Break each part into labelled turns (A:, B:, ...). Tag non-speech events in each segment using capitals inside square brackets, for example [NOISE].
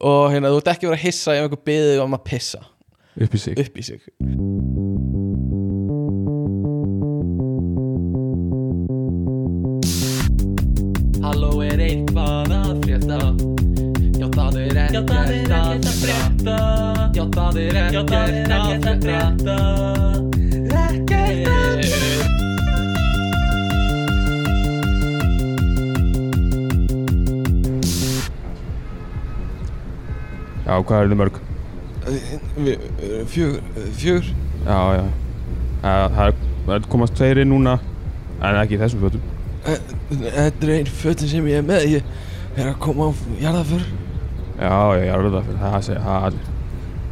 A: og hérna, þú ert ekki verið að hissa ef einhver byðið um að pissa.
B: Upp í sig.
A: Upp í sig. Halló er eitthvað að frétta? Já það er ekkert að frétta. Já það er ekkert að frétta
B: Já, hvað er þið mörg?
A: Fjögur Fjögur.
B: Já, já. Það það er það er komast tveiri núna En ekki í þessum fötum.
A: Þetta er einn fötin sem ég er með Ég er að koma á jarðaför
B: Já, já, er það það segja það allir.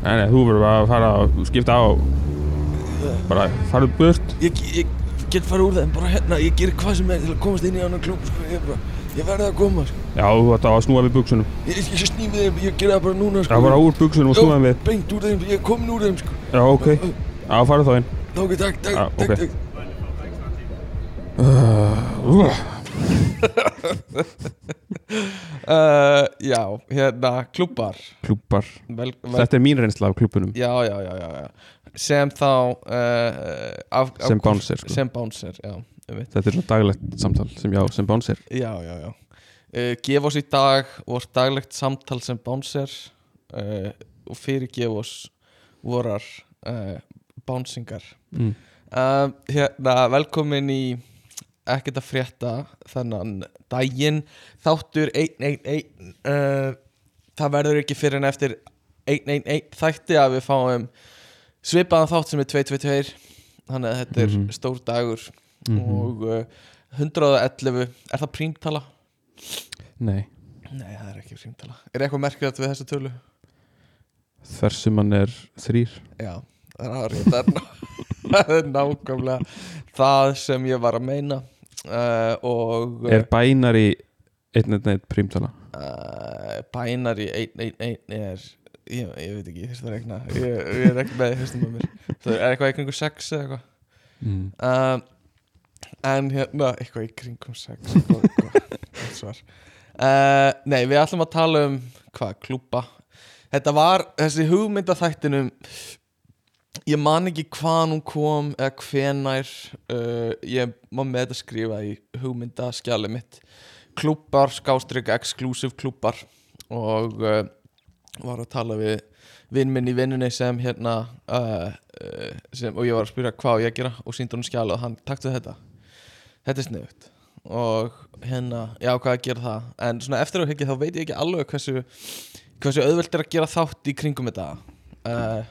B: Nei, nei, þú verður bara að fara að skipta á. Bara farðu burt.
A: Ég, ég get fara úr þeim bara hérna Ég gerir hvað sem er til að komast inn í annan klúb sko. Ég, bara, ég verði að koma sko.
B: Já, þú ætti að snúa við buksunum
A: Ég, ég snými þeim, ég gera það bara núna sko.
B: Já, bara úr buksunum og snúa þeim við
A: Beint úr þeim, ég komin úr þeim sko.
B: Já, ok Já, farðu þá inn
A: Ok, takk, takk,
B: Já,
A: takk,
B: ok.
A: takk.
B: uh, [LAUGHS]
A: Uh, já, hérna, klúbar
B: Klúpar
A: vel, vel,
B: Þetta er mín reynsla af klúpunum
A: Já, já, já, já, já Sem þá uh, af, af,
B: Sem bouncer, sko.
A: Sem bouncer, já.
B: Þetta er svona daglegt samtal sem já, sem bánsir
A: já, já, já. Uh, Gef oss í dag vort daglegt samtal sem bouncer uh, og fyrirgef oss vorar uh, bouncingar.
B: Mm.
A: uh, Hérna, velkomin í ekkert að frétta þennan daginn. Þáttur 111 uh, það verður ekki fyrir en eftir 111 þætti að við fáum svipaðan þátt sem er 222 þannig að þetta er
B: Mhm.
A: stór dagur
B: Mhm.
A: og uh, 111 er það prímtala?
B: Nei,
A: Nei, það er ekki prímtala. Er eitthvað merkilegt við þessa tölu?
B: þar sem hann er þrýr
A: Já, það er [LAUGHS] það er, nákvæmlega það sem ég var að meina. Uh, og
B: Er bænari 111 prímtala?
A: Uh, bænar í 111 er ég, ég veit ekki, fyrst að regna ég, ég er ekki með fyrstum með mér. Það er eitthvað kringum 6 eða eitthvað?
B: Mm.
A: uh, en hérna eitthvað í kringum 6 góð, góð, góð svar uh, nei, við ætlum að tala um hvað, klúpa þetta var, þessi hugmynda þættinum ég man ekki hvaðan hún kom eða hvenær uh, ég má með þetta skrifa í hugmyndaskjali mitt klúpar, skástrygg, exclusive klúpar og uh, var að tala við vinn minn í vinnunni sem hérna uh, uh, sem, og ég var að spyrja hvað ég að gera og síndi hún skjala og hann taktu þetta þetta er sniðugt. Og hérna, já hvað að gera það? En svona eftir á hekki þá veit ég ekki alveg hversu hversu auðvelt er að gera þátt í kringum þetta. Uh,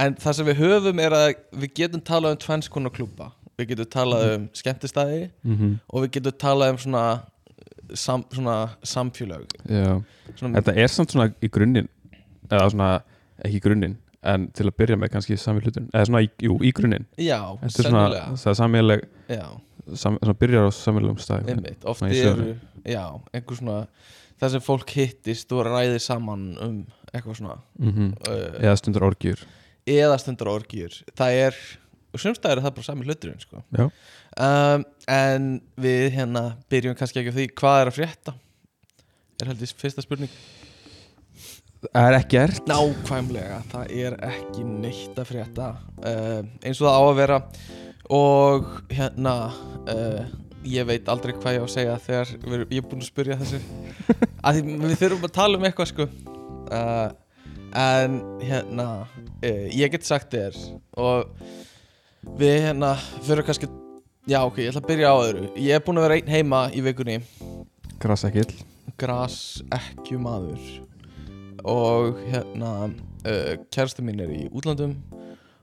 A: en það sem við höfum er að við getum talað um tvenns konar klúpa við getum talað um skemmtistæði
B: Mm -hmm.
A: og við getum talað um svona sam, svona samfélag svona,
B: Þetta er samt svona í grunninn eða svona, ekki í grunninn en til að byrja með kannski sami hlutin eða svona, í, jú, í grunninn.
A: Já,
B: Þetta er svona,
A: sennilega.
B: það er
A: já,
B: sam, byrjar á samílegum stað.
A: Einmitt, oft
B: Svona í
A: eru það sem fólk hittist og ræðir saman um eitthvað svona
B: mm
A: uh,
B: eða stundur orgjur
A: eða stundar orgjur það er, og sumstæður er það bara sami hluturinn sko. Um, en við hérna byrjum kannski ekki á því hvað er að frétta er held ég fyrsta spurning.
B: Það er ekkert
A: nákvæmlega, það er ekki neitt að frétta. Uh, eins og það á að vera og hérna uh, ég veit aldrei hvað ég á að segja þegar við, ég er búinn að spyrja þessu. [LAUGHS] Að því við þurfum að tala um eitthvað sko. Uh, en hérna uh, ég get sagt þér og við hérna fyrir kannski já ok, ég ætla að byrja á öðru. Ég er búinn að vera einn heima í vikunni.
B: Grasakill
A: gras ekki maður og hérna kærastu mín er í útlandum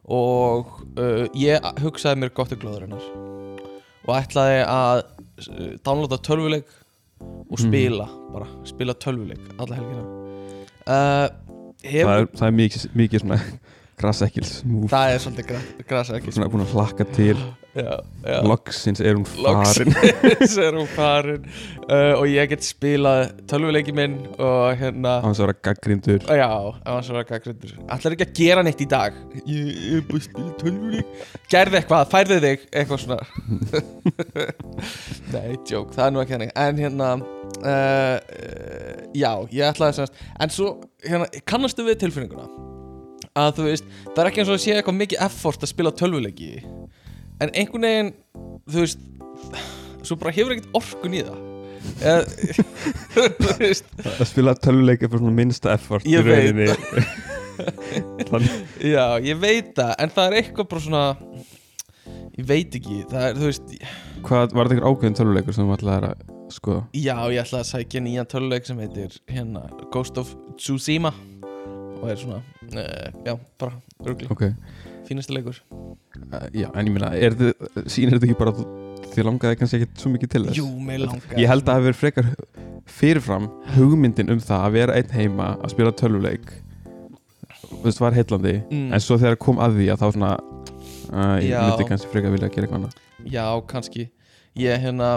A: og uh, ég hugsaði mér gott í glóður hennar og ætlaði að uh, downloada tölvuleik og
B: Mhm.
A: spila bara, spila tölvuleik alla helgina. Uh,
B: það
A: hefur,
B: er, það er mikið, mikið svona Grasekkils. Múf
A: það er svolítið gra grasa ekki
B: Svona búin að hlakka til.
A: Já, já.
B: Loksins er hún farin.
A: Loksins er hún farin. Uh, og ég get spilað tölvuleiki minn og hérna
B: Á hans að vera gaggrindur
A: Já, á hans að vera gaggrindur Ætlar ekki að gera neitt í dag? Ég er bara að spila tölvuleik Gerði eitthvað, færðu þig eitthvað svona. [LAUGHS] Nei, joke, það er nú ekki henni En hérna uh, uh, Já, ég ætlaði semast En svo, hérna, kannastu við tilfinninguna Að þú veist, það er ekki eins og að sé eitthvað mikið effort að spila tölvuleiki. En einhvern veginn, þú veist Svo bara hefur ekkert orkun í það. Eða, [LAUGHS] Þú veist.
B: Að spila töluleik er fyrir svona minnsta effort
A: Ég
B: rauninni. [LAUGHS] Þannig,
A: Já, ég veit það, en það er eitthvað bara svona Ég veit ekki, það er, þú veist
B: Hvað, var þetta einhver ákveðin töluleikur sem þú ætlaði að skoða?
A: Já, ég ætla að sækja nýjan töluleik sem heitir hérna Ghost of Tsushima og er svona, uh, já, bara örgli,
B: Ok,
A: fínasti leikur.
B: Uh, já, en ég er þið, sýnir þetta ekki bara að þið langaði kannski ekki svo mikið til þess?
A: Jú, mig langar
B: Ég held að það verið frekar fyrirfram hugmyndin um það að vera einn heima að spila töluleik. Þú veist, var heillandi
A: mm,
B: En svo þegar kom að því að þá svona uh, Ég
A: Já.
B: myndi kannski frekar vilja gera eitthvað annað.
A: Já, kannski. Ég hérna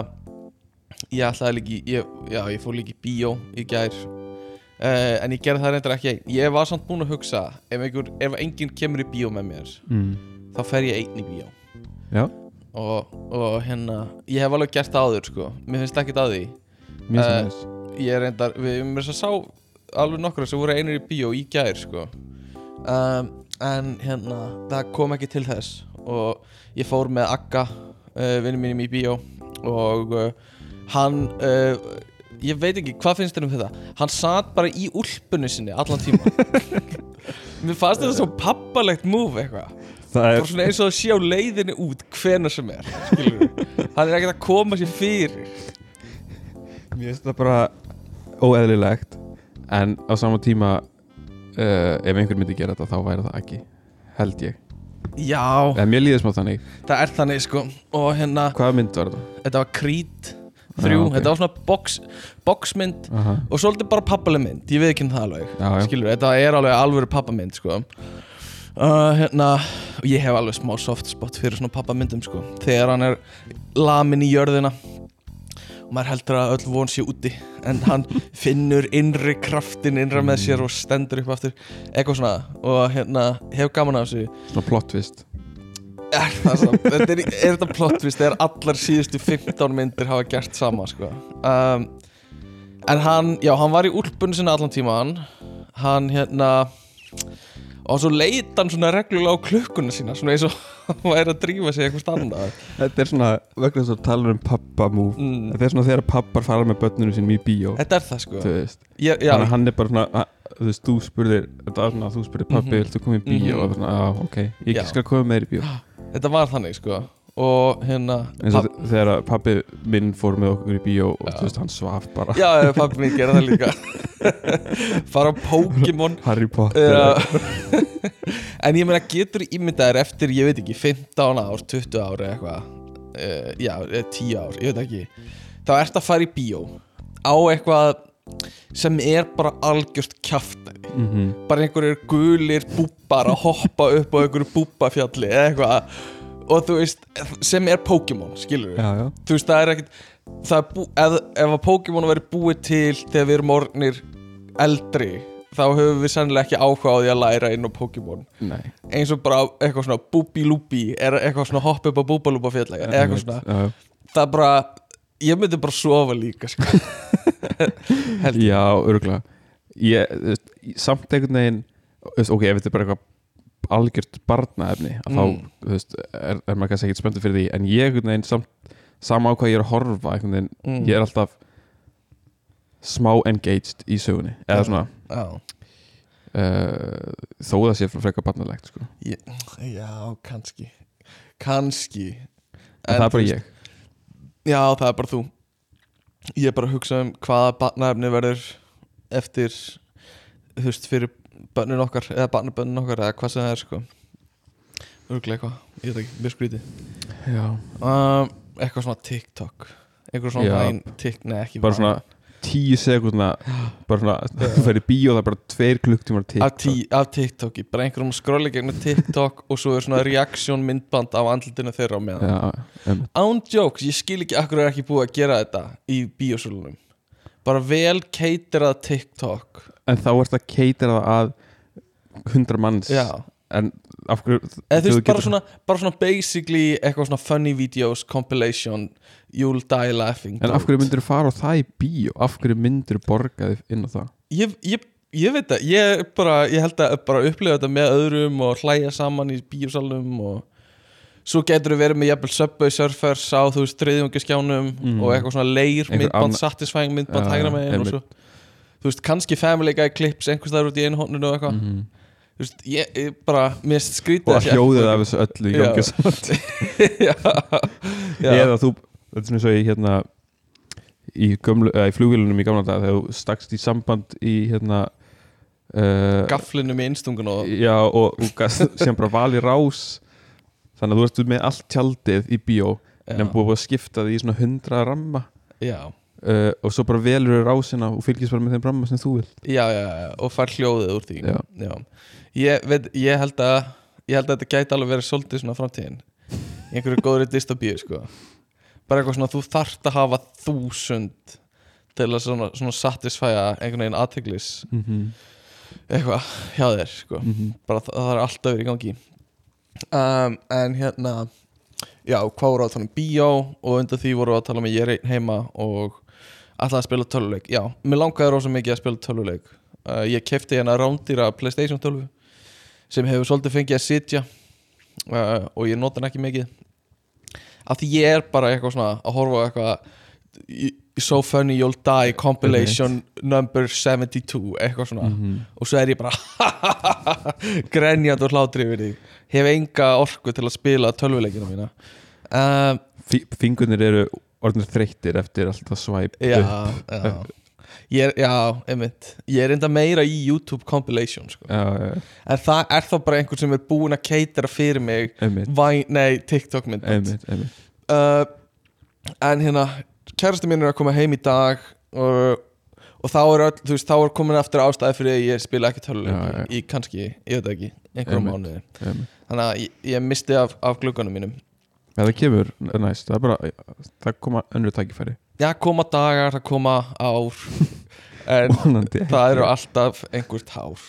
A: Ég ætlaði líka í, ég, já, ég fór líka í bíó í gær uh, En ég gerði það reyndar ekki. Ég var samt búinn að hugsa Ef, einhver, ef enginn kemur í bíó með mér
B: mm.
A: Þá fer ég einn í bíó.
B: Já,
A: og, og hérna Ég hef alveg gert það áður sko. Mér finnst ekkert að því. Eh,
B: þess.
A: Ég reyndar, við þess að sá Alveg nokkra sem voru einir í bíó í gær sko. Um, En hérna Það kom ekki til þess. Og ég fór með Akka uh, Vinnum mínum í bíó. Og uh, hann uh, Ég veit ekki, hvað finnst þér um þetta? Hann satt bara í úlpunni sinni allan tíma [LAUGHS] Mér fannst þetta svo pappalegt move eitthvað.
B: Það er,
A: svona eins og að sé á leiðinni út hvenær sem er Skilur [LAUGHS] Hann er ekkert að koma sér fyrir.
B: Mér finnst það bara óeðlilegt En á sama tíma uh, Ef einhver myndi gera þetta þá væri það ekki Held ég.
A: Já,
B: En mér líður smá þannig.
A: Það er þannig sko. Og hérna,
B: Hvaða mynd var þetta?
A: þetta var Creed 3
B: Ah, ok.
A: Þetta var svona box, boxmynd
B: Aha.
A: Og svolítið bara pappalegu Ég veit ekki það alveg
B: Já.
A: Skilur, þetta er alveg alvöru pappamynd sko uh, Hérna og Ég hef alveg smá soft spot fyrir svona pappamyndum sko Þegar hann er lamin í jörðina Og maður heldur að öll von sé úti En hann [LAUGHS] finnur innri kraftin innra með sér og stendur upp aftur Eitthvað svona Og hérna, hef gaman af þessu
B: Svona plot twist
A: Er það samt? Þetta er, er þetta plot twist þegar allar síðustu 15 myndir hafa gert sama sko. um, En hann, já, hann var í úlpunni sinna allan tíman Hann hérna Og svo leit hann svona reglulega á klukkuna sína Svona eins og hann [LAUGHS] væri að drífa sig eitthvað annað
B: Þetta er svona, vegna þess að tala um pappa move
A: mm.
B: Þetta er svona þegar pappar fara með börnunum sínum í bíó
A: Þetta er það sko ég,
B: Þannig að hann er bara svona Þú veist, þú spurðir þú spurðir pappi,
A: Mhm.
B: viltu koma í bíó
A: Mhm.
B: Og það var svona, já, ok, ég
A: Já.
B: skal koma með þér í bíó [GASPS]
A: þetta var þannig sko. Og hérna
B: eins og þegar pappi minn fór með okkur í bíó og þú veist, hann svaf bara.
A: Já, pappi minn gera það líka. [LAUGHS] Fara á Pokémon.
B: Harry Potter. [LAUGHS]
A: En ég meina getur ímyndaðir eftir, ég veit ekki, 15 ár, 20 ár eða eitthvað uh, Já, eða 10 ár, ég veit ekki. Þá ert að fara í bíó Á eitthvað sem er bara algjört kjaftæði.
B: Mhm.
A: Bara einhverjir gulir búbbar að hoppa upp á einhverju búbbafjalli eða eitthvað. Og þú veist, sem er Pokémon, skilur
B: já, já,
A: Þú veist, það er ekkert er ef, ef að Pokémon verið búið til þegar við erum orðnir eldri þá höfum við sennilega ekki áhuga á því að læra inn á Pokémon. Eins og bara eitthvað svona búbi-lúbi er eitthvað svona hopp upp á búbalúba fjallega eða eitthvað svona,
B: já, já.
A: það er bara ég myndi bara sofa líka sko. [LAUGHS]
B: Já, veist, samt einhvern veginn Ok, ef þetta er bara eitthvað algjört barnaefni þá,
A: Mm.
B: þú veist, er, er maður kannski ekkert spenntur fyrir því. En ég einhvern veginn samt sama á hvað ég er að horfa veginn,
A: Mm.
B: ég er alltaf smá engaged í sögunni. Eða svona,
A: já,
B: uh, þó það sé frekar barnalegt, sko,
A: já, kannski. Kannski.
B: En, það er bara ég
A: Já, það er bara þú. Ég er bara að hugsa um hvaða barnaefni verður eftir þú veist, fyrir börnin okkar eða barnabörnin okkar eða hvað sem það er sko. Örglega eitthvað, ég veit ekki, mjög skrítið
B: Já,
A: um, Eitthvað svona TikTok. Eitthvað svona
B: Já.
A: væn tik, nei ekki
B: bara svona tíu sekundna bara svona, þú fyrir bíó það er bara tveir klukktímar
A: af,
B: TikTok.
A: tí, af TikToki, bara einhverjum að skróla gegnum TikTok og svo er svona reaksjón myndband af andlutinu þeirra á meðan.
B: Em,
A: án jokes, ég skil ekki akkur er ekki búið að gera þetta í bíósölunum. Bara vel keitirað TikTok.
B: En þá ert að keitira það að hundra manns.
A: Já,
B: en af hverju
A: þú
B: þú
A: veist, bara svona, bara svona basically eitthvað svona funny videos, compilation you'll die laughing
B: en af hverju myndir fara á það í bíó af hverju myndir borga þig inn á það
A: ég, ég, ég veit það, ég bara ég held að bara upplifa þetta með öðrum og hlæja saman í bíósalum og svo getur við verið með jafnvel Subway Surfers á þú veist þriðjungaskjánum
B: Mm.
A: og eitthvað svona leir myndband,
B: anna-
A: satisfying myndband hægra megin og
B: einmitt.
A: svo þú veist, kannski Family Guy clips einhvers staðar út í einu hóninu og eitthvað
B: Mhm.
A: Þú veist, ég, ég bara, finnst skrítið
B: og hljóðið af þessu öllu í gangi [LAUGHS] saman
A: já, já.
B: eða þú, þetta er svona svo í hérna í, eða, í flugvélunum í gamla dag þegar þú stakst í samband í hérna uh,
A: gaflinum í innstungun og
B: já og, og sem bara vali rás. Þannig að þú ert með allt tjaldið í bíó en búið að skipta því í svona hundra ramma.
A: Já,
B: uh, og svo bara velur rásina og fylgist bara með þeim ramma sem þú vil
A: já, já, já, og fær hljóðið úr því
B: Já.
A: Ég, veit, ég held að ég held að þetta gæti alveg verið svolítið svona framtíðin einhverju góðri dystopíu sko. bara eitthvað svona þú þarft að hafa þúsund til að svona, svona satisfæja einhvern veginn aðteglis
B: mm -hmm.
A: eitthvað hjá þér sko. bara það, það er alltaf verið í gangi um, en hérna já, hvað voru að tala um bíó og undir því voru að tala um ég er einn heima og ætlaði að spila töluleik. Já, mér langaði rosa mikið að spila töluleik. Uh, ég kefti hérna rándýra Playstation 12 sem hefur svolítið fengið að sitja uh, og ég nota hann ekki mikið. Af því ég er bara eitthvað svona að horfa eitthvað So Funny You'll Die compilation number 72 eitthvað svona.
B: Mhm.
A: og svo er ég bara [LAUGHS] grenjand og hlátri yfir því. Hef enga orku til að spila tölvuleikina mína. Um,
B: Fingurnir eru orðinir þreyttir eftir alltaf svæp
A: já, já. Ég er, já, einmitt. Ég er enda meira í YouTube compilation sko.
B: já, já,
A: En það er þá bara einhver sem er búin að keitara fyrir mig
B: einmitt,
A: Væ, Nei, TikTok mynd
B: einmitt, einmitt.
A: uh, En hérna Kærasti mín er að koma heim í dag Og, og þá er öll Þú veist, þá er komin aftur ástæði fyrir að ég spila ekki töluleik Í kannski, ég veit ekki Einhverjum mánuði. Þannig að ég, ég misti af, af glugganum mínum
B: Já, það kemur næst, það er bara það koma önnur tækifæri.
A: Já, koma dagar, það koma ár. [LAUGHS] En
B: Vonandi.
A: það eru alltaf einhvert hár.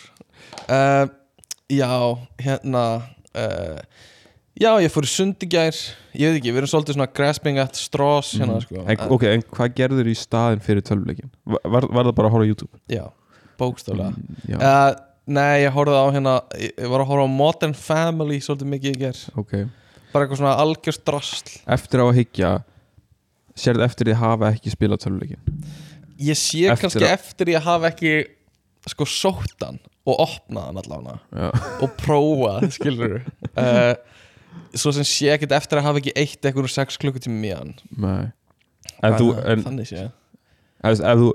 A: Uh, Já, hérna uh, Já, ég fór í sund í gær. Ég veit ekki, við erum svolítið svona grasping at straws hérna,
B: Mhm.
A: sko.
B: en, Ok, en hvað gerður í staðin fyrir tölvuleikin? Var, var, það bara að horfa á YouTube?
A: Já, bókstálega
B: Mm, já,
A: uh, Nei, ég horfði á hérna Ég var að horfa á Modern Family svolítið mikið í gær.
B: Ok
A: Bara eitthvað svona algjörst drasl.
B: Eftir á að hyggja sérðu eftir því að hafa ekki spilað tölvuleikin
A: Ég sé
B: Eftir
A: kannski
B: að-
A: eftir ég hafa ekki sko sóttan og opnaðan allavega. Og prófa, skilur uh, [LAUGHS] svo sem sé ekkert eftir að hafa ekki eitt eitthvað úr sex klukkutími í hann.
B: Nei. En þú, en
A: þannig sé.
B: Ef, ef þú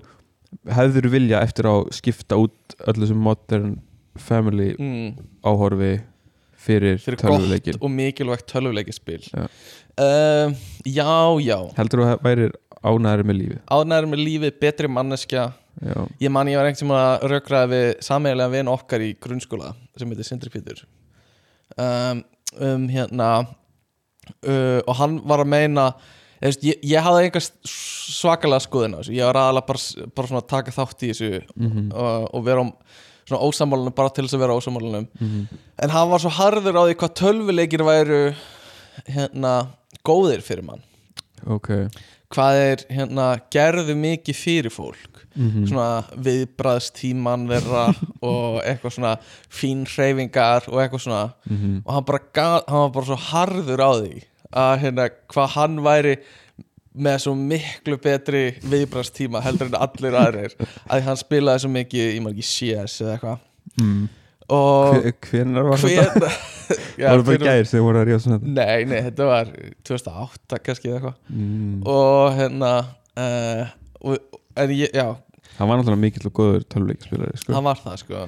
B: hefður vilja eftir á skipta út öllu sem modern family
A: mm,
B: áhorfi fyrir,
A: fyrir
B: tölvuleikin
A: og mikilvægt tölvuleikispil
B: Já.
A: uh, já, já.
B: Heldur þú að væri ánæður með lífið?
A: Ánæður með lífið, betri manneskja.
B: Já,
A: ég man ég var einhvern tímann að rökraði við sameiginlega vin okkar í grunnskóla sem heitir Sindri Pítur um, um hérna uh, og hann var að meina veist, ég, ég hafði einhver svakalega skoðin á þessu. Ég var aðalega bara, bara að taka þátt í þessu
B: mm
A: og, og vera á svona ósamálunum bara til þess að vera ósamálunum
B: -hmm.
A: en hann var svo harður á því hvað tölvuleikir væru hérna góðir fyrir mann.
B: Ok.
A: Hvað er hérna gerðu mikið fyrir fólk?
B: Mm
A: svona viðbraðstíman þeirra [LAUGHS] og eitthvað svona fín hreyfingar og eitthvað svona.
B: -hmm.
A: og hann bara, hann var bara svo harður á því að hérna hvað hann væri með svo miklu betri viðbraðstíma heldur en allir aðrir að hann spilaði svo mikið í margir CS eða eitthvað
B: mm.
A: og
B: hvenar [LAUGHS] var þetta?
A: hver
B: var það bara gær þegar voru að ríða svona þetta?
A: Nei, nei, þetta var 2008 kannski eða eitthvað
B: Mm.
A: og hérna uh, og, en ég, já,
B: hann var náttúrulega mikill og góður tölvuleikispilari sko.
A: hann var það sko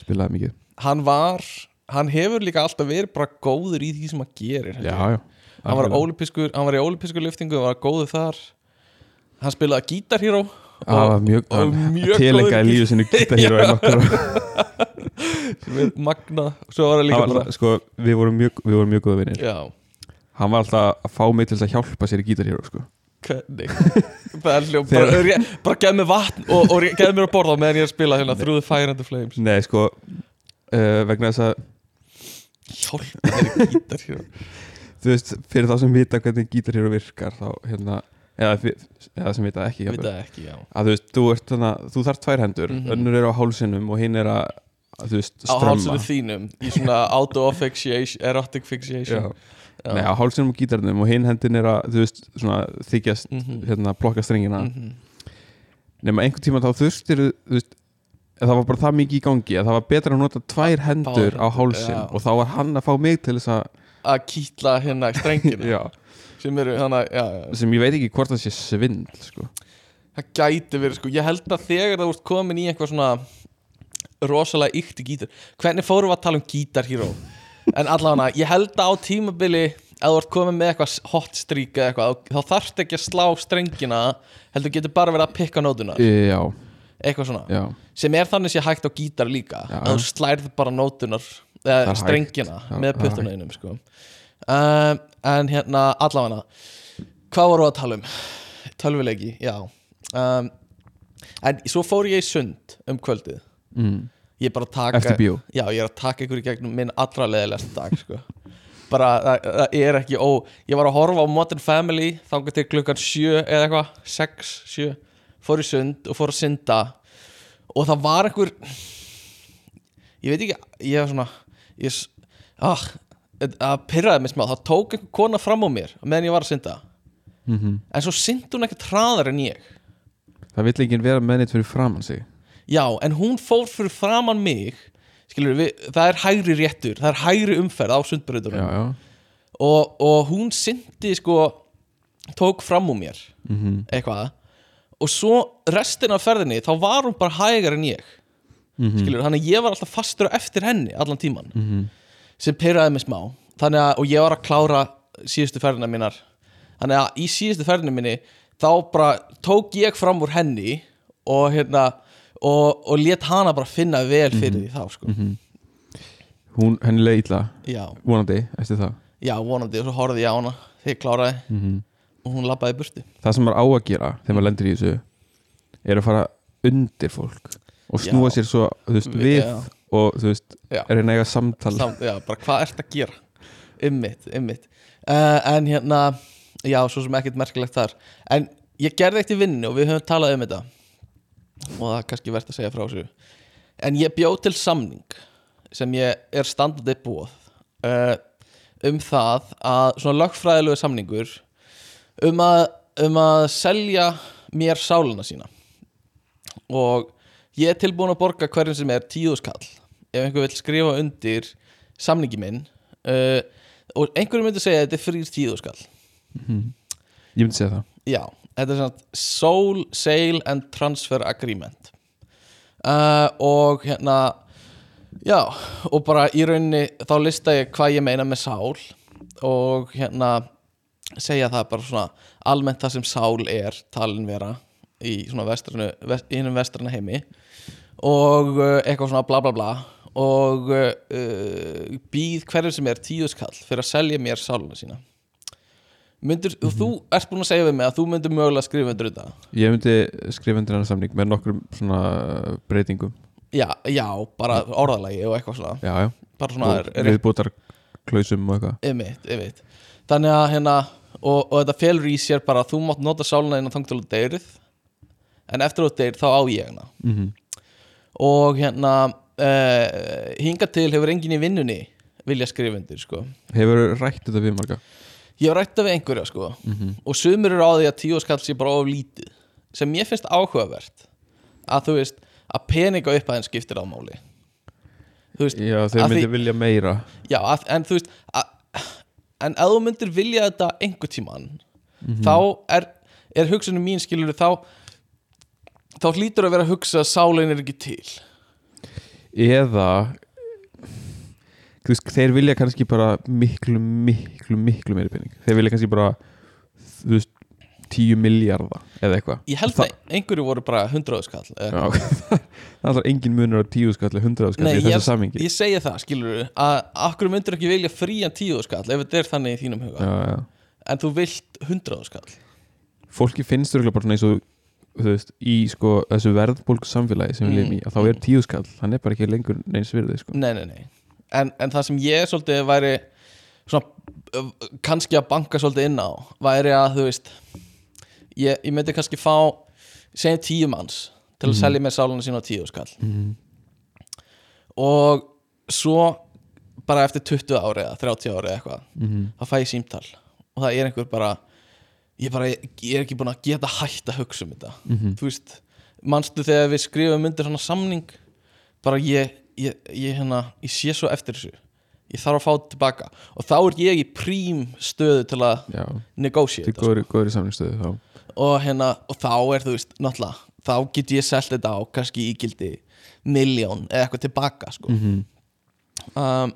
B: spilaði mikið
A: hann var, hann hefur líka alltaf verið bara góður í því sem hann gerir
B: já, já
A: hann var, hann var í ólipiskur lyftingu var góður þar. Hann spilaði
B: Það var mjög,
A: og mjög
B: tilengaði lífið sinni gítar hér og nokkur [LAUGHS]
A: sem er magnað svo var það
B: sko, við vorum mjög, mjög góða vinnir
A: já,
B: Hann var alltaf að fá mig til að hjálpa sér í gítar hér sko. [LAUGHS]
A: það er hljó, bara,
B: Þegar-
A: bara, gef mér vatn og, og gef mér að borða meðan ég er að spila hérna Through the Fire and the Flames.
B: Nei, sko uh, vegna þess að,
A: hjálp mér í gítar hér
B: þú veist, fyrir þá sem vita hvernig gítar hér virkar þá, hérna eða, fyr- eða sem vita ekki jafnvel,
A: veit það ekki, já
B: að þú veist, þú ert þannig þú þarf tvær hendur,
A: Mhm.
B: önnur er á hálsinum og hinn er að, að þú veist,
A: á
B: strömma
A: hálsinu þínum í svona [LAUGHS] auto-asphyxiation erotic fixation
B: Já. Nei, á hálsinum og gítarnum og hinn hendin er að, þú veist, svona þykjast,
A: Mhm.
B: hérna, plokka strengina
A: Mhm.
B: nema einhvern tíma þá þurstir þú veist, það var bara það mikið í gangi að það var betra að nota tvær hendur á
A: hendur,
B: hálsin
A: já.
B: og þá var hann að fá mig til þess að
A: að kýtla hérna strengina. [LAUGHS] Sem eru já, já,
B: sem ég veit ekki hvort það sé svindl sko.
A: það gæti verið sko. Ég held að þegar það ert komin í eitthvað svona rosalega ykti gítar hvernig fórum við að tala um gítar hero? En allavega, ég held að á tímabili að þú ert komin með eitthvað hot streak eitthvað, þá þarft ekki að slá strengina heldur getur bara verið að pikka nótuna.
B: Já,
A: eitthvað svona,
B: já,
A: sem er þannig sé hægt á gítar líka
B: Já.
A: að þú slærð bara nótunar
B: Hægt.
A: strengina
B: Já,
A: með
B: það er
A: puttunæðinum sko. um, en hérna allavega hvað voru að tala um tölvuleiki, já um, en svo fór ég í sund um kvöldið
B: mm.
A: ég er bara að taka
B: bíó
A: já, ég er að taka ykkur í gegnum minn allra leðilegast dag sko. bara, það, það er ekki ó, ég var að horfa á Modern Family þangað til klukkan sjö eða eitthvað sex, sjö, fór í sund og fór að synda og það var einhver ég veit ekki, ég var svona ég, ah, að pyrraði mig smá, það tók einhver kona fram á mér meðan ég var að synda.
B: Mm
A: en svo syndi hún ekkert hraðar en ég.
B: Það vill ekki vera með neitt fyrir framann sig.
A: Já, en hún fór fyrir framann mig skilur við, það er hægri réttur það er hægri umferð á sundbröðunum
B: já,
A: og, og hún syndi sko tók fram úr mér.
B: Mm
A: eitthvað. Og svo restin af ferðinni þá var hún bara hægar en ég
B: -hmm.
A: skilur, þannig að ég var alltaf fastur á eftir henni allan tíman
B: Mm
A: sem pyrraði mig smá. Að, og ég var að klára síðustu ferðina mínar. Þannig að í síðustu ferðina minni þá bara tók ég fram úr henni og hérna og, og let hana bara finna vel fyrir því þá sko.
B: hún, henni leið illa?
A: Já,
B: vonandi, eftir það?
A: Já, vonandi og svo horfði ég á hana þegar ég kláraði.
B: Mm
A: og hún labbaði í burtu.
B: Það sem maður á að gera þegar maður lendir í þessu er að fara undir fólk og snúa
A: Já.
B: sér svo þú veist, við
A: Já.
B: og þú veist,
A: Já.
B: er að eiga samtal.
A: Samt, já, bara hvað ert að gera? Ymmit, ymmit uh, en hérna, já, svo sem ekkert merkilegt þar. En ég gerði eitt í vinnu og við höfum talað um þetta. Og það er kannski verðt að segja frá þessu. En ég bjóð til samning sem ég er standandi búið uh, um það að svona lögfræðilegu samningur um að, um að selja mér sálina sína. Og ég er tilbúin að borga hverjum sem er tíu skall ef einhver vil skrifa undir samningi minn uh, og einhverjum myndi segja að þetta er frýr tíu skall
B: ég myndi segja það.
A: Já, þetta er svona Soul Sale and Transfer Agreement. Uh, og hérna já, og bara í rauninni þá lista ég hvað ég meina með sál og hérna segja það bara svona almennt það sem sál er talin vera í svona vestranu, vest, innum vestrana heimi og uh, eitthvað svona bla bla bla. Og uh, býð hverjum sem er tíu skall fyrir að selja mér sáluna sína. Myndir, og þú ert búin að segja við mig að þú myndir mögulega skrifa undir þetta.
B: Ég myndi skrifa undir hennar samning með nokkrum svona breytingum.
A: Já, já, bara orðalagi og eitthvað svona.
B: Já, já,
A: bara svona
B: og viðbútar klausum og eitthvað.
A: Ymmit, ymmit þannig að hérna og, og þetta felur í sér bara að þú mátt nota sáluna innan þangtil og deyrið en eftir þú deyr þá á ég hana.
B: Mm
A: og hérna uh, hinga til hefur enginn í vinnunni vilja skrifa undir sko.
B: Hefur rætt þetta við marga?
A: Ég hef rætt það við einhverja sko.
B: Mm
A: og sumur eru á því að tíu skall sé bara of lítið sem ég finnst áhugavert að þú veist að peninga upp aðeins skiptir á máli. Veist,
B: já, þeir myndi
A: því-
B: vilja meira.
A: Já, að, en þú veist að, en ef þú myndir vilja þetta einhver tíman
B: Mhm.
A: þá er, er hugsunum mín skilur þá þá hlýtur að vera að hugsa að sálin er ekki til.
B: Eða þú veist, þeir vilja kannski bara miklu, miklu, miklu meiri pening. Þeir vilja kannski bara þú veist, 10 miljardar eða eitthvað.
A: Ég held
B: Það-
A: að einhverju voru bara 100 skall eða
B: Já, [LAUGHS] það er alltaf engin munur á 10 skall 100 skall
A: Nei,
B: í þessu samingi
A: Ég segi það, skilur við að akkur myndir ekki vilja frían 10 skall ef þetta er þannig í þínum huga?
B: Já, já.
A: en þú vilt 100 skall.
B: Fólki finnst þurfa bara svona eins og þú veist, í sko þessu verðbólgu samfélagi sem við
A: Mm.
B: lifum í að þá er 10 skall, hann er bara ekki lengur neins virði sko.
A: Nei, nei, nei en, en það sem ég svolítið væri svona kannski að banka svolítið inn á væri að þú veist ég, ég myndi kannski fá segjum tíu manns til að
B: Mhm.
A: selja mér sáluna sína á tíu skall
B: mm.
A: og svo bara eftir 20 ári eða 30 ári eða eitthvað
B: Mm.
A: þá fæ ég símtal og það er einhver bara ég, bara, ég er ekki búin að geta hægt að hugsa um þetta.
B: Mm.
A: þú veist, manstu þegar við skrifum undir svona samning? Bara ég, ég, ég hérna sé svo eftir þessu. Ég þarf að fá þetta tilbaka. Og þá er ég í prím stöðu til að
B: samlingstöðu þá
A: og hérna, og þá er þú veist náttúrulega, þá get ég selt þetta á kannski ígildi miljón eða eitthvað tilbaka sko.
B: Mm.
A: um,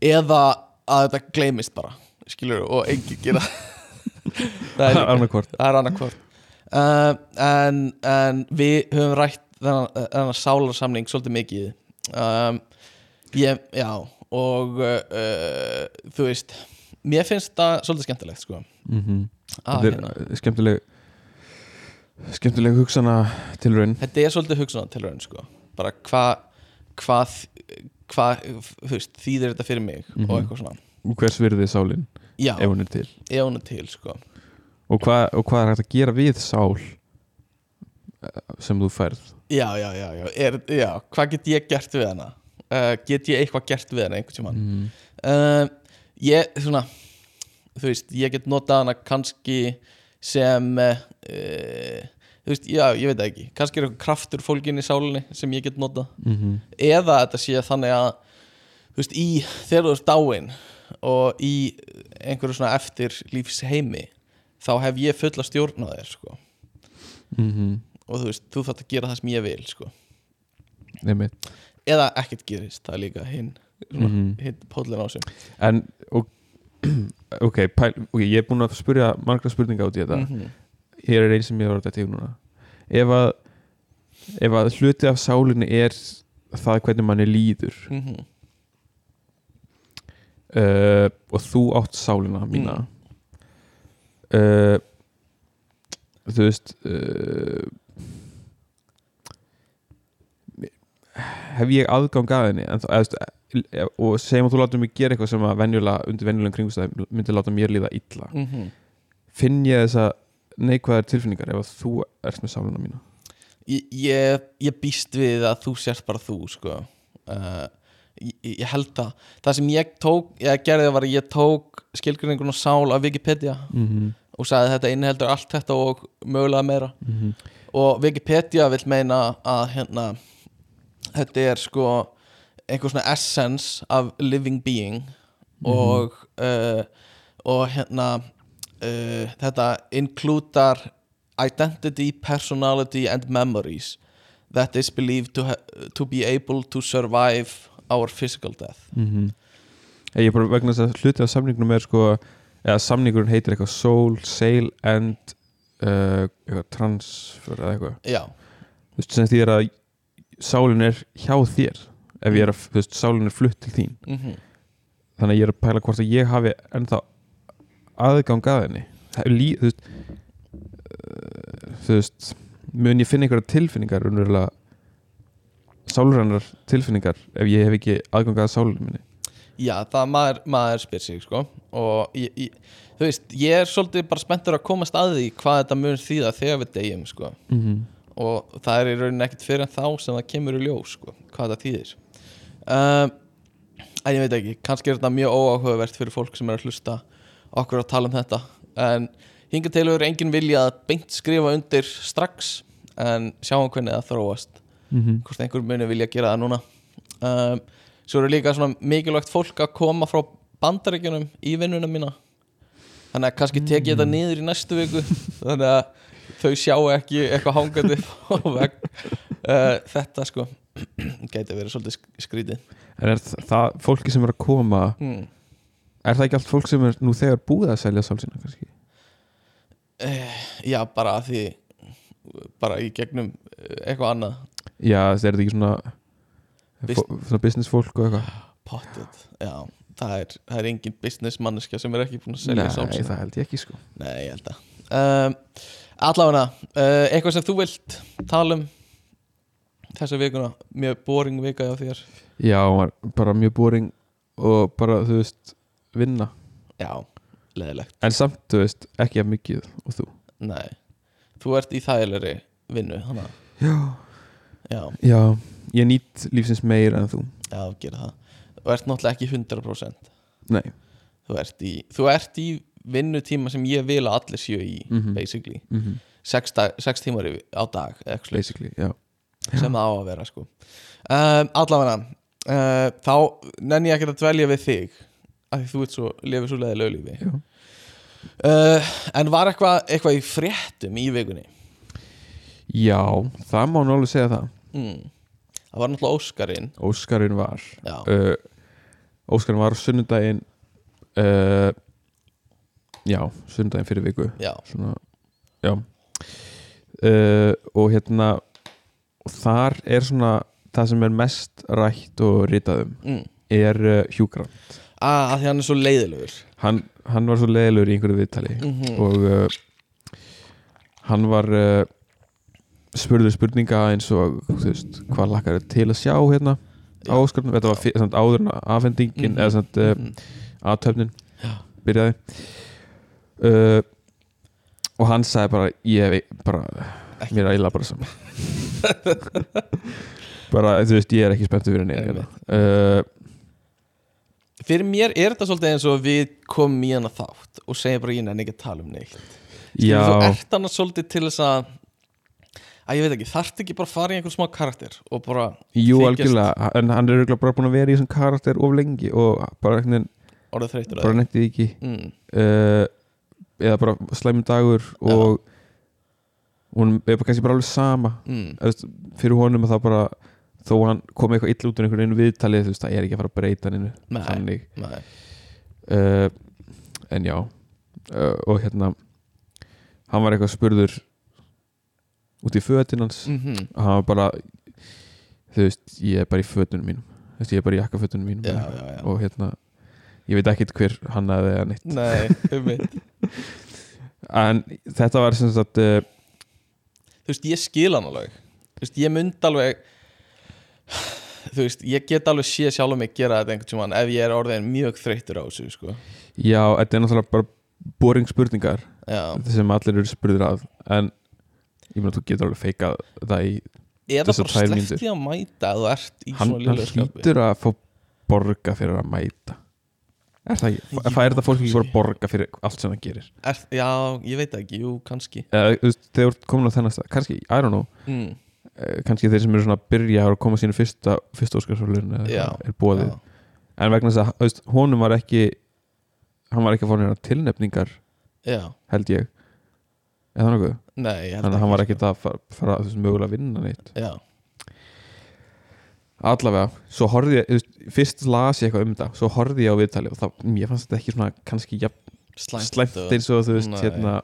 A: eða að þetta gleymist bara skilur og engin gera það er
B: annarkvort
A: það er annarkvort uh, en, en við höfum rætt þennan, þennan sálarsamning svolítið mikið. Um, ég, já og uh, uh, þú veist mér finnst það svolítið skemmtilegt sko.
B: Mm
A: að,
B: þetta
A: hérna,
B: er skemmtileg skemmtileg hugsana tilraun
A: þetta er svolítið hugsunartilraun sko. Bara hvað hva, veist, þýðir þetta fyrir mig
B: Mhm.
A: og eitthvað svona.
B: Hvers virði er sálin
A: já,
B: ef hún er til.
A: Hún er til sko.
B: Og hvað, og hvað er hægt að gera við sál eh, sem þú færð?
A: Já, já, já, já, er, já hvað get ég gert við hana? Uh, get ég eitthvað gert við hana einhvern tímann?
B: Mm.
A: uh, ég, svona þú veist, ég get notað hana kannski sem uh, þú veist, já, ég veit ekki. Kannski er eitthvað kraftur fólgin í sálinni sem ég get notað.
B: Mm
A: eða þetta sé þannig að þú veist, í þegar þú ert dáin og í einhverju svona eftir lífs heimi þá hef ég fulla stjórn á þér sko.
B: -hmm.
A: og þú veist, þú þarft að gera það sem ég vil sko. Eða ekkert gerist, það er líka hinn svona,
B: Mhm.
A: hinn póllin á sig
B: en og, [CLEARS THROAT] ok, pæl, ok, ég er búin að spyrja margra spurninga út í þetta
A: -hmm.
B: hér er einn sem ég var að í núna ef að ef að hluti af sálinni er það hvernig manni líður
A: Mm -hmm.
B: Uh, og þú átt sálina mína. Uh, þú veist uh, hef ég aðgang að henni? En, eh, og segjum að þú látum mig gera eitthvað sem að venjulega undir venjulegum kringustæðum myndi láta mér líða illa.
A: Mhm.
B: finn ég þessa neikvæðar tilfinningar ef að þú ert með sálina mína?
A: Ég, ég, ég býst við að þú sért bara þú sko. uh, ég, held að það sem ég tók, ég gerði var að ég tók skilgrinningun og sál af Wikipedia
B: mm -hmm.
A: og sagði að þetta inniheldur allt þetta og mögulega meira.
B: Mm
A: og Wikipedia vil meina að hérna þetta er sko einhver svona essence af living being og uh, og hérna uh, þetta inkludar identity, personality and memories that is believed to, to be able to survive our physical death.
B: -hmm. ég er bara vegna þess að hluti af samningnum er sko eða samningurinn heitir eitthvað soul, sail and uh, eitthvað transfer eða eitthvað.
A: Já,
B: þú veist sem því er að sálin er hjá þér ef ég er að, þú veist, sálin er flutt til þín.
A: Mm
B: þannig að ég er að pæla hvort að ég hafi ennþá aðgang að henni. Þú veist uh, þú veist mun ég finna einhverja tilfinningar unverulega sálrænar tilfinningar ef ég hef ekki aðgang að sálinu minni?
A: Já, það maður, maður spyr sig sko. Og ég, ég, þú veist, ég er svolítið bara spenntur að komast að því hvað þetta mun þýða þegar við deyjum sko.
B: Mm -hmm.
A: og það er í rauninni ekkert fyrir en þá sem það kemur í ljós sko, hvað það þýðir. Um, en ég veit ekki kannski er þetta mjög óáhugavert fyrir fólk sem er að hlusta okkur að tala um þetta. En hinga til er engin vilja að beint skrifa undir strax en sjáum hvernig það þróast
B: Mm -hmm.
A: hvort einhver muni vilja gera það núna. Um, svo eru líka svona mikilvægt fólk að koma frá bandaríkjunum í vinnuna mína. Þannig að kannski tek ég þetta niður í næstu viku. Þannig að þau sjá ekki eitthvað hangandi uh, þetta sko [CLEARS THROAT] gæti verið svolítið sk- skrítið.
B: En er það, fólki sem er að koma
A: hmm.
B: Er það ekki allt fólk sem er nú þegar búið að selja sál sína kannski?
A: uh, já, bara að því bara í gegnum eh, eitthvað annað
B: Já, er þetta ekki svona
A: Bus-
B: fó- svona business fólk og eitthvað?
A: Pottet, já. Það er, það er engin business manneskja sem er ekki búin að selja
B: Nei,
A: sál sína.
B: það held ég ekki sko.
A: Nei, ég held að. Um, Allavega, uh, eitthvað sem þú vilt tala um þessa vikuna, mjög boring vika hjá þér?
B: Já, hún var bara mjög boring og bara, þú veist, vinna.
A: Já, leðilegt
B: En samt, þú veist, ekki að mikið og þú.
A: Nei, þú ert í þægilegri vinnu hana.
B: Já
A: Já,
B: Já, ég nýtt lífsins meir en þú.
A: Já, gera það. Þú ert náttúrulega ekki 100%
B: Nei,
A: Þú ert í, þú ert í vinnutíma sem ég vil að allir séu í
B: Mhm.
A: basically,
B: mm
A: sex, dag, sex tímar á dag
B: basically, já.
A: Sem það á að vera sko. um, Allavega uh, þá nenni ég ekki að dvelja við þig af því þú ert svo, lifið svo leiðilegu lífi
B: Já,
A: uh, En var eitthvað eitthvað í fréttum í vikunni?
B: já það má nálega segja það
A: Mm. Það var náttúrulega Óskarinn.
B: Óskarinn var. Uh, Óskarinn var á sunnudaginn uh, Já, sunnudaginn fyrir viku.
A: Já,
B: Svona, já. Uh, Og hérna og Þar er svona það sem er mest rætt og ritað um
A: mm.
B: er uh, Hugh Grant.
A: Að, að því hann er svo leiðilegur.
B: Hann, hann var svo leiðilegur í einhverju viðtali
A: mm
B: og uh, hann var spurður spurninga eins og veist, hvað lakkar til að sjá hérna á. Óskarnum, þetta var fyrir, samt, áður en afhendingin
A: Mhm.
B: eða samt, uh,
A: Mhm.
B: aðtöfnin
A: Já.
B: byrjaði uh, og hann sagði bara ég bara, mér er eiginlega bara saman bara, þú veist, ég er ekki spenntur fyrir neina hérna. uh,
A: Fyrir mér er þetta svolítið eins og við komum í hana þátt og segjum bara ég nenni ekki að tala um neitt
B: já,
A: Þú ert hana svolítið til þess að að ég veit ekki, þarft ekki bara að fara í einhvern smá karakter og bara
B: jú algjörlega en hann er bara búin að vera í þessum karakter of lengi og bara, veginn-
A: orðið þreytur
B: bara nettið ekki.
A: Mm,
B: uh, eða bara slæmum dagur og hún er bara kannski bara alveg sama.
A: Mm,
B: veist, fyrir honum að það bara þó hann kom eitthvað illa út úr einhvern veginn viðtalið þú veist, það er ekki að fara að breyta hann
A: nei,
B: uh, en já. Uh, og hérna hann var eitthvað spurður út í fötin hans.
A: Mm
B: og hann var bara þú veist, ég er bara í fötunum mínum. Þú veist, ég er bara í jakkafötunum mínum.
A: Já, já, já.
B: og hérna ég veit ekkit hver hann aðeins eða neitt.
A: Nei, [LAUGHS] um
B: en þetta var sem sagt uh,
A: Þú veist, ég skil hann alveg. Þú veist, ég mynd alveg Þú veist, ég get alveg sé sjálf mig gera þetta einhvern tímann ef ég er orðin mjög þreyttur á þessu sko.
B: já, þetta er náttúrulega bara boring spurningar
A: Já,
B: sem allir eru spurður að. En ég meina þú getur alveg feikað það í
A: eða bara
B: mínútur.
A: að mæta að þú ert í
B: hann,
A: svona
B: hann
A: lélega skapi.
B: hlýtur að fá borga fyrir að mæta. Er það fær þetta fólk ekki bara
A: kannski.
B: borga fyrir allt sem það gerir?
A: Er, Já, ég veit það ekki, jú, kannski.
B: Eða þú veist, þegar þú ert komin á þennan stað kannski, I don't know,
A: mm,
B: eh, kannski þeir sem eru svona að byrja að koma sínu fyrsta, fyrsta óskarsvölun
A: Já,
B: er bóðið, en vegna þess að þú veist, honum var ekki hann var ekki að fá neina tilnefningar
A: já,
B: held ég eða nokkuð,
A: nei ég held
B: þannig að hann var
A: sko.
B: ekki að fara, fara þú veist, mögulega að vinna neitt.
A: Já,
B: allavega, svo horfði ég þú veist, fyrst las ég eitthvað um þetta, svo horfði ég á viðtali og það, mér fannst þetta ekki svona kannski jafn
A: slæmt,
B: slæmt
A: og-
B: eins og þú veist
A: Nei.
B: hérna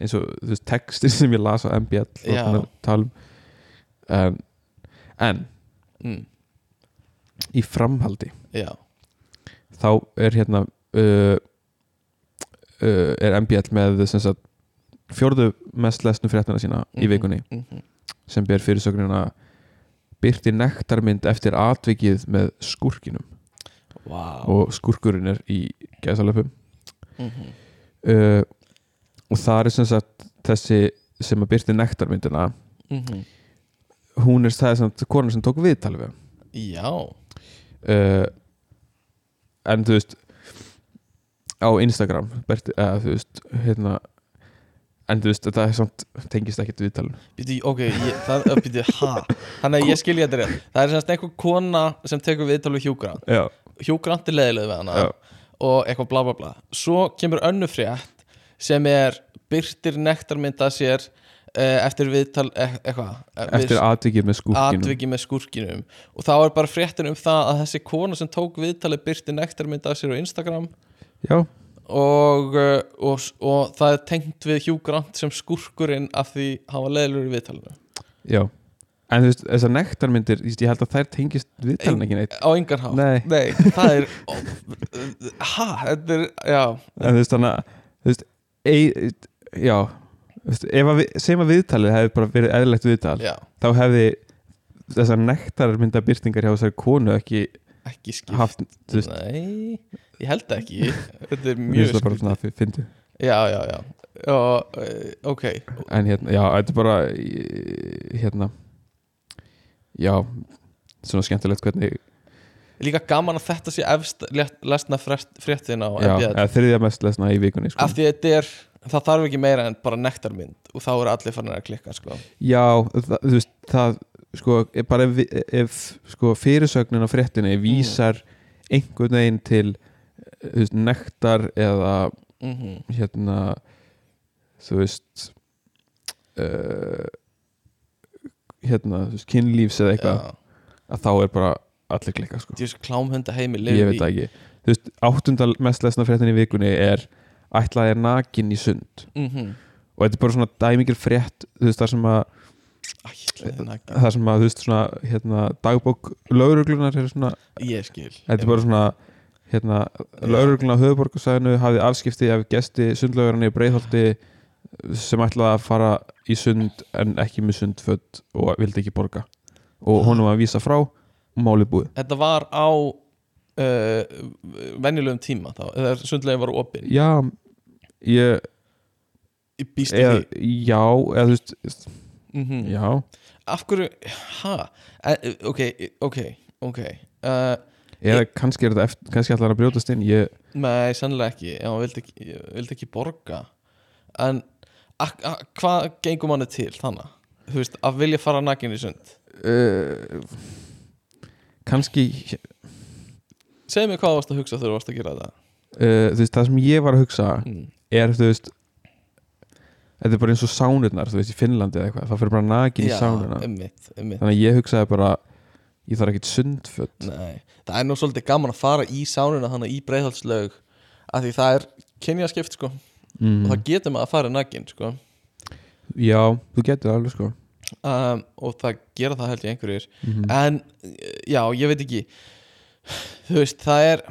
B: eins og þú veist textin sem ég las á MBL og
A: Já.
B: búin að tala um. En, en
A: mm,
B: í framhaldi
A: Já,
B: þá er hérna uh, uh, er MBL með sem sagt fjórðu mest lesnu fréttina sína í
A: Mhm,
B: vikunni.
A: mhm.
B: sem ber fyrirsögnina byrti nektarmynd eftir atvikið með skúrkinum.
A: Vá.
B: Og skúrkurinn er í gæðsalöpum
A: mhm,
B: uh, og það er sem sagt þessi sem að byrti nektarmyndina.
A: Mhm.
B: hún er það samt konan sem tók viðtalið við.
A: Já,
B: uh, en þú veist á Instagram Berti, eða, þú veist hérna en þú veist þetta er samt tengist ekkert viðtalinu.
A: Býtu, ok, ég, það, býtu, ha. Þannig að ég skilja þetta rétt. Það er semst einhver kona sem tekur við Hugh Grant.
B: Já,
A: Hugh Grant er leiðileg við hana
B: já,
A: og eitthvað bla bla bla. Svo kemur önnu frétt sem er byrtir nektarmynda sér uh, eftir viðtal e eitthvað eh,
B: eftir
A: við-
B: atvikið með skúrkinum.
A: Atviki með skúrkinum. Og þá er bara fréttin um það að þessi kona sem tók viðtalið byrti nektarmynda sér á Instagram
B: já,
A: og, uh, og, og það er tengt við Hugh Grant sem skurkurinn af því hann var leðilur í viðtalinu.
B: Já. En þú veist, þessar nektarmyndir, ég held að þær tengist viðtalin ekki neitt.
A: Á engan hátt.
B: Nei.
A: það er ha, þetta er, já.
B: En þú veist, þannig að Þú veist, ei, já. Þú veist, ef að við, segjum að viðtalið hefði bara verið eðlilegt viðtal
A: já,
B: þá hefði þessar nektarmyndabyrtingar hjá þessari konu ekki
A: ekki skipt
B: haft, þú veist,
A: nei, ég held ekki. [LAUGHS] Þetta er mjög
B: það bara
A: skipt
B: svona að fyndi
A: já, já, já, já uh, ok,
B: En hérna, já, þetta er bara í- hérna Já, svona skemmtilegt hvernig
A: líka gaman að þetta sé efst létt- lesna frest- fréttin á
B: Já,
A: MBL
B: eða þriðja mest lesna í vikunni sko.
A: af því að þetta er það þarf ekki meira en bara nektarmynd og þá eru allir farin að klikka sko.
B: Já, það, þú veist, það sko, bara ef, ef sko, fyrirsögnin á fréttinni vísar einhvern veginn til þú veist, nektar eða
A: mm
B: hérna þú veist uh, hérna, þú veist, kynlífs eða eitthvað að þá er bara allir klikka sko.
A: Djús klámhunda heimi
B: ég veit ekki. Þú veist, áttundal mest lesna fréttin í vikunni er ætlaði er nakin í sund.
A: Mm -hmm.
B: og þetta er bara svona dæmingir frétt þú veist, það sem að það sem að, þú veist, svona hérna, dagbók lauruglunar svona,
A: Ég skil.
B: Þetta er bara svona hérna, lauruglunar höfuborgarsæðinu hafði afskipti af gesti sundlaugarinn í Breiðholti sem ætlaði að fara í sund en ekki með sundfödd og vildi ekki borga. Og honum var að vísa frá og málið búið.
A: Þetta var á uh, venjulegum tíma þá, eða sundlegin var opinn
B: já, ég
A: býstu því
B: já, eða þú veist
A: mm
B: já,
A: Af hverju, ha? Ok, ok, ok. Uh,
B: eða kannski er þetta eftir, kannski hann að brjótast inn ég,
A: Nei, sannlega ekki. Já, hann vildi ekki, vildi ekki borga. En hvað gengum manni til þannig? Þú veist, að vilja fara nakin í sund?
B: Uh, kannski
A: Segðu mér hvað varst að hugsa þegar þú varst að gera þetta.
B: Uh, þú veist, það sem ég var að hugsa
A: mm.
B: er, þú veist þetta er bara eins og sánurnar, þú veist, í Finnlandi eða eitthvað, það fyrir bara nakin í
A: einmitt
B: þannig að ég hugsaði bara ég þarf ekkit sundföt.
A: Nei, það er nú svolítið gaman að fara í sánuna þannig í breiðhalslaug af því það er kynjaskipt sko. Og
B: mm.
A: það getur maður að fara nakin sko.
B: Já, þú getur það alveg sko.
A: Um, og það gera það held ég einhverjir.
B: Mm
A: en já, ég veit ekki. Þú veist, það er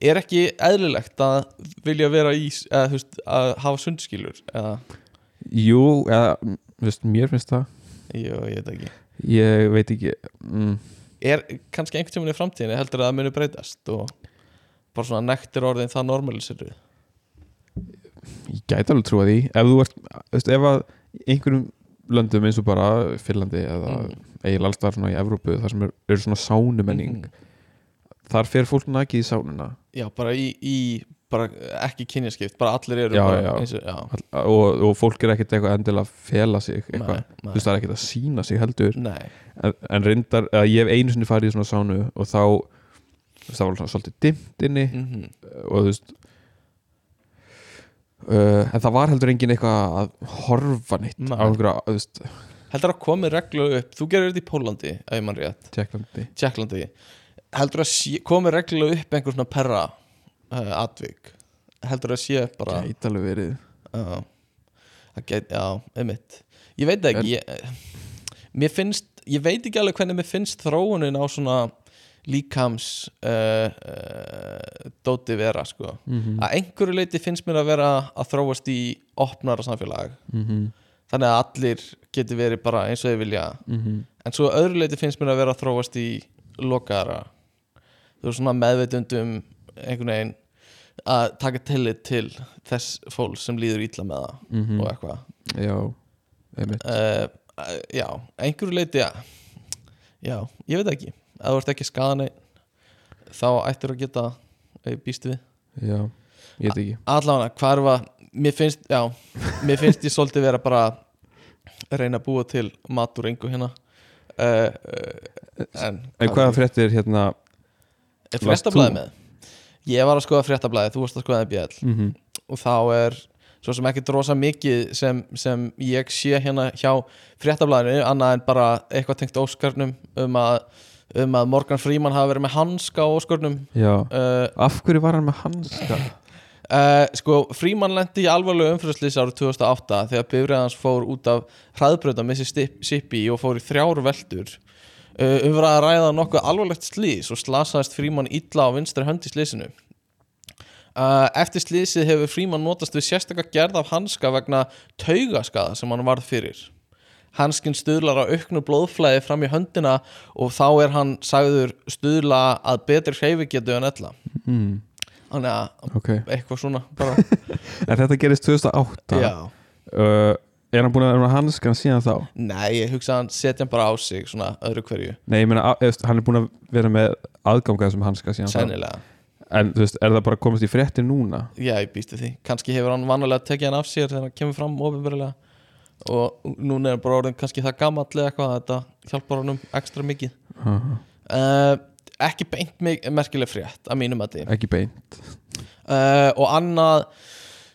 A: er ekki eðlilegt að vilja vera í eða veist, að hafa sundskilur eða,
B: jú, eða, veist, mér finnst það
A: jú, ég veit ekki
B: ég veit ekki mm.
A: er kannski einhvern tímann í framtíðinni heldur að það muni breytast og bara svona nektir orðin það normalisir
B: ég gæti alveg trúa því ef þú ert, veist, ef að einhverjum löndum eins og bara Finnlandi eða
A: Mm.
B: eiginlega svona í Evrópu þar sem er, eru svona sánumenning
A: Mhm.
B: Þar fer fólk nakið í sánuna
A: já, bara í, í bara ekki kynjaskipt, bara allir eru
B: Já,
A: bara
B: já.
A: eins og, já,
B: og, og fólk er ekkert eitthvað endilega að fela sig eitthvað,
A: nei,
B: þú veist það er ekkert að sína sig heldur.
A: Nei,
B: en, en reyndar, ég hef einu sinni farið í svona sánu og þá það var svolítið dimmt inni.
A: Mhm.
B: Og þú veist uh, en það var heldur engin eitthvað að horfa
A: Nei.
B: veist,
A: heldur að komi reglu upp, þú gerir þetta í Pólandi ef ég mann rétt,
B: Tjekklandi
A: heldur að sé, komi reglu upp einhver svona perra uh, atvik? Heldur að sé bara
B: gæti alveg verið.
A: Það get, já, einmitt. Ég veit ekki ég, mér finnst, ég veit ekki alveg hvernig mér finnst þróunin á svona líkams uh, uh, dóti vera sko.
B: Mm
A: að einhverju leiti finnst mér að vera að þróast í opnara samfélag.
B: -hmm.
A: þannig að allir geti verið bara eins og þau vilja.
B: Mm
A: en svo öðru leiti finnst mér að vera að þróast í lokaðara þú er svona meðveitundum einhvern veginn að taka tillit til þess fólk sem líður ítla með það
B: -hmm.
A: og eitthvað.
B: Já,
A: uh, já, einhverju leiti já. já, ég veit ekki. Ef þú ert ekki skadan þá ættir að geta eh, býst við.
B: Já, ég veit ekki.
A: Allavega, hvað er það mér finnst, já, mér finnst ég svolítið vera bara að reyna að búa til mat úr engu hérna. Uh, uh, en
B: en hvaða fréttir hérna
A: er fréttablaði með. Ég var að skoða fréttablaði, þú varst að skoða BL
B: mm -hmm.
A: og þá er svo sem ekki drosa mikið sem, sem ég sé hérna hjá fréttablaðinu annað en bara eitthvað tengt Óskarnum um að, um að Morgan Freeman hafa verið með hanska á Óskarnum.
B: Já,
A: uh,
B: af hverju var hann með hanska?
A: Uh, [LAUGHS] sko, Fríman lendi í alvarlegu umfyrirslýs árið 2008 þegar bifrið hans fór út af hraðbröta Mississippi og fór í þrjár veldur um var að ræða nokkuð alvarlegt slýs og slasaðist Fríman illa á vinstri hönd í slýsinu uh, Eftir slýsið hefur Fríman notast við sérstakka gerð af hanska vegna taugaskaða sem hann varð fyrir. Hanskinn stuðlar á auknu blóðflæði fram í höndina og þá er hann sagður stuðla að betri hreyfigetu en ella.
B: Mm,
A: Þannig að
B: ok.
A: eitthvað svona bara, [LAUGHS]
B: En þetta gerist 2008
A: Já,
B: uh, Er hann búin að vera hanskan síðan þá?
A: nei, ég hugsa að hann setja hann bara á sig svona öðru hverju,
B: Nei, ég meina, eða, hann er búin að vera með aðgangað sem hanska síðan
A: sennilega.
B: Þá En þú veist, er það bara komast í fréttir núna?
A: Já, ég býstu því, kannski hefur hann vanalega tekið hann af sér þegar hann kemur fram ofinverulega og núna er hann bara orðin kannski það gamall eða eitthvað að þetta hjálpar honum ekstra mikið.
B: Uh -huh.
A: uh, Ekki beint mig, merkileg frétt að mínum að því
B: Ekki beint.
A: Uh, og annað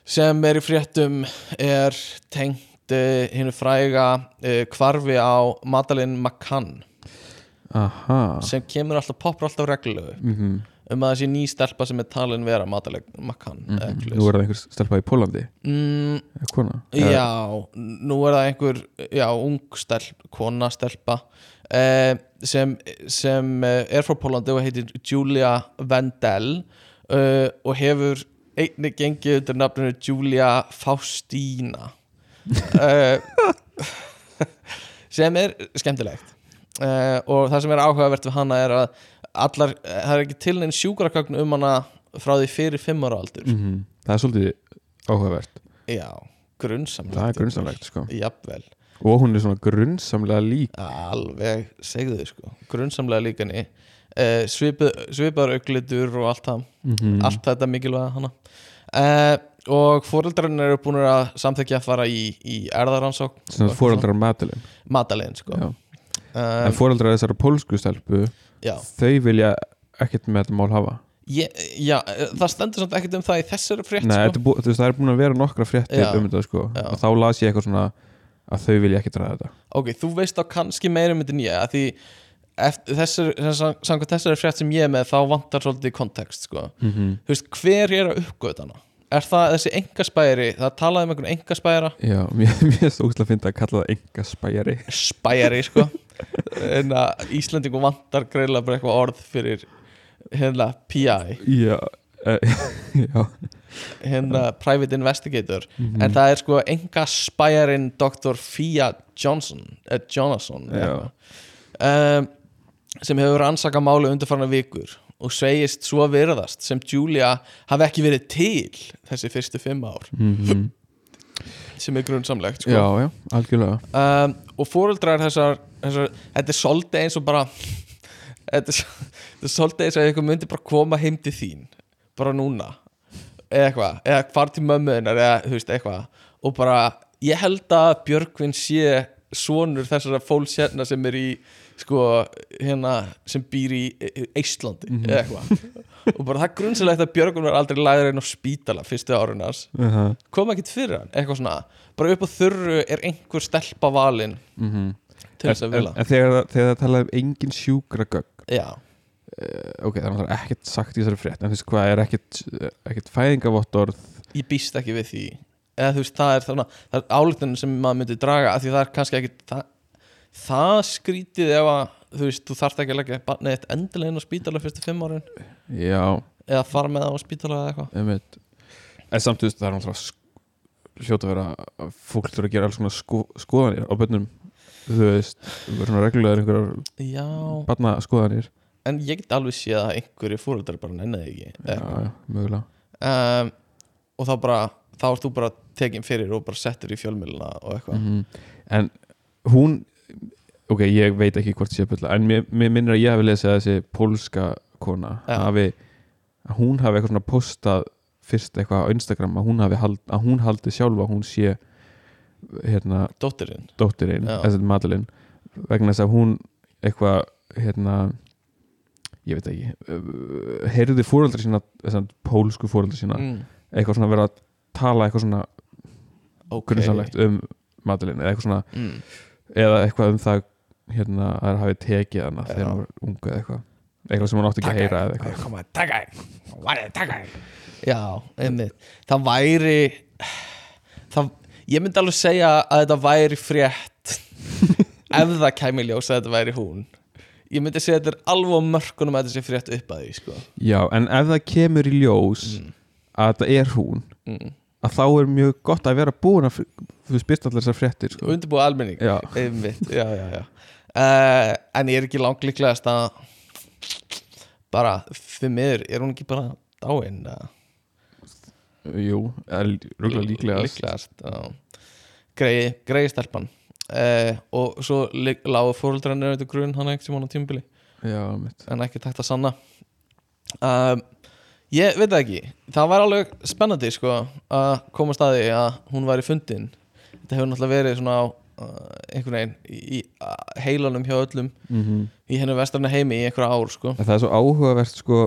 A: sem er í fréttum er tengt uh, hinnu fræga uh, kvarfi á Madeleine McCann
B: Aha.
A: Sem kemur alltaf, poppar alltaf reglulegu.
B: Mm
A: um að þessi ný stelpa sem er talin vera Madeleine McCann
B: -hmm.
A: eða
B: Nú er það einhver stelpa í Pólandi
A: mm, Já, nú er það einhver já, ung stelp, kona stelpa eh, sem, sem eh, er frá Pólandi og heitir Julia Vendel eh, og hefur einnig gengið undir nafninu Julia Faustina eh, [LAUGHS] sem er skemmtilegt. Eh, og það sem er áhugavert við hana er að allar, það er ekki til neinn sjúkragagn um hana frá því fyrir fimm ára aldur.
B: -hmm. Það er svolítið áhugavert.
A: Já, grunnsamlegt
B: Það er grunnsamlegt sko.
A: Jafnvel.
B: Og hún er svona grunnsamlega lík.
A: Alveg, segðu þið sko. Grunnsamlega líkani uh, Svipaður auglitur og allt það.
B: -hmm.
A: Allt þetta mikilvæga hana. Uh, Og fóreldrarinn eru búin að samþekja að fara í, í erðaransók
B: Svona fóreldrar Madeleine.
A: Madeleine sko. Um,
B: En fóreldrar þessara pólsku stelpu
A: Já,
B: Þau vilja ekkert með þetta mál hafa.
A: Ég, já eh, það stendur samt ekkert um það í þessari frétt
B: Nei,
A: sko.
B: þetta bú, þú veist, það er búin að vera nokkra fréttir um þetta sko.
A: Já.
B: Og þá las ég eitthvað svona að þau vilja ekkert ræða þetta.
A: Ok, þú veist þá kannski meira um þetta að Því þessari, samkvæmt þessari frétt sem ég er með þá vantar svolítið kontekst sko.
B: Mm -hmm.
A: Þú veist, hver er að uppgöta hana? Er það þessi engaspæri, það talaði um einhvern engaspæra
B: Já, mér, er stókslega að finna að kalla það enga spæjari
A: spæri sko. [LAUGHS] En að Íslandingum vantar greiðlega bara eitthvað orð fyrir hérna PI
B: Já, uh, [LAUGHS] já.
A: Hérna Private Investigator.
B: Mhm.
A: en það er sko enga spærin Dr. Fia Johnson eh, Jonasson um, sem hefur rannsaka máli undirfarna vikur og segist svo virðast sem Julia hafi ekki verið til þessi fyrstu fimm ár.
B: Mm [LAUGHS]
A: sem er grunnsamlegt sko.
B: Já, já, algjörlega.
A: Um, og fóreldrar þessar, þessar þetta er svolítið eins og bara [LAUGHS] þetta er, svolítið eins og einhver myndi bara koma heim til þín bara núna eða eitthvað, eða hvar til mömmuðinar eða þú veist eitthvað. Og bara, ég held að Björgvin sé sonur þessara fólks hérna sem er í sko, hérna sem býr í Íslandi eða eitthvað. Og bara það grunnsilegt að Björgvin var aldrei lagður inn á spítala fyrstu árunars
B: uh -huh.
A: kom ekkert fyrir hann, eitthvað svona bara upp á þurru er einhver stelpa valin
B: mm
A: til þess að vilja.
B: en þegar, þegar það talaði um engin sjúkragögg
A: já,
B: uh, Ok, það er ekkert sagt í þessari frétt En þú veist hvað, er ekkert, ekkert fæðingavottorð?
A: Ég býst ekki við því. Eða þú veist, það er er álíktunum sem maður myndi draga af því það er kannski ekki það, skrítið ef að þú veist, þú þarft ekki að leggja barnið eitt endilega inn á spítala fyrstu fimm árin.
B: Já,
A: eða fara með það á spítala eða eitthvað.
B: Einmitt. En samt, þú veist, það er náttúrulega hljóta að vera fólk þurfa að gera alls konar sko, skoðanir á bönnum Þú veist, það er svona reglulega einhverjar
A: já,
B: barna skoðanir
A: en ég get alveg séð að einhverju fóreldrar bara nenniði ekki
B: Já,
A: eitthvað.
B: já, mögulega.
A: Um, og þá bara þá ert þú bara tekin fyrir og bara settur í fjölmjöluna og eitthvað.
B: -hmm. En hún Ok, ég veit ekki hvort sé bulla En mér, mér minnir að ég hafi lesið að þessi pólska kona
A: Já.
B: hafi, að hún hafi eitthvað svona postað fyrst eitthvað á Instagram að hún hafi hald, að hún haldi sjálfa að hún sé hérna
A: dóttirinn
B: dóttirinn,
A: Já.
B: þessi Madeline vegna þess að hún eitthvað hérna ég veit ekki uh, heyrði fóreldra sína þessan pólsku fóreldra sína
A: mm.
B: eitthvað svona vera að tala eitthvað svona
A: ok
B: grunnsamlegt um Madeline eða eitthvað svona
A: mm.
B: Eða eitthvað um það hérna að það hafi tekið hana þegar hann var unga eða eitthvað. Eitthvað sem hann átti ekki að heyra eða eitthvað.
A: Koma, taka Væri, taka einn já, einmitt. Það væri það, ég myndi alveg segja að þetta væri frétt [LAUGHS] ef það kæmi ljós að þetta væri hún. Ég myndi segja að þetta er alveg mörkunum að þetta sé frétt upp að því sko.
B: Já, en ef það kemur í ljós að þetta er hún
A: mm.
B: Að þá er mjög gott að vera búin að þú veist byrst allar þessar fréttir sko.
A: undirbúið almenning.
B: Já.
A: einmitt, já, já, já. Uh, en ég er ekki langt líklegast að bara, fyrir miður er hún ekki bara dáin uh,
B: Jú, rúglega líklega
A: líklegast. Já. grei, grei stelpan. Uh, og svo lí- lágu fóröldrann er grunn hann ekki sem hann á
B: mitt
A: en ekki takt að sanna. Um, ég veit það ekki. Það var alveg spennandi sko að koma staði að hún væri fundin. Þetta hefur náttúrulega verið svona á uh, einhvern veginn í, í uh, heilanum hjá öllum
B: mm -hmm.
A: í hennu vestarna heimi í einhverja ár sko.
B: Það er svo áhugavert sko.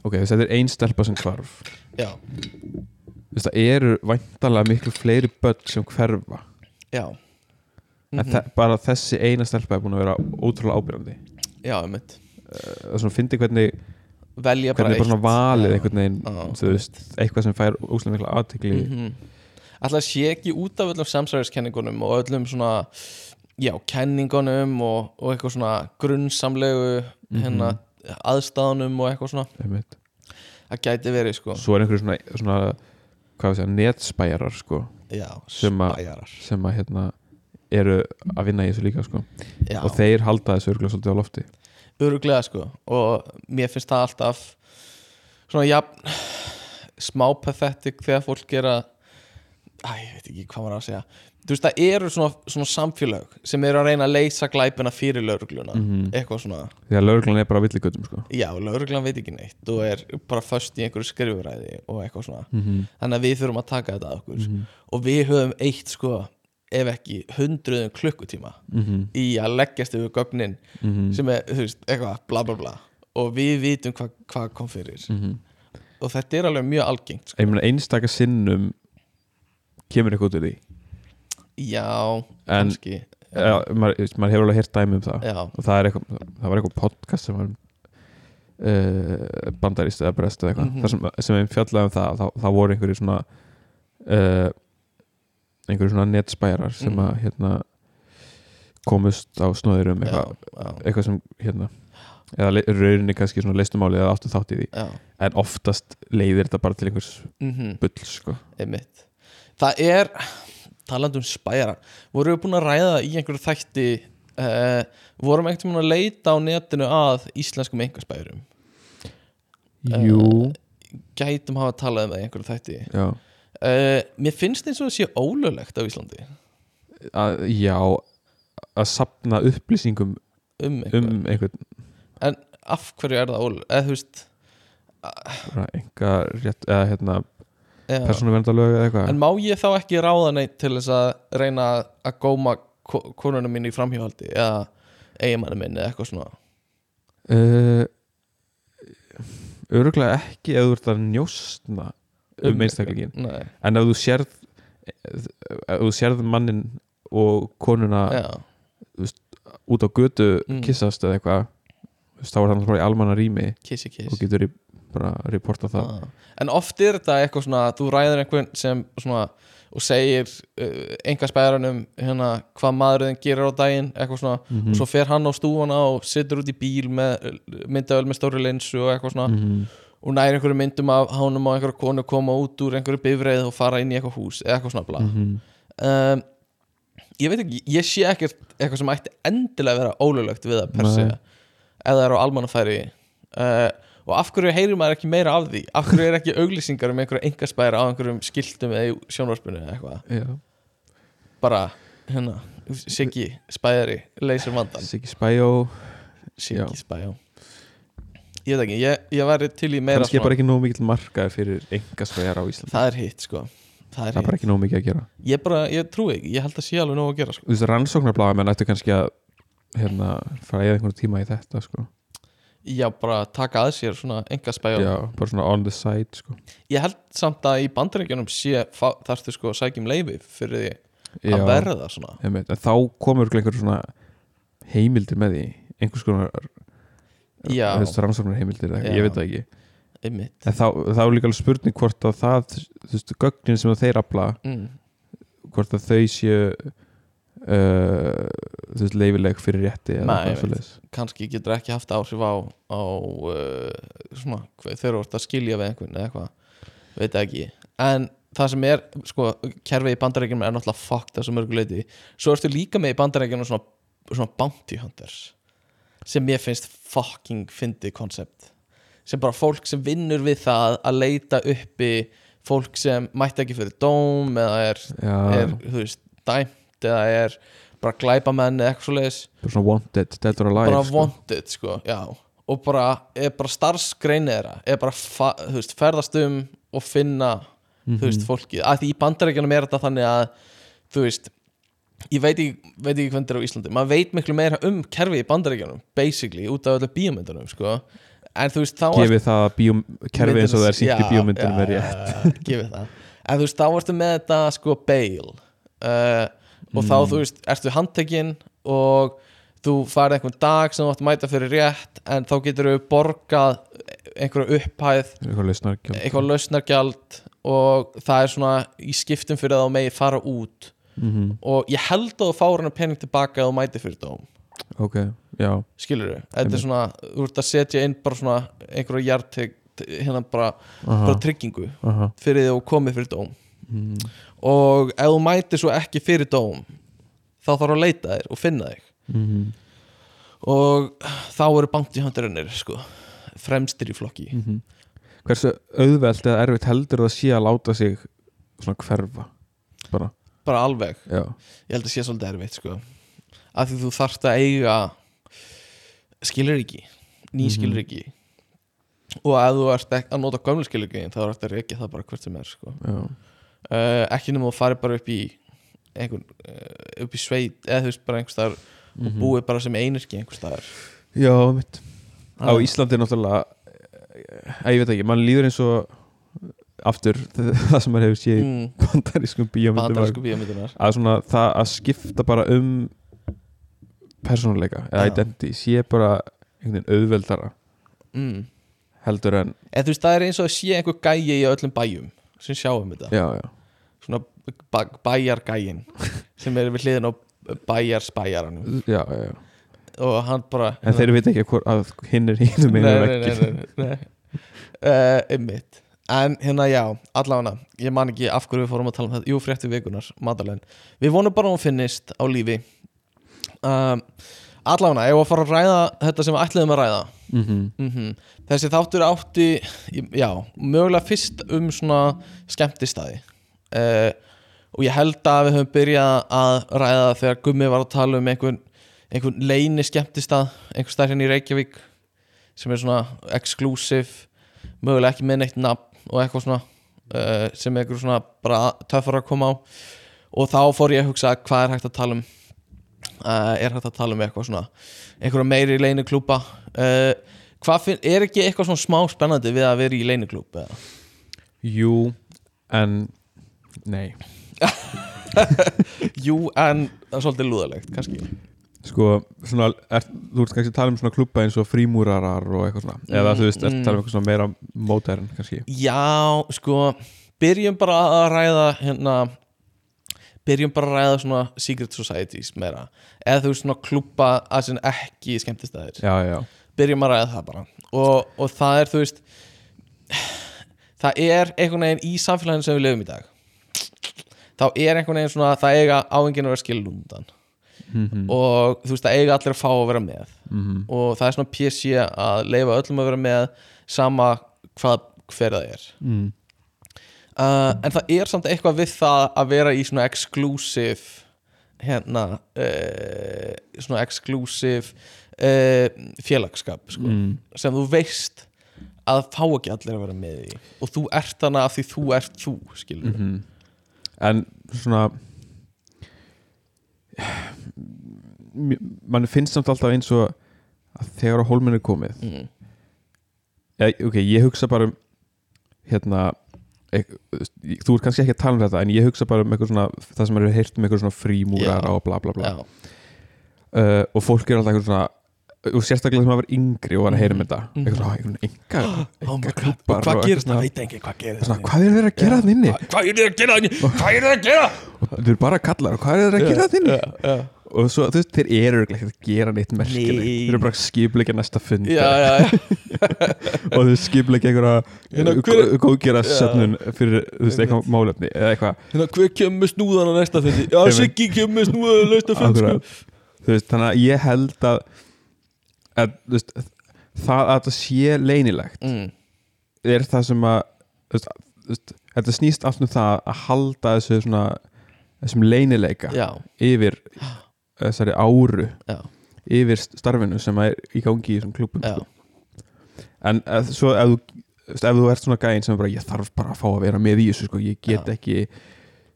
B: Ok, þetta er ein stelpa sem hvarf.
A: Já,
B: Þess að eru væntalega miklu fleiri börn sem hverfa.
A: Já. Mhm.
B: þe bara þessi eina stelpa er búin að vera ótrúlega ábyrjandi
A: já, einmitt.
B: Það er svona fyndi hvernig
A: velja bara
B: hvernig bara svona valið einhvern veginn þú veist, eitthvað sem fær óslega mikla aðtekli
A: mm -hmm. Alltaf sé ekki út af öllum samsæðiskenningunum og öllum svona já, kenningunum og, og eitthvað svona grunnsamlegu
B: Mhm.
A: hérna aðstæðunum og eitthvað svona.
B: Einmitt.
A: það gæti verið sko.
B: Svo er einhverju svona, svona hvað við segja, netspæjarar sko,
A: já,
B: Sem að- sem að hérna eru að vinna í þessu líka sko.
A: já,
B: og þeir halda þessu örgulega svolítið á lofti
A: öruglega sko og mér finnst það alltaf svona ja, smá pathetic þegar fólk gera æ, ég veit ekki hvað maður að segja þú veist, það eru svona, svona samfélög sem eru að reyna að leysa glæpina fyrir laurugluna
B: Mhm.
A: eitthvað svona
B: því að lögreglan er bara villigötum sko.
A: Já, lauruglan veit ekki neitt og er bara föst í einhverju skrifuræði og eitthvað svona
B: mm -hmm.
A: þannig að við þurfum að taka þetta að okkur
B: Mhm.
A: og við höfum eitt sko ef ekki hundruðum klukkutíma
B: Mhm.
A: í að leggjast yfir gögnin sem er, þú veist, eitthvað bla bla bla og við vitum hvað hva kom fyrir
B: Mhm.
A: og þetta er alveg mjög algengt sko.
B: ég meina einstaka sinnum kemur eitthvað úr því
A: Já,
B: En-
A: kannski
B: ja, maður, maður hefur alveg heyrt dæmi um það
A: Já,
B: og það, eitthvað, það var eitthvað podcast sem var uh, bandarist eða brest eða eitthvað
A: Mhm.
B: mm sem, sem fjallaði um það þá, þá voru einhverju svona uh, einhverju svona netspæjarar sem
A: Mhm.
B: að hérna komust á snóðir um
A: já,
B: eitthvað, eitthvað sem hérna eða rauninni kannski svona leistumáli eða áttu þátt í því.
A: Já.
B: en oftast leiðir þetta bara til einhvers
A: Mm
B: bull sko.
A: einmitt. Það er, talandi um spæjara vorum við búin að ræða í einhverju þætti uh, vorum einhvern veginn að leita á netinu að íslenskum einhverspæjurum
B: Jú,
A: gætum hafa talað um það í einhverju þætti.
B: Já
A: uh, Mér finnst eins og það sé ólöglegt á Íslandi.
B: Að, Já að sapna upplýsingum
A: um einhver
B: um einhvern.
A: En af hverju er það ólöglegt? Eða þú veist
B: enga rétt, eða hérna
A: já.
B: persónuverndarlög eða eitthvað.
A: En má ég þá ekki ráða neitt til þess að reyna að góma ko- konunum mín í framhjóhaldi eða eiginmanni minn eða eitthvað svona?
B: Uh, Öruglega ekki ef þú ert að njóstna um,
A: Um-
B: einstaklingin
A: Nei,
B: en ef þú sérð ef þú sérð mannin og konuna
A: já,
B: út á götu
A: Mm.
B: kissast eða eitthvað veist, þá er það náttúrulega í almanna rými
A: kissi kiss
B: og getur bara að reporta það
A: Ah. En oft er þetta eitthvað svona þú ræður einhvern sem svona og segir uh, enga spæðaranum hérna hvað maðurinn gerir á daginn eitthvað svona
B: Mhm.
A: og svo fer hann á stúfana og situr út í bíl með myndavel með stóri linsu og eitthvað svona
B: Mhm.
A: Og næri einhverju myndum af hánum á einhverju konu koma út úr einhverju bifreið og fara inn í eitthvað hús eða eitthvað svona bla
B: Mhm.
A: um, ég veit ekki, ég sé ekkert eitthvað sem ætti endilega að vera ólulegt við það per se það er á almannafæri. Uh, og af hverju heyrir maður ekki meira af því? Af hverju er ekki auglýsingar um einhverju engaspæri á einhverjum skiltum eða í sjónvarpinu eða eitthvað? Bara, hérna, Siggi spæðari, leysir vandan
B: Siggi Spæjó
A: Siggi spæjó ég veit ekki, ég, ég væri til í meira
B: kannski er bara ekki nóg mikill markaði fyrir engasvegar á Íslandi.
A: Það er hitt sko. Það er
B: það er bara ekki nóg mikið að gera.
A: Ég bara, ég trúi ekki ég held að sé alveg nóg að gera sko.
B: Þú veist rannsóknarbláða menn ættu kannski að hérna, fara eða einhvern tíma í þetta sko.
A: já, bara taka að sér svona engaspæjó
B: já, bara svona on the side sko.
A: ég held samt að í bandaríkjunum þarftu sko að sækjum leifi fyrir því að verða svona.
B: en þá komur einhver svona heimildir með því einhvers konar
A: Já.
B: rannsóknar heimildir
A: Já.
B: ég veit það ekki þá, þá er líka alveg spurning hvort að það þú veist, gögnin sem þeir afla
A: mm.
B: hvort að þau séu uh, þú veist, leifileg fyrir rétti
A: Nei, ég kannski getur ekki haft áhrif á, á uh, svona, þegar þú ert að skilja við einhvern eða eitthvað veit ekki en það sem er, sko, kerfið í bandarækjum er náttúrulega fucked þessu mörgu leiti svo ertu líka með í bandarækjum svona, svona bounty hunters sem mér finnst fucking fyndið koncept. Sem bara fólk sem vinnur við það að leita uppi fólk sem mætti ekki fyrir dóm eða er, er þú veist, dæmt eða er bara glæpamenn eða eitthvað svo leiðis
B: bara svona wanted, dead or alive
A: bara
B: sko.
A: wanted sko, já. Og bara, er bara starfsgreinið þeirra er bara, þú veist, ferðast um og finna,
B: Mhm.
A: þú veist, fólkið. Að því í bandarækjunum er þetta þannig að þú veist, ég veit ekki veit ekki hvernig þetta er á Íslandi, maður veit miklu meira um kerfið í bandarækjunum, basically út af öllu bíómyndunum, sko. En þú veist, þá
B: gefið það að bíóm, kerfið eins og það er sínt í
A: já,
B: er rétt.
A: gefið það. En þú veist, þá ertu með þetta sko bail. Uh, og þá,
B: Mm.
A: þú veist, ertu handtekinn og þú farið einhvern dag sem þú átt að mæta fyrir rétt en þá getur þú borgað einhverju upphæð
B: eitthvað lausnargjald
A: og það er svona í skiptum fyrir að þú megi fara út
B: mm
A: og ég held að þú fáur hennar pening tilbaka að þú mæti fyrir dóm.
B: Ok, já,
A: skilur þau, þetta er svona þú ert að setja inn bara svona einhverju hjartek hérna bara,
B: aha,
A: bara tryggingu
B: aha.
A: fyrir því að þú komið fyrir dóm.
B: Mm.
A: og ef þú mætir svo ekki fyrir dóm þá þarf að leita þér og finna þig.
B: Mm.
A: og þá eru bounty hunterinnir sko, fremstir í flokki.
B: Mm hversu auðvelt eða erfitt heldur það sé að láta sig svona hverfa? Bara,
A: bara alveg,
B: já,
A: ég held að sé svolítið erfitt sko, af því þú þarft að eiga skilur ekki ný
B: Mhm.
A: skilur ekki og ef þú ert að nota gömlu skilur ekki þá er þetta ekki það bara hvert sem er sko. uh, ekki nema þú farið bara upp í einhvern, uh, upp í sveit eða þú veist bara einhvers staðar
B: Mhm.
A: og búið bara sem einirki einhvers staðar
B: já, mitt á
A: Ah.
B: Íslandi er náttúrulega að ég veit ekki, mann líður eins og aftur [LAUGHS] það sem maður hefur séð
A: mm,
B: bandarískum bíómyndum að svona það að skipta bara um persónuleika eða
A: Já.
B: identity sé bara einhvern veginn auðveldara
A: mm.
B: heldur en
A: en þú veist það er eins og að sé einhver gæi í öllum bæjum sem sjáum þetta
B: já, já,
A: svona bæjargæin sem er við hliðin á bæjarspæjaranum
B: já, já, já.
A: og hann bara
B: en þeir veit ekki hvor, að hinn er hínum
A: nei,
B: einu
A: nei. Uh, einmitt en hérna já, allavega ég man ekki af hverju við fórum að tala um þetta jú, frétti vikunar, Madalen við vonum bara að hún finnist á lífi. Um, allavega, ég var að fara að ræða þetta sem við ætliðum að ræða?
B: Mm -hmm.
A: mm þessi þáttur átti já, mögulega fyrst um svona skemmtistæði uh, og ég held að við höfum byrjað að ræða þegar Gummi var að tala um einhvern, einhvern leini skemmtistað einhver stær hérna í Reykjavík sem er svona exclusive mögulega ekki með neitt nafn og eitthvað svona uh, sem einhver svona bara töffar að koma á. Og þá fór ég að hugsa hvað er hægt að tala um? Uh, er hægt að tala um eitthvað svona einhverja meiri leiniklúpa uh, hvað finn, er ekki eitthvað svona smá spennandi við að vera í leiniklúp eða?
B: jú, en nei, [LAUGHS]
A: jú en það er svolítið lúðalegt kannski
B: sko svona, er, þú ert kannski að tala um svona klubba eins og frímúrarar og eitthvað svona. Eða þú veist, ert að tala um eitthvað svona meira mótærin kannski.
A: Já sko byrjum bara að ræða hérna byrjum bara að ræða svona secret societies meira. Eða þú veist svona klúpa að sem ekki skemmtistæðir
B: já, já,
A: byrjum að ræða það bara. Og, og það er þú veist það er einhvern veginn í samfélaginu sem við lifum í dag. Þá er einhvern veginn svona það eiga áenginn að vera skilur
B: mm
A: og þú veist það eiga allir að fá að vera með
B: -hmm.
A: og það er svona PC að leifa öllum að vera með sama hvað hver það er
B: mm.
A: uh, en það er samt eitthvað við það að vera í svona exclusive hérna uh, svona exclusive uh, félagskap sko,
B: Mm.
A: sem þú veist að fá ekki allir að vera með í og þú ert þannig af því þú ert þú skilur
B: Mm en svona mann finnst samt alltaf eins og að þegar á hólminn er komið
A: mm.
B: ja, ok, ég hugsa bara um hérna ek, þú ert kannski ekki að tala um þetta en ég hugsa bara um eitthvað svona það sem eru heyrt um eitthvað svona frímúrar
A: Já.
B: og bla bla bla
A: Já,
B: uh, og fólk er alltaf eitthvað svona og sérstaklega sem maður var yngri og var að heyra um þetta
A: Mhm.
B: eitthvað svona, einhvern enga, [GASPS]
A: Oh
B: klubbar
A: Og hvað
B: og
A: gerist það? Veit ekki hvað gerist
B: svona, hvað er þeir að gera það inni
A: Hvað er þeir að gera það? Hvað er þeir að gera?
B: þeir eru bara kallar og hvað er þeir að gera það inni. Og svo þú veist, þeir eru ekkert að gera neitt merkilegt
A: Nei.
B: þeir eru bara að skipleika næsta fund
A: Já, já, já. [LAUGHS]
B: og þeir skipleika
A: Hérna,
B: einhverja
A: hver-
B: góðgera
A: Já.
B: söfnun fyrir þú veist, eitthvað málefni eða eitthvað
A: Hérna, hver kemur með snúðan á næsta fundi? Já,
B: Einmitt.
A: Siggi kemur með snúðan á næsta fundi sko.
B: Akkurat. þú veist, þannig að ég held að, að þú veist, það að þetta sé leynilegt
A: mm.
B: er það sem að þú veist, þú veist, þetta snýst allt um það að halda þessu svona þessum leynileika
A: Já,
B: yfir þessari áru
A: já,
B: yfir starfinu sem er í gangi í þessum klubum sko. en að, svo ef þú, ef þú ert svona gæinn sem bara ég þarf bara að fá að vera með í þessu sko, ég get
A: Já.
B: ekki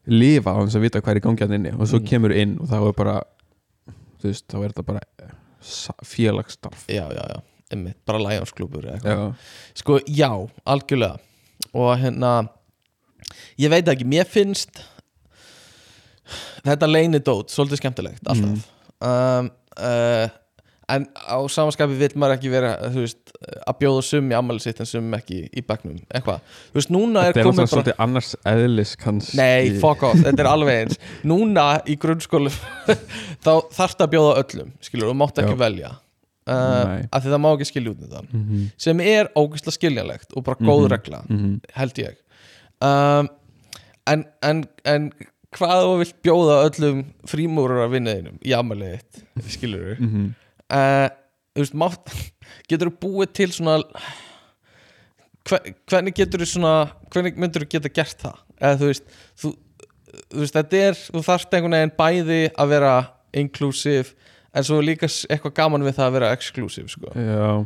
B: lifa á þess að vita hvað er í gangi að inni. Og svo
A: Mm.
B: kemur inn og þá er bara þú veist, þá er þetta bara sa- félagsstarf.
A: Já, já, já, einmitt, bara
B: já,
A: Sko, já, algjörlega. Og hérna Ég veit ekki, mér finnst Þetta leinidót Svolítið skemmtilegt, alltaf. Um, uh, En á samanskapi vill maður ekki vera veist, að bjóða sum í ammæli sitt En sum ekki í bekknum, eitthvað. Þú veist, núna er
B: þetta er náttúrulega svolítið annars eðlis kannski.
A: Nei, fuck off, þetta er alveg eins. Núna í grunnskólu [LAUGHS] Þá þarftu að bjóða öllum Skilur, þú mátt ekki
B: Já.
A: velja. Uh, af því það má ekki skilja út þetta
B: mm -hmm.
A: sem er ógeðslega skiljanlegt og bara góð
B: Mhm.
A: regla,
B: Mm
A: held ég. Um, en, en, en hvað þú vilt bjóða öllum frímúrar að vinnaðinum í amalið þitt skilur þú
B: -hmm.
A: uh, veist, mátt, getur þú búið til svona hver, hvernig getur þú svona hvernig myndur þú geta gert það? Eða þú veist, þú, þú veist þetta er, þú þarft einhvern veginn bæði að vera inclusive en svo líka eitthvað gaman við það að vera exclusive sko.
B: Já.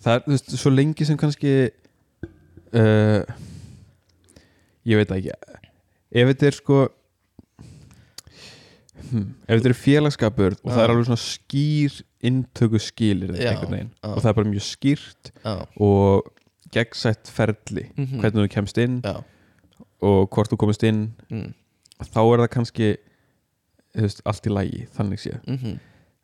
B: Það er, þú veist, svo lengi sem kannski uh, Ég veit ekki Ef þetta er sko hm, Ef þetta er félagskapur og það er alveg svona skýr inntöku skilir
A: Já, já.
B: og það er bara mjög skýrt
A: já,
B: og gegnsætt ferli
A: Mhm.
B: hvernig þú kemst inn
A: já.
B: og hvort þú komist inn
A: mm,
B: þá er það kannski þú veist, allt í lægi, þannig sé
A: mm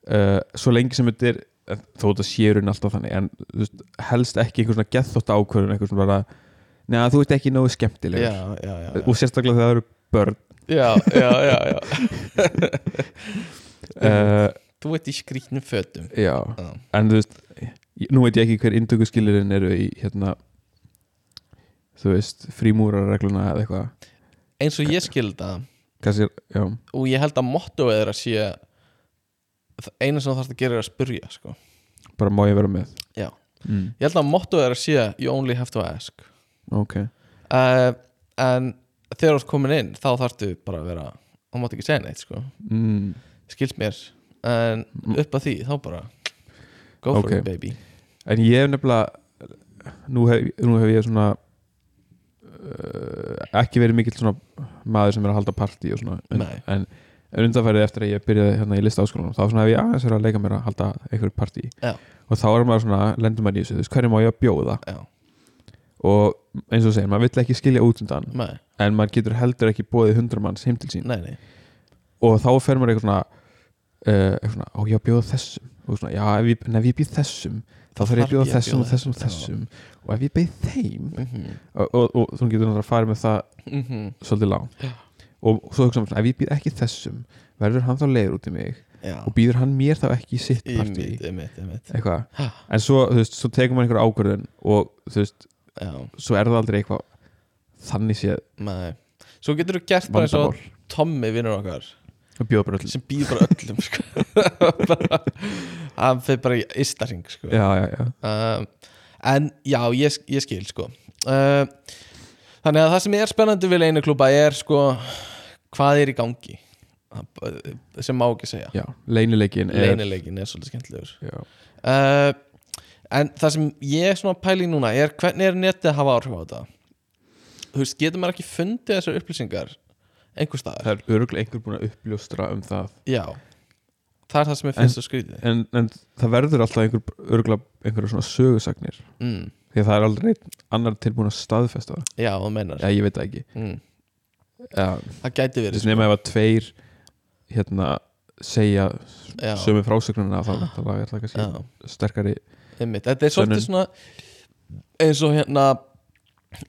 B: uh, svo lengi sem þetta er en þó þetta séurinn alltaf þannig en þú veist, helst ekki einhver svona gethótt ákvörðun einhver svona bara neða þú ert ekki nógu skemmtilegur.
A: Já, já, já,
B: og sérstaklega þegar það eru börn.
A: Já, já, já, já.
B: uh, [LAUGHS]
A: þú ert í skrýtnum fötum.
B: já, en þú veist nú veit ég ekki hver indökuskilirinn eru í hérna þú veist, frímúrarregluna eða eitthvað.
A: Eins og ég skilda
B: kannski, já,
A: og ég held að mottoið er að sé eina sem þú þarfst að gera er að spurja sko.
B: bara má ég vera með?
A: Já.
B: mm,
A: ég held að mottoið er að sé you only have to ask
B: ok,
A: uh, en þegar þú ert komin inn þá þarftu bara að vera þá máttu ekki segja neitt sko.
B: mm,
A: skilst mér. En
B: Mm.
A: upp að því þá bara go for
B: Ok.
A: it baby.
B: En ég hef nefnilega nú hef, nú hef ég svona uh, ekki verið mikill svona maður sem er að halda partí og svona. En, en, undanfærið eftir að ég byrjaði hérna í lista áskólanum þá svona hef ég aðeins verið að leika mér að halda einhverju partí.
A: Já.
B: og þá er maður svona, lendur maður í þessu þú veist, hverju má ég að bjóða?
A: Já,
B: og eins og segir, maður vill ekki skilja út undan
A: nei,
B: en maður getur heldur ekki bóðið hundra manns heim til sín.
A: Nei, nei.
B: og þá fer maður eitthvað svona uh, eitthvað svona, á ég að bjóða þessum. Og svona, já, ef ég, ég býð þessum þá þarf ég að bjóða þessum og þessum og þessum og ef ég beð þeim
A: Mm -hmm.
B: og, og, og þú getur náttúrulega að fara með það
A: Mm -hmm.
B: svolítið langt.
A: Já.
B: og svo hugsa maður svona, ef ég býð ekki þessum verður hann þá leiður út í mig
A: já,
B: og býður hann mér þá ekki í sitt partí? eitthvað, en svo, þú veist, svo tekur maður einhver ákvörðun og þú veist, svo er það aldrei eitthvað þannig séð
A: nei. Svo getur þú gert bara eins og
B: vandamál.
A: Tommy vinnur okkar.
B: Og bjóða bara öll
A: sem býður bara öllum sko. Bara- [LAUGHS] hann fyrir bara í istaring sko.
B: já, já, já,
A: um, en já, ég, ég skil sko. uh, þannig að það sem er spennandi við leinu klúba er sko, hvað er í gangi? Sem má ekki segja.
B: Já leynileikin er
A: leinileikin er svolítið skemmtilegur. Uh, en það sem ég er svona pæling núna er hvernig er netið að hafa áhrif á þetta? Þú veist, getur maður ekki fundið þessar upplýsingar einhver staðar?
B: Það er öruglega einhver búin að uppljóstra um það.
A: Já, það er það sem ég finnst svo skrítið
B: en, en það verður alltaf einhver öruglega einhverja svona sögusagnir.
A: Mm,
B: því að það er aldrei einn annar tilbúin að staðfesta það.
A: Já, þú meinar.
B: Já, ég veit það ekki.
A: Mm,
B: já,
A: það gæti verið
B: nema ef að tveir hérna segja sömu frásögnuna [GASPS] þá er það kannski sterkari
A: einmitt þetta er svolítið svona eins og hérna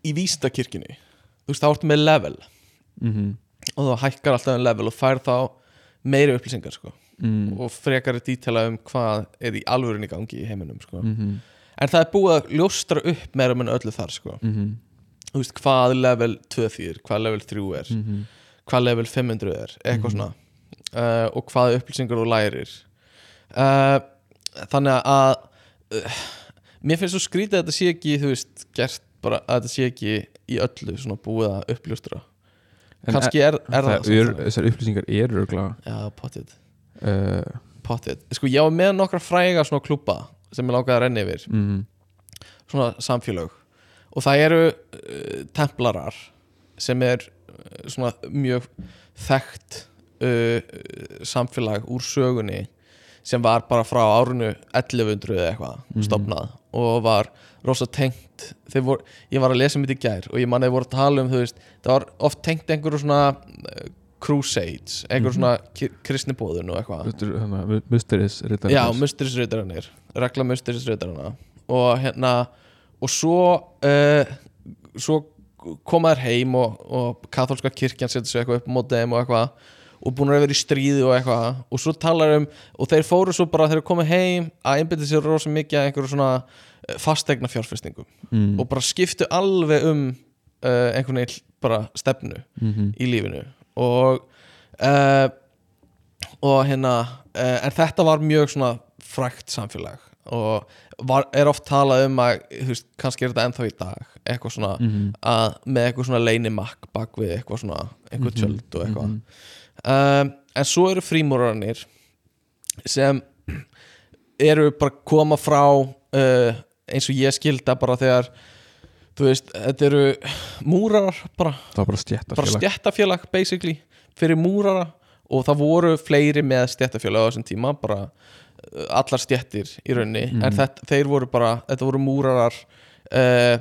A: í vístakirkjunni þú veist, þá ertu með level
B: mm
A: og þá hækkar alltaf um level og fær þá meiri upplýsingar sko
B: mm
A: og frekari dítela um hvað er í alvörinni í gangi í heiminum sko.
B: -hmm.
A: en það er búið að ljóstra upp meira með öllu þar sko.
B: Mm
A: þú veist hvað level 2 þýr, hvað level 3 er
B: -hmm.
A: hvað level 500 er, eitthvað
B: Mhm.
A: svona uh, og hvað upplýsingar þú lærir uh, þannig að uh, mér finnst svo skrítið að þetta sé ekki þú veist, gert bara að þetta sé ekki í öllu svona búið að uppljóstra. Kannski er, er það,
B: það er, þessar upplýsingar eru örgulega
A: já, potið
B: uh,
A: Potið. Sko ég var með nokkra fræga svona klúpa sem ég lákaði að renna yfir.
B: Mm,
A: svona samfélög. Og það eru uh, templarar sem er uh, svona mjög þekkt uh, samfélag úr sögunni sem var bara frá árunu 1100 eða eitthvað
B: Mhm.
A: stopnað og var rosa tengt. Voru, ég var að lesa um þetta í gær og ég manni voru að tala um þú veist, það var oft tengt einhverju svona uh, crusades, einhverju
B: Mhm.
A: svona kristnibóðun og eitthvað.
B: Er hérna
A: Já, musterisritarannir regla musterisritarana og hérna og svo uh, svo koma þær heim og, og katholska kirkjan setur sig eitthvað upp á þeim og eitthvað og búin að vera í stríði og eitthvað. Og svo talar um, og þeir fóru svo bara þeir komið heim að einbytta sér rosa mikið að einhverju svona eh, fastegna fjárfestingum
B: mm,
A: og bara skiptu alveg um uh, einhvern veginn bara stefnu
B: mm
A: í lífinu. Og uh, og hérna uh, en þetta var mjög svona frækt samfélag. Og var, er oft talað um að veist, kannski er þetta ennþá í dag. Eitthvað svona
B: -hmm.
A: að með eitthvað svona leinimakk bak við eitthvað svona eitthvað
B: Mhm,
A: tjöld og eitthvað um, en svo eru frímúrarnir sem eru bara koma frá uh, eins og ég skilda bara þegar þú veist, þetta eru múrarar bara,
B: Það var bara stjætta
A: bara stjættafélag basically, fyrir múrara og það voru fleiri með stjættafélag á þessum tíma, bara uh, allar stjættir í raunni,
B: Mhm.
A: en þetta, þeir voru bara, þetta voru múrarar uh,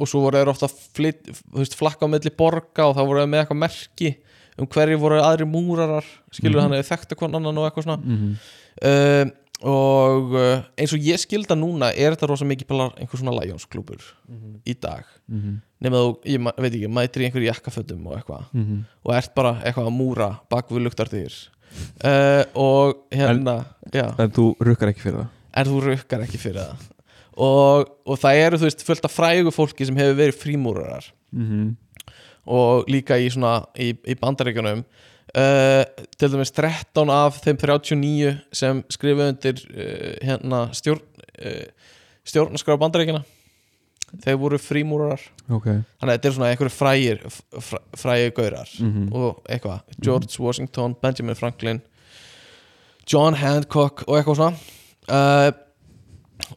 A: og svo voru þeir ofta flyt, þú veist, flakka á milli borga og þá voru þeir með eitthvað merki um hverju voru aðri múrarar skilur
B: Mhm.
A: hann eða þekkta hvern annan og eitthvað svona.
B: Mm -hmm.
A: uh, og uh, eins og ég skilda núna er þetta rosa mikið bara einhver svona Lions-klúbur í dag. Nema þú, ég veit ekki, mætir í einhverju jakkafötum og eitthvað.
B: Mhm.
A: og ert bara eitthvað að múra bak við luktardyr. Uh, og hérna já,
B: En þú rukkar ekki fyrir það?
A: En þú rukkar ekki fyrir það. Og, og það eru þú veist fullt af frægu fólki sem hefur verið frímúrarar.
B: Mm -hmm.
A: Og líka í svona í, í bandaríkjunum uh, til dæmis 13 af þeim 39 sem skrifa undir uh, hérna stjórn uh, stjórnaskráð bandaríkjuna þeir voru frímúrarar.
B: Ok.
A: Þannig að þetta er svona einhverju frægir fræ, frægir gaurar
B: Mhm.
A: og eitthvað, George Washington Benjamin Franklin John Hancock og eitthvað svona. Uh,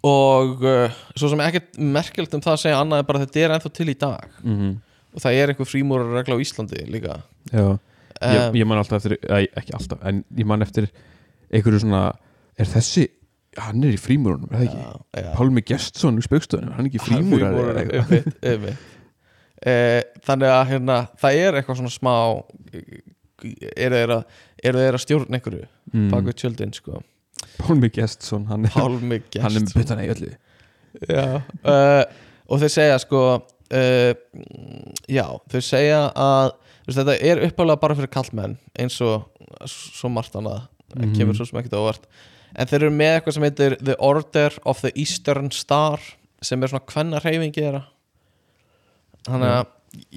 A: og uh, svo sem ekkert merkjöld um það að segja annað er bara að þetta er ennþá til í dag.
B: Mm -hmm.
A: Og það er einhver frímúrar regla á Íslandi líka
B: Já ég,
A: um,
B: ég man alltaf eftir, æ, ekki alltaf En ég man eftir einhverju svona Er þessi, hann er í frímúrunum Er það ekki?
A: já, já.
B: Pálmi Gestsson í spaukstöðunum, hann er ekki frímúrar
A: einmitt, einmitt. Eh, þannig að hérna, það er eitthvað svona smá eru þeir að, þeir að stjórna einhverju
B: mm.
A: bak við tjöldin sko
B: Pálmi Gestsson, hann er, hann er með byttana í öllu
A: já, uh, og þeir segja sko uh, já, þeir segja að veist, þetta er uppálega bara fyrir kallmenn eins og svo margt annað mm
B: Mhm.
A: kemur svo sem ekkert á óvart. En þeir eru með eitthvað sem heitir The Order of the Eastern Star sem er svona hvenna reyfingi þeirra. Þannig að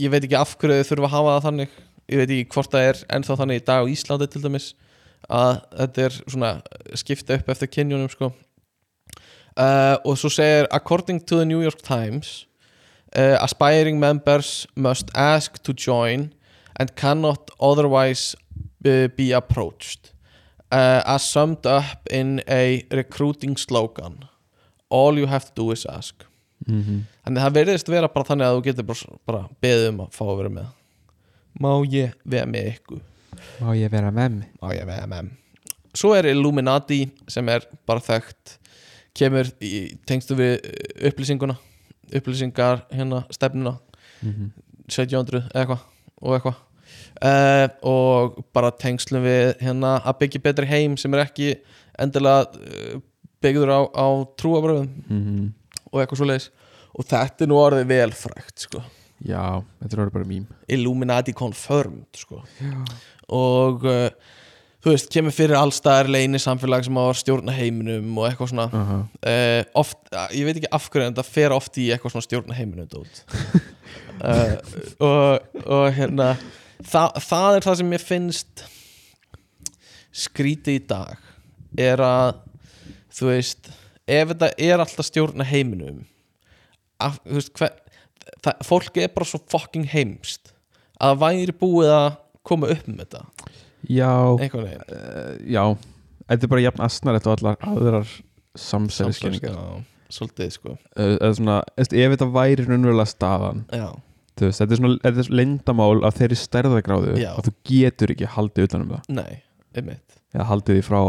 A: ég veit ekki af hverju þau þurfa að hafa það þannig. Ég veit ekki hvort það er ennþá þannig í dag á Íslandi til dæmis að þetta er svona skipta upp eftir kynjunum sko. Uh, og svo segir according to the New York Times uh, aspiring members must ask to join and cannot otherwise uh, be approached uh, as summed up in a recruiting slogan all you have to do is ask
B: mm -hmm.
A: Þannig það verðist vera bara þannig að þú getur bara, bara beðið um að fá að vera með Má ég vera með ykkur?
B: Má ég vera með mig?
A: Má ég vera með Svo er Illuminati sem er bara þekkt kemur í tengstu við uh, upplýsinguna upplýsingar hérna stefnuna
B: Mm -hmm.
A: 1700 eða eitthvað og eitthvað uh, og bara tengslum við hérna að byggja betri heim sem er ekki endilega uh, byggður á, á trúabröðum
B: mm
A: og eitthvað svo leiðis og þetta er nú orðið vel frægt sko.
B: Já, þetta er orðið bara mím
A: Illuminati confirmed sko. og uh, þú veist, kemur fyrir allstæðar leini samfélag sem á að stjórna heiminum og eitthvað svona
B: uh -huh.
A: uh, oft, ég veit ekki af hverju en það fer oft í eitthvað svona stjórna heiminum dót. uh, [LAUGHS] og, og hérna það, það er það sem ég finnst skrítið í dag er að þú veist, ef þetta er alltaf stjórna heiminum af, þú veist, hver, það, fólki er bara svo fucking heimst að væri búið að koma upp með þetta
B: Já, uh, já. Þetta er bara jafn asnarlegt og allar aðrar samsæliskenningar
A: svolítið sko.
B: Uh, eða svona, ef þetta væri raunverulega staðan veist, þetta er svona, þetta er svona leyndamál af þeirri stærðagráðu
A: Já.
B: að þú getur ekki haldið utanum það.
A: Nei, einmitt.
B: Eða haldið því frá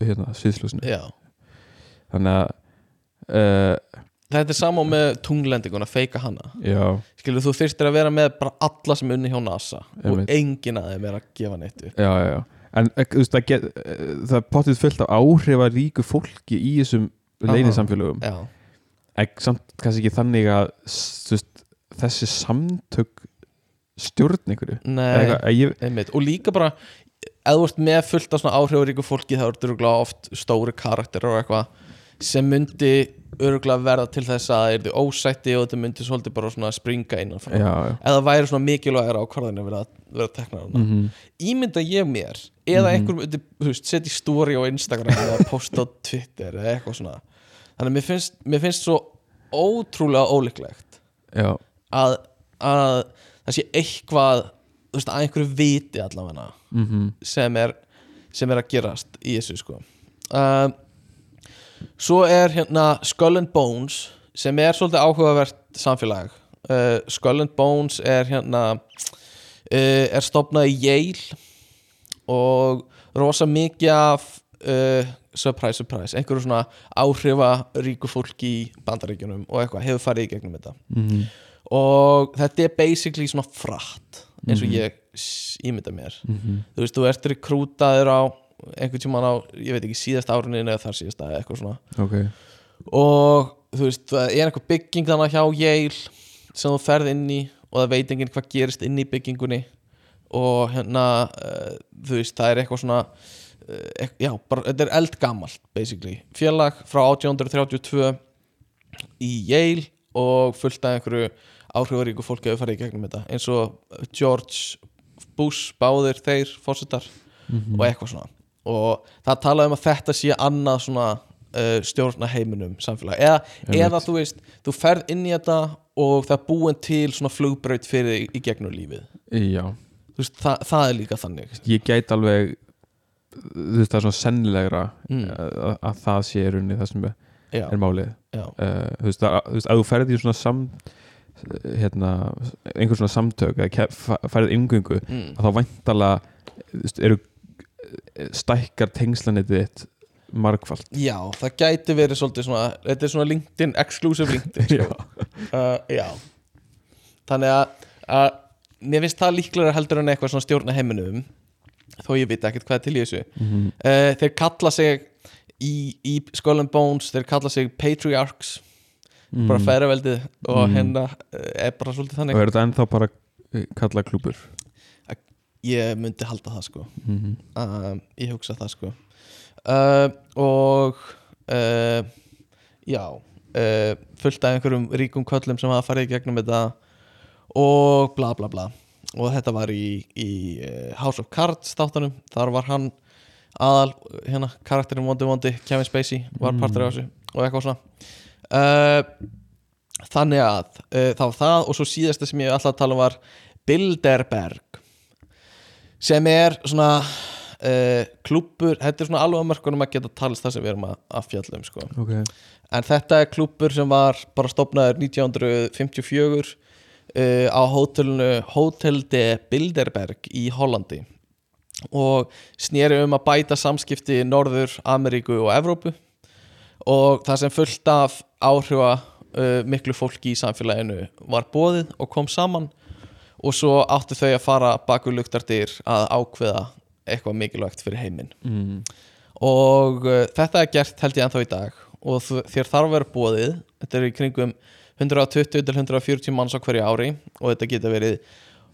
B: hérna, sviðslúsinu
A: Já,
B: þannig að uh,
A: þetta er sama með tunglendingun að feika hana.
B: Já,
A: Skilur, þú þyrstir að vera með bara alla sem unni hjá NASA
B: Einmitt.
A: og enginn að þeim er að gefa neitt upp.
B: Já, já, já. En eh, þú veist, það, get, eh, það er pottið fullt af áhrifa ríku fólki í þessum leynisamfélögum.
A: Já,
B: en samt kannski ekki þannig að s- þú veist, þessi samtök stjórn einhverju. Eða
A: nei,
B: eitthvað, að ég,
A: einmitt. Og líka bara, ef þú ert með fullt af svona áhrifaríku fólki þá ertu örgulega oft stóri karakter og eitthvað sem myndi örgulega verða til þess að það yrði ósætti og þetta myndi svolítið bara svona springa innan frá. Eða væri svona mikilvægir ákvarðanir verða, verða teknar hana
B: mm -hmm.
A: ímynda ég mér eða einhver myndi, þú veist, setja í story á Instagram eða posta á Twitter eða eitthvað svona. Þannig að mér finnst, mér finnst svo ótrúlega ólíklegt
B: já,
A: að, að það sé eitthvað veist, að einhverju viti allavega
B: mm
A: sem er, sem er að gerast í þessu sko. Uh, svo er hérna Skull and Bones sem er svolítið áhugavert samfélag uh, Skull and Bones er hérna uh, er stopnað í Yale og rosa mikið af uh, surprise, surprise einhverju svona áhrifa ríku fólki í bandaríkjunum og eitthvað hefur farið í gegnum þetta
B: mm
A: og þetta er basically svona fratt eins og
B: Mhm.
A: ég ímynda mér
B: -hmm.
A: þú veist, þú ert rekrútaður á einhvern tímann á, ég veit ekki, síðast árunni eða þar síðast eða eitthvað svona.
B: Ok.
A: Og þú veist, það er einhver bygging þannig hjá Yale sem þú ferð inn í og það veit enginn hvað gerist inn í byggingunni. Og hérna uh, þú veist, það er eitthvað svona uh, já, bara, þetta er eldgamalt basically, félag frá 1832 í Yale og fullt af einhverju áhrifaríku fólki hefur farið í gegnum þetta. Eins og George Bush báðir þeir fórsetar
B: Mhm.
A: og eitthvað svona og það talaði um að þetta sé annað svona uh, stjórna heiminum samfélag. Eða, eða þú veist, þú ferð inn í þetta og það búin til svona flugbraut fyrir þig í gegnum lífið. Veist, það, það er líka þannig.
B: Ég gæti alveg þú veist það er svona sennilegra
A: Mm.
B: að, að það sé í rauninni það sem er málið. Uh, þú veist að, þú ferði í svona sam hérna, einhver svona samtök eða ke- fa- ferð yngöngu
A: mm.
B: að þá væntalega eru stækkar tengslanetið þitt margfald
A: já það gæti verið svolítið svona þetta er svona LinkedIn, exclusive LinkedIn sko. [LAUGHS] uh, já. Þannig að, að mér finnst það líklega heldur en eitthvað svona stjórna heiminum þó ég veit ekkert hvað er til í þessu.
B: Mm -hmm.
A: uh, þeir kalla sig í, í Skull and Bones þeir kalla sig Patriarchs. Bara feðraveldið og
B: Mm.
A: hérna uh, er bara svolítið
B: og
A: þannig
B: er þetta ennþá bara eh, kallað klúpur
A: ég myndi halda það sko.
B: Mm -hmm.
A: um, ég hugsa það sko. Uh, og uh, já uh, fullt af einhverjum ríkum köllum sem hafa farið í gegnum þetta og bla bla bla. Og þetta var í, í uh, House of Cards þáttanum, þar var hann aðal, hérna, karakterin vondi vondi Kevin Spacey var
B: Mm.
A: partur af þessu og eitthvað svona. Uh, þannig að uh, það var það. Og svo síðasta sem ég alltaf tala um var Bilderberg sem er svona uh, klúbbur, þetta er svona alveg mörkunum að geta talist það sem við erum að, að fjalla um sko.
B: ok,
A: en þetta er klúbbur sem var bara stopnaður 1954 uh, á hótelinu Hotel de Bilderberg í Hollandi og snýri um að bæta samskipti Norður, Ameríku og Evrópu og það sem fullt af áhrifa uh, miklu fólki í samfélaginu var bóðið og kom saman og svo áttu þau að fara baku luktardyr að ákveða eitthvað mikilvægt fyrir heiminn.
B: Mm.
A: og uh, þetta er gert held ég ennþá í dag. Og þér þarf að vera bóðið þetta er í kringum 120 til 140 manns á hverju ári. Og þetta geta verið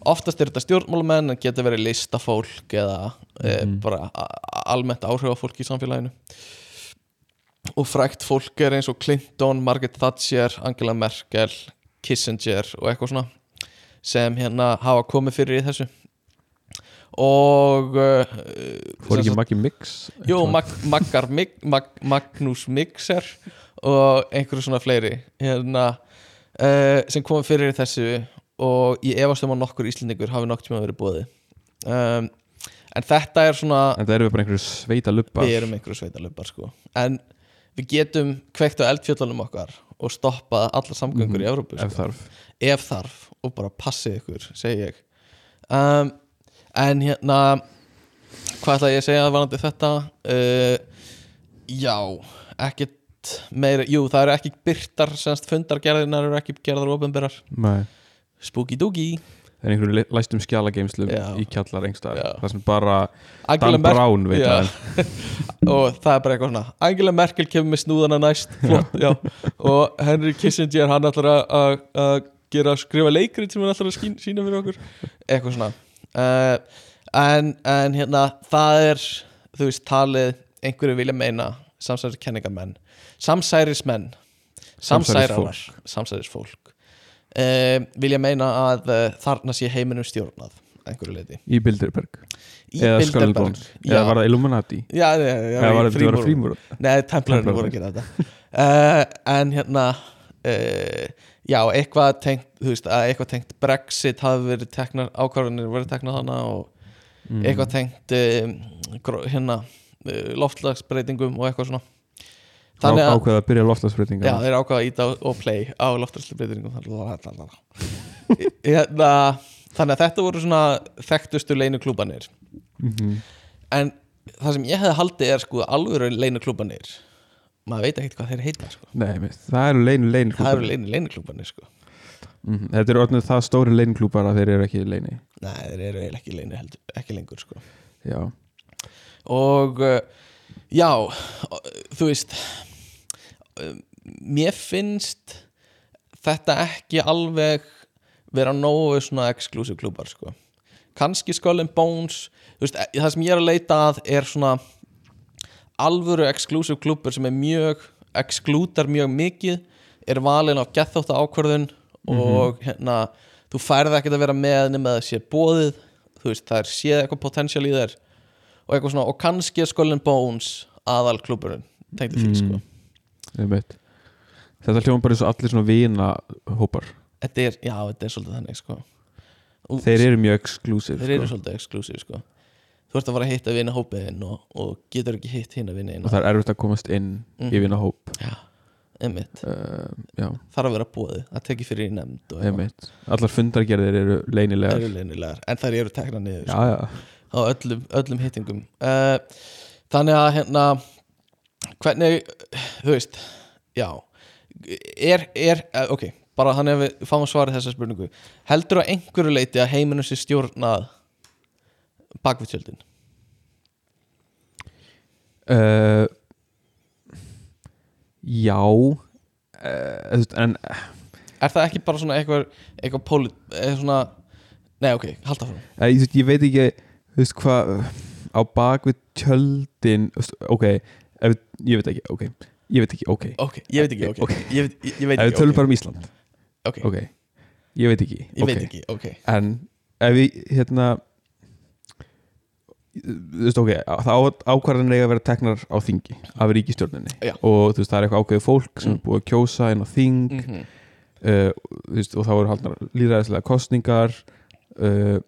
A: oftast er þetta stjórnmálamenn en geta verið listafólk eða mm
B: Mhm.
A: bara almennt áhrifafólk í samfélaginu. Og frækt fólk er eins og Clinton, Margaret Thatcher Angela Merkel, Kissinger og eitthvað svona sem hérna hafa komið fyrir í þessu. Og uh,
B: Fór ekki Maggi Mix?
A: Jú, Mag Maggar Mig Mag Magnús Mixer og einhverju svona fleiri hérna, uh, sem komið fyrir í þessu. Og ég efast um að nokkur íslendingur hafi nokk tíma verið bóði um, en þetta er svona
B: En það eru bara einhverju sveita lubbar.
A: Við erum einhverju sveitalöfbar sko. En við getum kveikt á eldfjöllunum okkar og stoppað allar samgöngur
B: Mhm,
A: í sko
B: Ef þarf.
A: Ef þarf og bara passið ykkur, segi ég. Um, en hérna hvað ætla ég að segja varandi þetta? Uh, já ekkert meira, jú það eru ekki byrtar semst fundargerðinar eru ekki gerðar ofinberar
B: Nei.
A: Spooky dooky.
B: Það er einhverju læstum skjalageimslum
A: Já.
B: í kjallar
A: Já.
B: Það sem bara
A: Angela
B: Dan
A: Mer-
B: Brown veit það. [LAUGHS]
A: Og það er bara eitthvað svona Angela Merkel kemur með snúðana næst. Flott, já. [LAUGHS] Og Henry Kissinger hann ætlar að- að að gera skrifa leikrit sem hann ætlar að skín, sína fyrir okkur. Eitthvað svona. Uh, en, en hérna það er þú veist talið einhverju vilja meina samsæris kenningamenn samsærismenn. Samsærarar samsærisfólk. Uh, vilja meina að uh, þarna sé heiminum stjórnað að einhverju leiti
B: Í Bilderberg.
A: Í
B: Eða
A: Bilderberg.
B: Eða var það Illuminati?
A: Já, já, já,
B: Eða var
A: Frímúr-
B: frímúr
A: Nei, templarinn voru að gera þetta. Uh, En hérna uh, Já, eitthvað tengt veist, að eitthvað tengt Brexit hafi verið teknar, ákvarðanir verið teknar þannig og
B: Mm.
A: eitthvað tengt uh, hérna uh, loftlagsbreytingum og eitthvað svona Þannig að
B: Ákveða að byrja loftlagsbreytingar
A: Já, þeir ákvaða að íta og play á loftlagsbreytingum hérna, Þannig að þetta voru svona þekktustu leinuklúbanir
B: Mhm.
A: En það sem ég hefði haldið er sko alvöru leinuklúbanir maður veit ekkert hvað þeir heita sko.
B: Nei, það eru leinu leinu
A: það eru leinu leinuklúbanir sko.
B: Mhm. Þetta eru orðinu það stóri leinuklúpar að þeir eru ekki leini
A: nei, þeir eru ekki leinu heldur, ekki lengur sko.
B: Já,
A: og uh, já þú veist uh, mér finnst þetta ekki alveg vera nógu svona exclusive klúbar sko. kannski Skull and Bones veist, e- það sem ég er að leita að er svona alvöru exclusive klúbur sem er mjög exklútar mjög mikið er valin á gethóta ákvörðun og hérna þú færði ekkert að vera með nema það sé bóðið þú veist, það er séð eitthvað potential í þér og eitthvað svona, og kannski er Skull and Bones aðal klúburinn tengdi því,
B: Mm.
A: sko
B: veit Þetta hljóðum bara eins og allir svona vina hópar
A: þetta er, já, þetta er svolítið þannig, sko. Og,
B: Þeir eru mjög exclusive
A: þeir eru
B: sko.
A: svolítið exclusive, sko þú ert að fara að hitta vina hópiðin og, og getur ekki hitt hinn að vinna
B: og það er erfitt að komast inn
A: Mhm.
B: í vina hóp
A: já, einmitt,
B: uh, Já,
A: þarf að vera bóðið að tekja fyrir í nefnd
B: einmitt. Allar fundargerðir eru
A: það
B: leinilegar
A: eru leynilegar, en þær eru tekna niður
B: Já,
A: sko,
B: já,
A: á öllum, öllum hittingum. Uh, þannig að hérna hvernig, þú veist já. Er, er, eh, ok, bara þannig að við fáum svarið þessa spurningu. Heldur að einhverju leiti að heiminum sé stjórnað bakvið tjöldin
B: uh, Já uh, En
A: er það ekki bara svona eitthvað eitthvað pólit, eitthvað svona nei ok, halda frá
B: Eh, ég, ég veit ekki þú veist hvað á veist, ok, ef, ég veit ekki ok, ég veit ekki, ok.
A: Ok, ég veit ekki, ok,
B: Ok.
A: Ég, veit, ég, veit
B: ef við
A: ekki,
B: tölum
A: ok,
B: bara um Ísland.
A: Ok,
B: ok, ég veit ekki
A: ég veit ekki, ok.
B: En ef við hérna þú veist ok það ákvarðan eiga að vera teknar á þingi af ríkistjórninni
A: Já.
B: og þú veist það er eitthvað ákveðið fólk sem
A: Mm.
B: er búið að kjósa inn á þing
A: mm -hmm.
B: uh, þú veist, og þá eru haldnar líðræðislega kostningar uh,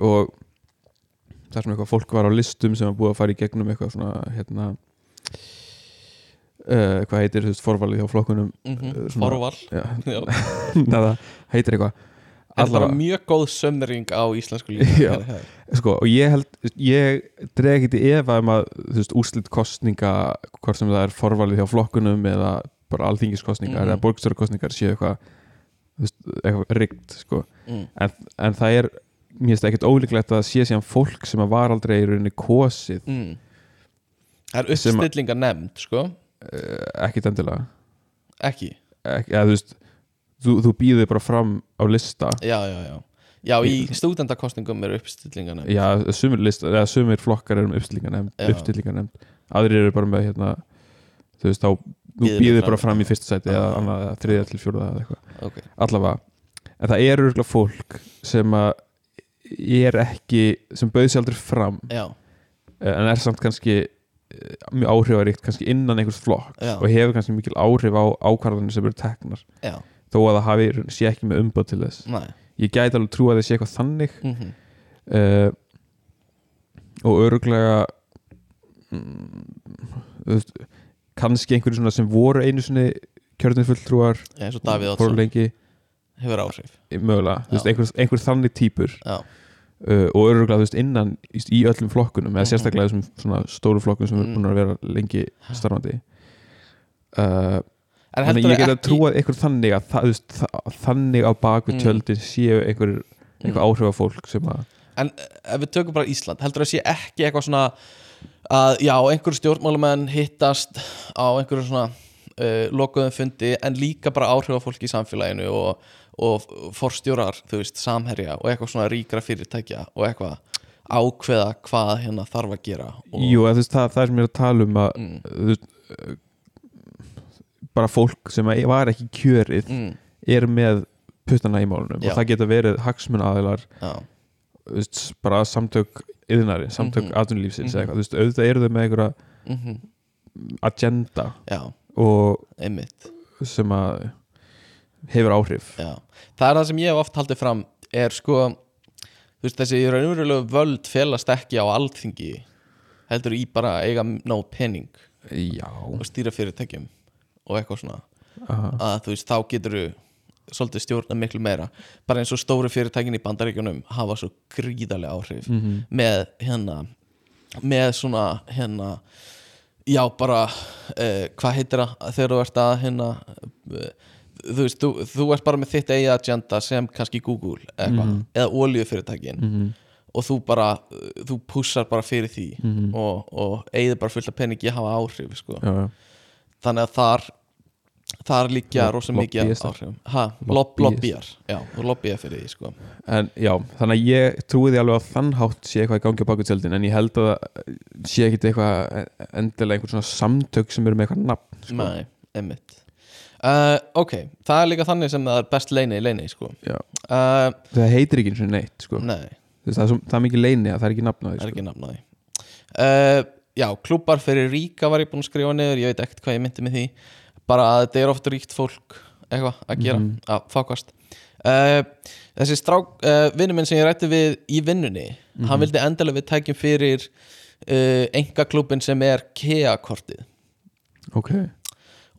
B: og þar sem eitthvað fólk var á listum sem var búið að fara í gegnum eitthvað svona hérna uh, hvað heitir þú veist forvalið hjá flokkunum
A: mm
B: svona-
A: forval
B: Já. [LAUGHS] [LAUGHS] neða, heitir eitthvað
A: þetta var mjög góð sömring á íslensku lífi
B: sko, og ég held ég dreg ekki til efa um að úrslit kostninga hvort sem það er forvalið hjá flokkunum eða bara alþingiskostningar
A: Mhm.
B: eða borgstjórkostningar séu eitthvað eitthvað riggt sko.
A: mm.
B: en, en það er mér finnst ekkert ólíklegt að það sé síðan fólk sem að var aldrei í rauninni kosið
A: Mm. Það er uppstillingar nefnd sko
B: uh, ekkit endilega
A: Ekki,
B: Ek, eða, þú veist, þú, þú býður bara fram á lista.
A: Já, já, já. Já, í stúdendakostningum eru uppstillingar nefnd
B: já, sumir, lista, eða sumir flokkar eru
A: Já.
B: uppstillingarnemnd, aðrir eru bara með hérna, þú veist, þá þú
A: fram.
B: bara fram. í fyrsta sæti eða annað, eða þriðja til fjórða eða eitthvað.
A: Ok,
B: allavega, en það eru örgulega fólk sem að er ekki, sem bauð sér aldrei fram.
A: Já,
B: en er samt kannski eh, mjög áhrifaríkt kannski innan einhvers flokk
A: Já.
B: og hefur kannski mikil áhrif á ákvarðanir sem eru teknar.
A: Já,
B: þó að það hafi, sé ekki með umbóð til þess.
A: Næ
B: ég gæti alveg trú að það sé eitthvað þannig.
A: Mm
B: uh, og öruglega mm, veist, kannski einhverju svona sem voru einu sinni kjörnumfulltrúar
A: eins og Davíð
B: lengi,
A: hefur
B: veist,
A: Já.
B: einhver, einhver þannig típur
A: Já,
B: uh, og öruglega veist innan í, öllum flokkunum eða
A: Mhm.
B: sérstaklega þessum svona stóru flokkum sem er búin að vera lengi starfandi. Uh,
A: en
B: Þannig ég get að trúa einhver þannig að það, það, þannig á bakvið
A: Mm.
B: tjöldin séu einhver, einhver
A: Mm.
B: áhrif fólk sem að
A: En eh, ef við tökum bara Ísland, heldur að sé ekki eitthvað svona að já, einhverjum stjórnmálamenn hittast á einhverjum svona uh, lokuðum fundi en líka bara áhrifafólk í samfélaginu og, og forstjórar, þú veist, samherja og eitthvað svona ríkra fyrirtækja og eitthvað ákveða hvað hérna þarf að gera og,
B: Jú, þú veist, það, það er sem ég er að tala um að
A: mm,
B: þú veist, bara fólk sem var ekki kjörið
A: mm,
B: er með puttana í málunum
A: Já.
B: og það geta verið hagsmun aðilar bara samtök yðnari, samtök atvinnulífsins
A: Mhm.
B: eða eitthvað, þú veist, auðvitað eru þau með einhverja
A: mm
B: agenda
A: já,
B: og
A: einmitt.
B: sem að hefur áhrif.
A: Já, það er það sem ég hef oft haldið fram er sko veist, þessi raunverulegu völd felast ekki á alþingi heldur í bara eiga nóg pening
B: Já,
A: og stýra fyrirtækjum og eitthvað svona
B: aha,
A: að þú veist, þá getur þú svolítið stjórna miklu meira bara eins og stóru fyrirtækin í bandaríkjunum hafa svo gríðarlega áhrif
B: mhm,
A: með hérna með svona hérna já bara uh, hvað heitir það þegar þú ert að hérna uh, þú veist, þú, þú ert bara með þitt eigi agenda sem kannski Google eitthvað,
B: Mhm.
A: eða olíufyrirtækin
B: mhm,
A: og þú bara, þú pussar bara fyrir því
B: mhm.
A: og, og eigið bara fullt af peningi að hafa áhrif sko.
B: Já, já,
A: þannig að þar þar líkja rosa mikið áhrifum lobbyjar, já, þú lobbyjar fyrir því sko.
B: En já, þannig að ég trúi því alveg að þann hátt sé eitthvað í gangi á baku tjöldin en ég held að sé ekkit eitthvað endilega einhvern svona samtök sem eru með eitthvað nafn sko.
A: Nei, einmitt uh, Ok, það er líka þannig sem það er best leini í leini sko. Uh,
B: Það heitir ekki eins og neitt sko.
A: Nei,
B: það, er svo, það er mikið leini að það er ekki nafn á því
A: það er
B: sko.
A: ekki nafnaði uh, Já, klúbar fyrir ríka var ég búinn að skrifa niður Ég veit ekkert hvað ég myndi með því Bara að þetta er oft ríkt fólk eitthvað að gera,
B: Mhm.
A: að fákast uh, Þessi strák uh, vinnu minn sem ég rætti við í vinnunni Hann
B: Mhm.
A: vildi endilega við tækjum fyrir uh, engaklúbin sem er KEA-kortið
B: Ok,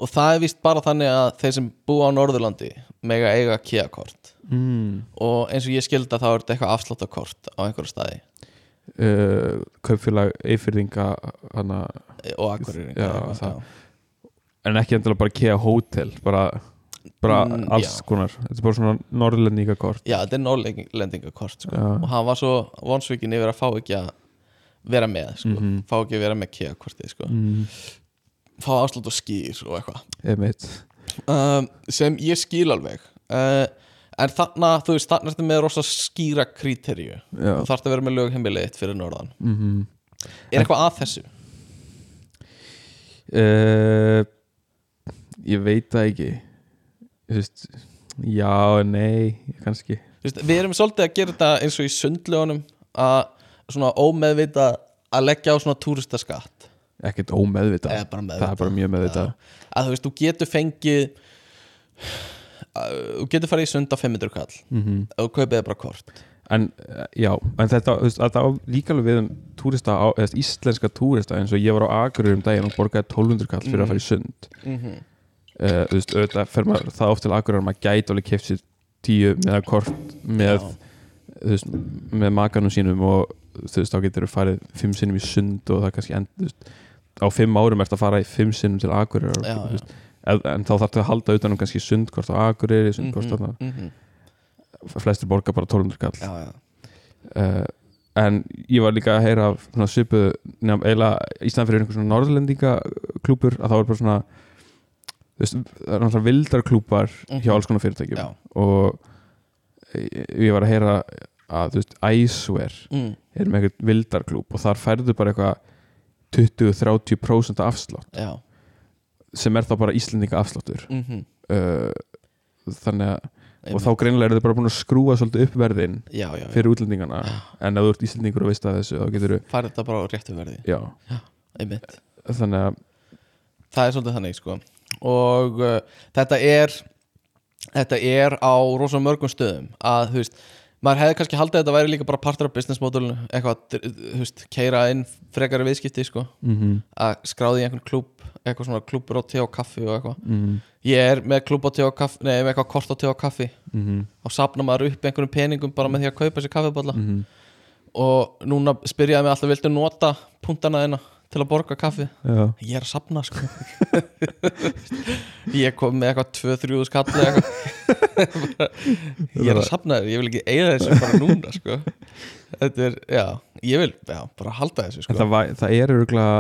A: og það er vist bara þannig að þeir sem búa á Norðurlandi mega eiga KEA-kort
B: mm.
A: og eins og ég skilda þá er þetta eitthvað afsláttakort á einhverju staði
B: uh, Kaupfélag Eifyrðinga hana,
A: og akkurir
B: Já, það- en ekki endilega bara KEA Hotel bara, bara
A: Mm,
B: alls
A: já.
B: konar þetta er bara svona norðlendingakort
A: Já, þetta er Norrlendingakort sko. Og hann var svo vonsvikin yfir að fá ekki að vera með sko.
B: Mhm.
A: fá ekki að vera með KEA-kortið sko.
B: mm.
A: fá afslátt og skýr og eitthvað um, sem ég skil alveg uh, en þarna, þú veist, þarna ertu með rosa skýra kríterju
B: Já.
A: þú þarft að vera með lögheimilið fyrir norðan
B: Mm
A: er eitthvað að þessu?
B: uh, ég veit það ekki. Veist, já, nei kannski.
A: Veist, við erum svolítið að gera þetta eins og í sundlögunum að svona ómeðvita að leggja á svona túristaskatt.
B: Ekkert
A: bara meðvita
B: það er bara mjög meðvitað.
A: Já. að þú veist, þú getur fengið að, þú getur farið í sund á 500 kall
B: mm
A: ef þú kaupið bara kort.
B: En já, en þetta að á líka alveg við um túrista eða íslenska túrista eins og ég var á Akureyri um daginn og borgaði 1200 kall fyrir
A: Mhm.
B: að fara í sund.
A: Mm -hmm.
B: Uh, þú veist, auðvitað fer maður það oft til að maður gæti alveg keft sér tíu með kort með, þú veist, með makanum sínum og þú veist, þá getur þú farið fimm sinnum í sund og það kannski end, veist, á fimm árum ert að fara í fimm sinnum til og,
A: Já, já.
B: veist, en, þá þarftu að halda utan um kannski sundkort á Akureyri, sundkort mm
A: Mhm, mhm.
B: flestir borga bara 1200 kall.
A: Já, já,
B: uh, en ég var líka að heyra af svona svipu nefn, eiginlega í staðan fyrir einhver svona norðlendinga klúpur að þá er bara svona veist, það er náttúrulega vildar klúpar
A: Mhm.
B: hjá alls konar fyrirtækjum
A: já.
B: og ég, var að heyra að þú veist, Icewear
A: Mm.
B: er með eitthvað vildar klúb og þar færðu bara eitthvað 20-30% afslátt
A: já.
B: sem er þá bara Íslendinga afsláttur
A: mhm,
B: uh, þannig að og
A: einmitt.
B: þá greinilega eru þau bara búin að skrúa svolítið upp verðin
A: já, já, já.
B: fyrir útlendingana en ef þú ert Íslendingur og veist að þessu þá getur þú,
A: farið þetta bara á réttu verði
B: þannig að
A: það er svolítið þannig sko og uh, þetta er þetta er á rosa mörgum stöðum að þú veist maður hefði kannski haldið að þetta væri líka bara partur af business modelinu eitthvað, þú veist, keira inn frekari viðskipti sko.
B: Mm -hmm,
A: að skráði í einhvern klúb eitthvað svona klúbur á te og kaffi og eitthvað.
B: Mm
A: ég er með klúb á te og kaffi nei, með eitthvað kort á te og kaffi.
B: -hmm,
A: og sapna maður upp einhverjum peningum bara með því að kaupa sér kaffiballa
B: mm
A: og núna spyrjaði mig alltaf viltu nota punktana þeina til að borga kaffi.
B: Já,
A: ég er að sapna sko. [LAUGHS] Ég kom með eitthvað 2-3 skall ég er að sapna þér, ég vil ekki eiga þessu bara núna sko. Þetta er, já, ég vil já, bara halda þessu
B: en
A: sko
B: það, var, það er örgulega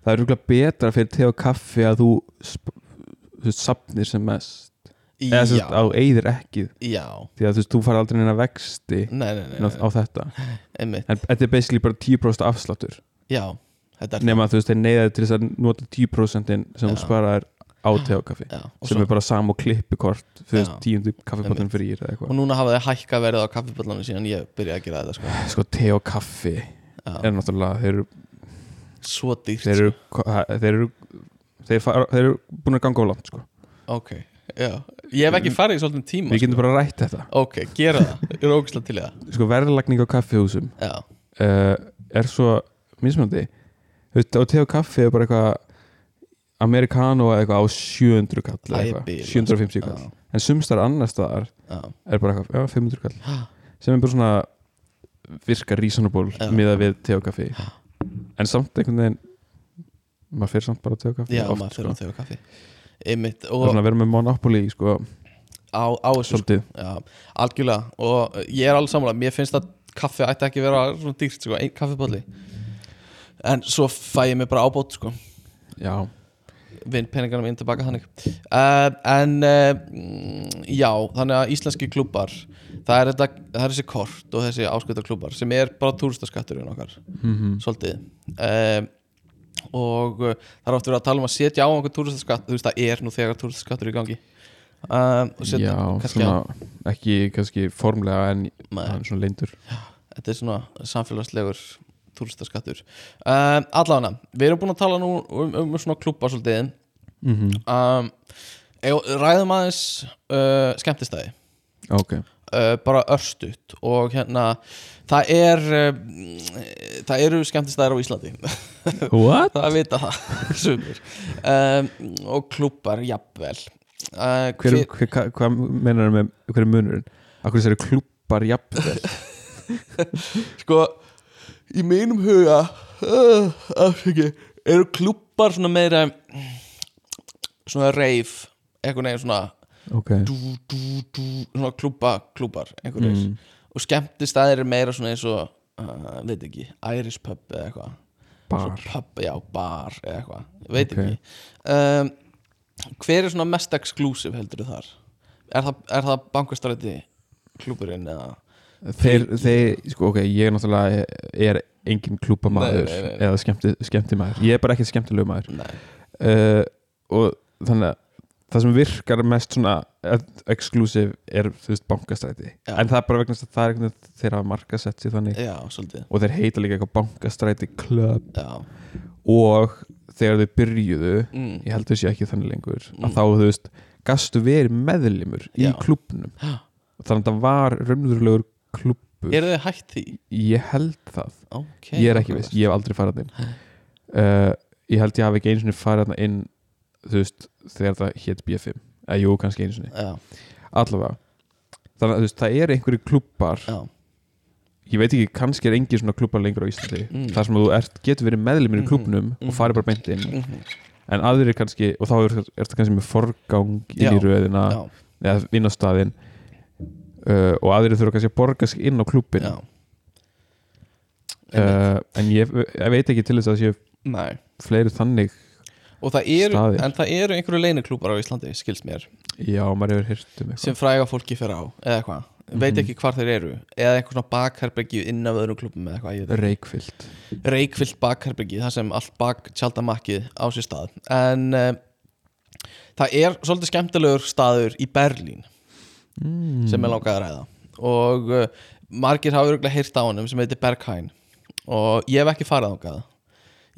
B: það er örgulega betra fyrir te og kaffi að þú þú veist, sapnir sem mest. Eða sem
A: já,
B: sagt, að þú eigðir ekki.
A: Já,
B: því að þú veist, þú fara aldrei neina vexti
A: nei, nei, nei,
B: á, á þetta. En þetta er basically bara 10% afsláttur
A: já þetta er
B: nema að þú veist, þeir neyðaði til þess að nota 10% sem þú sparaðir á te og kaffi
A: já, og,
B: sem
A: svo,
B: er bara sam og klippikort veist,
A: Já.
B: tíundu
A: Einmitt.
B: fyrir
A: og núna hafa þið hækka verið á kaffiballanu síðan ég byrjaði að gera þetta sko.
B: Sko, te og kaffi
A: já,
B: er náttúrulega þeir eru,
A: svo dýrt.
B: þeir eru, þeir eru þeir, fara, þeir eru búin að ganga á land sko.
A: ok, já, ég hef ekki farið í svolítið tíma
B: við getum
A: sko.
B: bara rætt þetta.
A: Ok, gera það, ég er ógæslega til það.
B: Sko, verðlagning á kaffihúsum uh, er svo mismunandi. Og te og kaffi er bara eitthvað americano eða eitthvað á 700 kall eitthvað,
A: bilað,
B: 750 kall.
A: Já,
B: en sumstar annar staðar
A: já,
B: er bara eitthvað, já, 500 kall.
A: Já.
B: sem er bara svona virka reasonable
A: Já.
B: miða við te og kaffi.
A: Já.
B: en samt einhvern veginn maður fyrir samt bara te og kaffi
A: já
B: oft,
A: maður
B: sko.
A: fyrir að þau kaffi. Einmitt,
B: það er
A: og
B: svona að vera með Monopoly sko,
A: á, á þessu sko. algjörlega. Og ég er alveg sammála, mér finnst að kaffi ætti ekki að vera svona dýrt, sko, einn kaffibóli en svo fæ ég mig bara ábót sko,
B: já,
A: vinn peningarnum inn tilbaka þannig. Uh, en uh, já, þannig að íslenski klubbar það er, þetta, það er þessi kort og þessi áskölda klubbar sem er bara túristaskatturinn okkar.
B: Mm
A: svolítið. Um, og uh, það er oft verið að tala um að setja á einhvern túristaskatt, þú veist það er nú þegar túristaskattur í gangi. Setja
B: já
A: kannski
B: svona, ekki kannski formlega en er svona leindur
A: þetta er svona samfélagslegur túristaskattur um, allavega, við erum búin að tala nú um, um svona klubba svolítið.
B: Mm -hmm.
A: um, ræðum aðeins uh, skemmtistæði.
B: Ok,
A: uh, bara örstutt og hérna það er uh, það eru skemmtistæðir á Íslandi. [LAUGHS]
B: What?
A: það vita það [LAUGHS] um, og klúpar jafnvel. Uh,
B: hver, hver, hva- hvað meinar með hver er munurinn? Akkur þessari klúpar jafnvel? [LAUGHS]
A: Sko í mínum huga uh, eru klúpar svona meira svona reif einhvern veginn svona
B: ok,
A: dú, dú, dú, svona klúpar einhverjir
B: mm.
A: og skemmtistæðir er meira svona eins og uh, veit ekki, Irish pub eða eitthvað.
B: Bar.
A: pub, já, bar eða eitthvað, veit
B: Ok.
A: ekki. Um, hver er svona mest exclusive heldur þar? Er það, það bankastræti klúburinn eða
B: þeir, þeir, sko ok, ég er náttúrulega er engin
A: nei.
B: eða skemmti, skemmti maður, ég er bara ekki skemmtilegu maður. Uh, og þannig að það sem virkar mest svona exclusive er þú veist bankastræti.
A: Já.
B: en það er bara vegna þess að það er einhvern veginn þeir hafa markasett sér þannig.
A: Já,
B: og þeir heita líka eitthvað bankastræti club.
A: Já,
B: og þegar þau byrjuðu
A: mm.
B: ég held sé ekki þannig lengur
A: Mm.
B: að þá þú veist, gastu verið meðlimur í klubnum þannig að það var raunverulegur klubbur.
A: Eru þið hætt því?
B: ég held það,
A: Okay,
B: ég er ekki viss. Ég hef aldrei þarna inn. Uh, ég held ég hafi ekki sinni farið þarna inn þú veist, þegar það hétt B5 eða jú, kannski sinni,
A: já,
B: allavega. Þannig að þú veist, það er einhverju klubbar.
A: Já,
B: ég veit ekki, kannski er engin svona klubbar lengur á Íslandi.
A: Mm.
B: þar sem þú ert, getur verið meðlimur í
A: Mhm,
B: klubnum
A: mhm.
B: og farið bara beint inn.
A: Mm
B: en aðrir kannski, og þá er, er þetta kannski með forgang inn í röðina eða inn á staðinn uh, og aðrir þurfa kannski að borga sig inn á klúbbin
A: já.
B: Uh, en ég, ég veit ekki til þess að það séu
A: Nei.
B: fleiri þannig
A: Og það eru,
B: Staðir.
A: en það eru einhverju leiniklúpar á Íslandi, skilst mér.
B: Já, maður hefur hýrt um eitthvað.
A: Sem fræga fólki fyrir á, eða eitthvað. Veit
B: Mhm.
A: ekki hvar þeir eru. Eða einhver svona bakherbergi inn af öðrum klúbum eða eitthvað,
B: reikfyllt
A: reikfyllt bakherbergi þar sem allt bak tjaldamakkið á sér stað. En uh, það er svolítið skemmtilegur staður í Berlín
B: mm.
A: sem er langað að ræða. Og uh, margir hafa örgulega heyrt á honum sem heitir Berghain. Og ég hef ekki farið ángað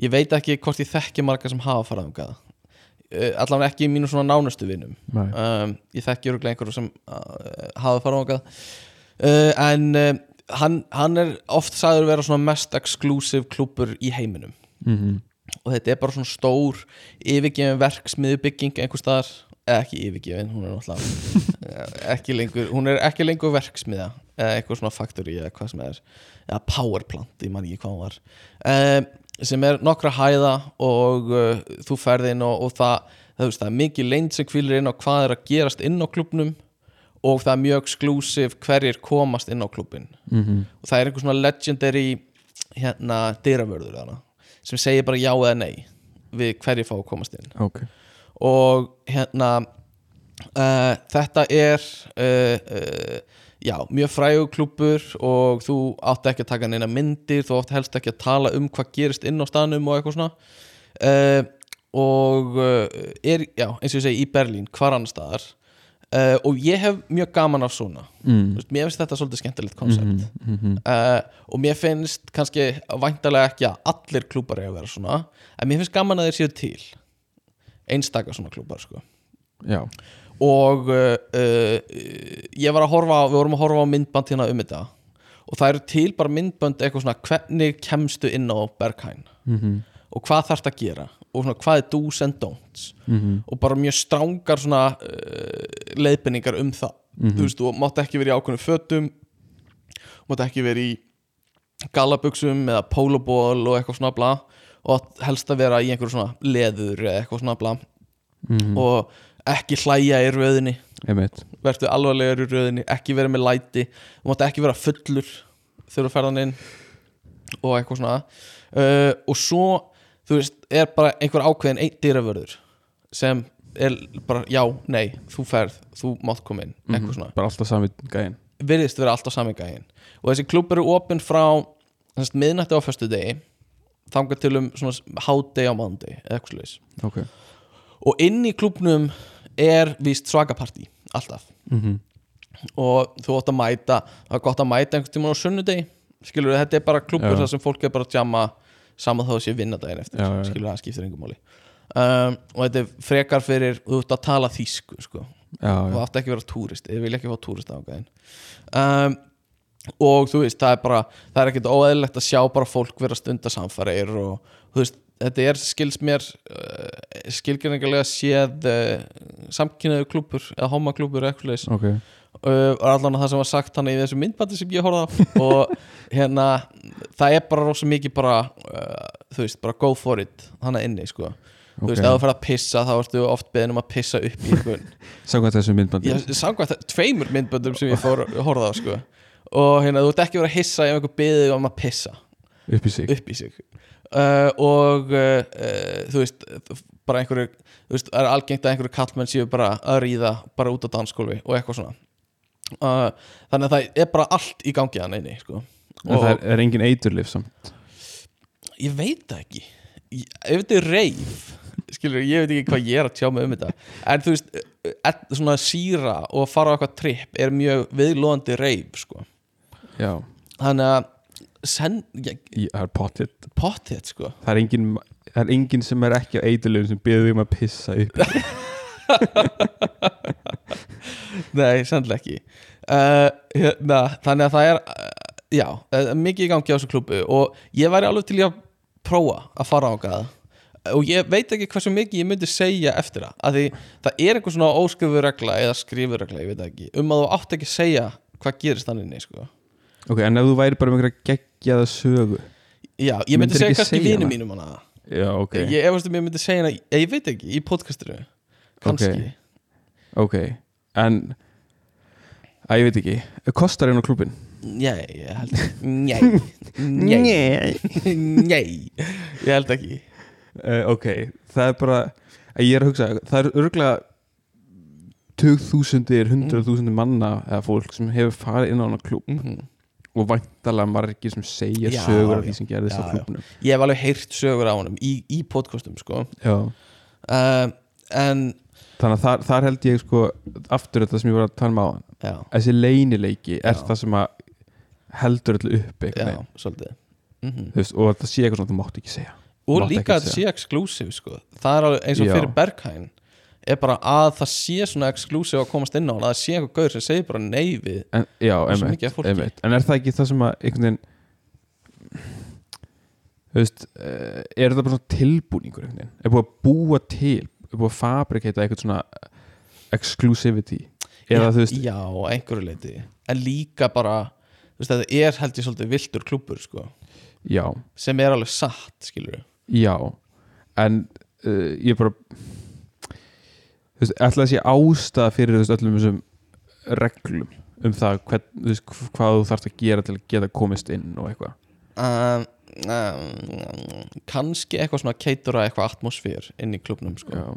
A: ég veit ekki hvort ég þekki marga sem hafa farið ángað uh, allavega ekki í mínu svona nánustu vinnum
B: Nei.
A: um, ég þekki örgulega einhverju sem uh, hafa farið ángað uh, en hann, hann er oft sagður vera svona mest exclusive klúpur í heiminum.
B: Mm
A: og þetta er bara svona stór yfirgefin verksmiðubygging einhver staðar ekki yfirgefin, hún er náttúrulega [LAUGHS] ekki lengur, hún er ekki lengur verksmiða eða eitthvað svona factory eða hvað sem er. Eða powerplant, ég man ekki hvað hún var. Um, sem er nokkra hæða og uh, þú ferð inn og, og það, það, veist, það er mikið leynd sem kvílir inn á hvað er að gerast inn á klubnum og það er mjög exclusive hverjir komast inn á klubin
B: -hmm.
A: og það er einhver svona legendary hérna dyravörður þarna sem segir bara já eða nei við hverju fá að komast inn.
B: Ok
A: og hérna uh, þetta er uh, já, mjög frægur klúbbur og þú átt ekki að taka neina myndir þú átt helst ekki að tala um hvað gerist inn á staðnum og eitthvað svona. Og er, já, eins og ég segi í Berlín hvar annar staðar. Uh, og ég hef mjög gaman af svona.
B: Mm.
A: Þú veist, mér finnst þetta svolítið skemmtilegt koncept.
B: Mm -hmm.
A: uh, og mér finnst kannski væntalega ekki að allir klúbar er að vera svona en mér finnst gaman að þeir séu til einstaka svona klúbar sko.
B: já,
A: og uh, uh, ég var að horfa á, við vorum að horfa á myndband hérna um þetta. Og það eru til bara myndband eitthvað svona hvernig kemstu inn á Berghain?
B: Mm
A: og hvað þarfst að gera? Og svona hvað er do's and don'ts?
B: -hmm.
A: og bara mjög strángar svona uh, leiðbenningar um það.
B: Mhm.
A: þú veist, þú mátt ekki vera í ákveðnum fötum mátt ekki vera í gallabuxum eða pólóból og eitthvað svona bla og helst að vera í einhverju svona leður eða eitthvað svona bla.
B: Mm.
A: og ekki hlæja í röðinni. Verður alvarlegur í röðinni, ekki vera með læti. Þú mátt ekki vera fullur þegar þú ferðan inn og eitthvað svona. Uh, og svo þú veist, er bara einhver ákveðin einn dýravörður sem er bara, já, nei, þú ferð þú mátt koma inn, eitthvað svona.
B: Bara alltaf sami gæðin
A: virðist vera alltaf sami gæðin og þessi klúb eru opinn frá miðnætti á föstu degi þangað til um svona hádegi á mándi eða eitthvað sluðis
B: ok.
A: Og inn í klúbnum er víst svakapartí, alltaf.
B: Mm
A: og þú átt að mæta það er gott að mæta einhvern tímann á sunnudegi skilur þetta er bara klúbur
B: Já.
A: þar sem fólk er bara að jamma saman þá sé vinna daginn eftir
B: Já,
A: skilur það skiptir engum máli. Um, og þetta er frekar fyrir þú ert að tala þýsku sko.
B: já, já,
A: átt ekki að vera túrist ég vil ekki fá túrist á gæðin um, og þú veist, það er bara það er ekkert óeðlilegt að sjá bara fólk vera stundasamfærir og þú veist þetta er skils mér uh, skilgjöringarlega séð uh, samkynnaðu klúpur eða homaklúpur eitthvað leis
B: ok.
A: Uh, var allan að það sem var sagt hann í þessu myndbandi sem ég horfði á. [LAUGHS] Og hérna það er bara rosa mikið bara þú veist, bara go for it hann inni sko, þú veist, ef þú fer að pissa þá ertu oft beðin um að pissa upp í einhvern [LAUGHS]
B: Samkvæmt þessu myndbandi.
A: Ég samkvæmt það, tveimur myndböndum sem ég fór horfði á sko og hérna, þú ert ekki verið að hissa ef einhver beðið um að pissa.
B: Upp í sig.
A: Upp í sig. Uh, og uh, uh, þú veist bara einhverju, þú veist, það er algengt að einhverju kallmenn séu bara að ríða bara út á dansskólfi og eitthvað svona. Uh, þannig að það er bara allt í gangi hann einni sko.
B: en það er, er engin eiturlif samt?
A: Ég veit það ekki. Ég, ef þetta er reif skilur, ég veit ekki hvað ég er að tjá mig um þetta. En þú veist, eh, svona síra og fara á eitthvað tripp er mjög viðlóðandi reif sko.
B: Já,
A: þannig að send, ég,
B: það er potið
A: pottið sko.
B: Það er engin, það er engin sem er ekki á eiturlifum sem byrður um að pissa upp. [LAUGHS]
A: Nei, sannlega ekki. Uh, hérna, Þannig að það er uh, Já, uh, mikið í gangi á þessu klubbu Og ég væri alveg til í að prófa Að fara á gæða Og ég veit ekki hversu mikið ég myndi segja eftir það að Því það er einhver svona óskrifu regla Eða skrifu regla, ég veit það ekki Um að þú átt ekki að segja hvað gerist þannig sko.
B: Ok, en ef þú væri bara með einhverja geggjaða sögu
A: Já, ég myndi segja kannski
B: hana?
A: mínum hana.
B: Já, ok.
A: Ég efast um ég myndi segja hana, ég veit ekki, í podcastinu Kanski
B: ok, en að ég veit ekki, kostar einu klubin
A: Nei, ég held ekki Nei, nei, [LAUGHS] nei. Ég held ekki.
B: Uh, ok, það er bara ég er að hugsa, það er örgulega tugþúsundir, hundraðþúsundir manna eða fólk sem hefur farið inn á hana klub
A: mm
B: og væntalega margir sem segja
A: Já,
B: sögur af því sem gerðist á klubnum
A: Ég hef alveg heyrt sögur á honum í, í podcastum sko. Uh, En
B: þannig að þar, þar held ég sko aftur þetta sem ég var að tala um á
A: Já,
B: þessi leynileiki er
A: Já.
B: það sem að heldur allir veginn.
A: svolítið. Mm
B: veist, og þetta sé eitthvað svona þú mátt ekki segja.
A: Og
B: Mátti
A: líka að þetta sé exclusive sko. Það er alveg eins og
B: Já.
A: fyrir Berghain Er bara að það sé svona exclusive að komast inn á hann Að það sé eitthvað gaur sem segir bara nei við
B: en, já, einmitt, einmitt. en er það ekki það sem að einhvern veginn þú veist eh, er það bara svona tilbúningur einhvern veginn? Er búið að búa til er búið að fabrikata eitthvað svona exclusivity? Eða þú veist
A: Já, einhverju leiti En líka bara Þú veist, þetta er held ég svolítið viltur klúbbur sko.
B: Já,
A: Sem er alveg satt, skilur
B: já. En uh, ég bara þú veist, ætla að sé ástæða fyrir veist, öllum þessum reglum um það hvern, veist, hvað þú þarfst að gera til að geta komist inn og eitthvað?
A: Um, um, Kannski eitthvað svona keitura eitthvað atmosfér inn í klubnum sko.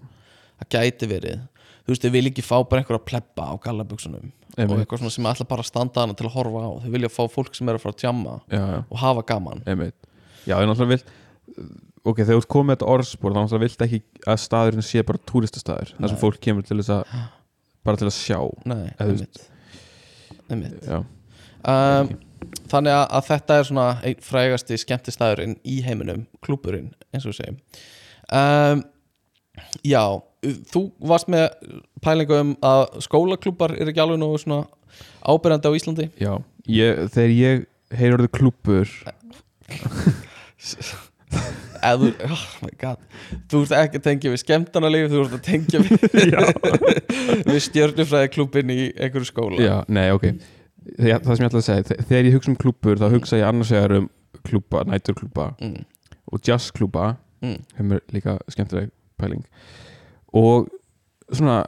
A: Það gæti verið. Þú veist, þau vil ekki fá bara einhverja pleppa á gallabuksunum og
B: einmitt,
A: eitthvað svona sem ætla bara að standa hana til að horfa á. Þau vilja fá fólk sem er að fara að tjamma
B: já, já
A: og hafa gaman.
B: Einmitt. Já, ég náttúrulega vil ok, þegar þú komið þetta orðspor þá vilt ekki að staðurinn sé bara túristastaður þar sem fólk kemur til þess að bara til að sjá
A: Nei, einmitt, einmitt.
B: Já,
A: Um, Þannig að, að þetta er svona einn frægasti skemmtistæðurinn í heiminum klúburinn, eins og við segjum. Um, Já, þú varst með pælingu um að skólaklúbar er ekki alveg nógu svona ábyrjandi á Íslandi?
B: Já ég, Þegar ég klúbbur
A: eða [LAUGHS] þú, oh my god. Þú ert ekki að tengja við skemmtanalíf þú ert að tengja við, [LAUGHS] við stjörnufræði klúbin í einhverju skóla.
B: Já, nei, ok. Þegar, Það sem ég ætla að segja, þe- þegar ég hugsa um klúbbur þá hugsa ég annars vegar um klúbba, næturklúbba
A: mm,
B: og jazzklúbba
A: mm,
B: hefur líka skemmtileg pæling. Og svona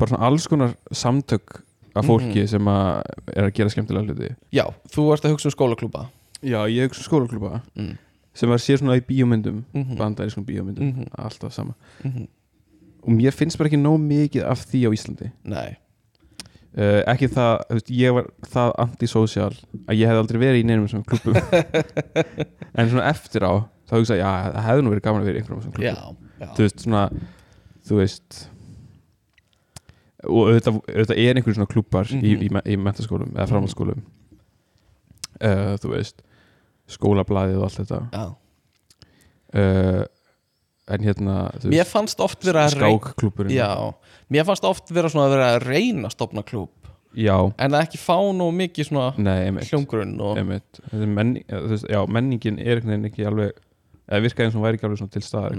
B: bara svona alls konar samtök af fólki
A: Mhm.
B: sem að er að gera skemmtilega hluti.
A: Já, þú ert að hugsa um skólaklúba
B: Já, ég hugsa um skólaklúbba
A: mm,
B: sem var sér svona í bíómyndum
A: mhm,
B: bandarískum bíómyndum,
A: Mhm.
B: alltaf sama
A: mhm.
B: og mér finnst bara ekki nóg mikið af því á Íslandi uh, ekki það, þú veist, ég var það antisocial að ég hef aldrei verið í neinum sem klubum [LAUGHS] en svona eftir á þá hugsa ég, já, það hefði nú verið gaman að vera í einhverjum sem klubum
A: já, já.
B: þú veist, svona þú veist og auðvitað, auðvitað er einhverjum svona klubbar í,
A: Mhm.
B: í, í mentaskólum eða framhaldsskólum uh, þú veist skólablaðið og allt þetta.
A: Já.
B: uh, en hérna þú
A: Mér fannst oft vera Já, mér fannst oft vera svona að vera að reyna að stopna klúb
B: já,
A: en að ekki fá nú mikið svona hljóngrunn og
B: Menning, veist, menningin er einhvern veginn ekki alveg eða virkaði eins og væri ekki alveg svona til staðar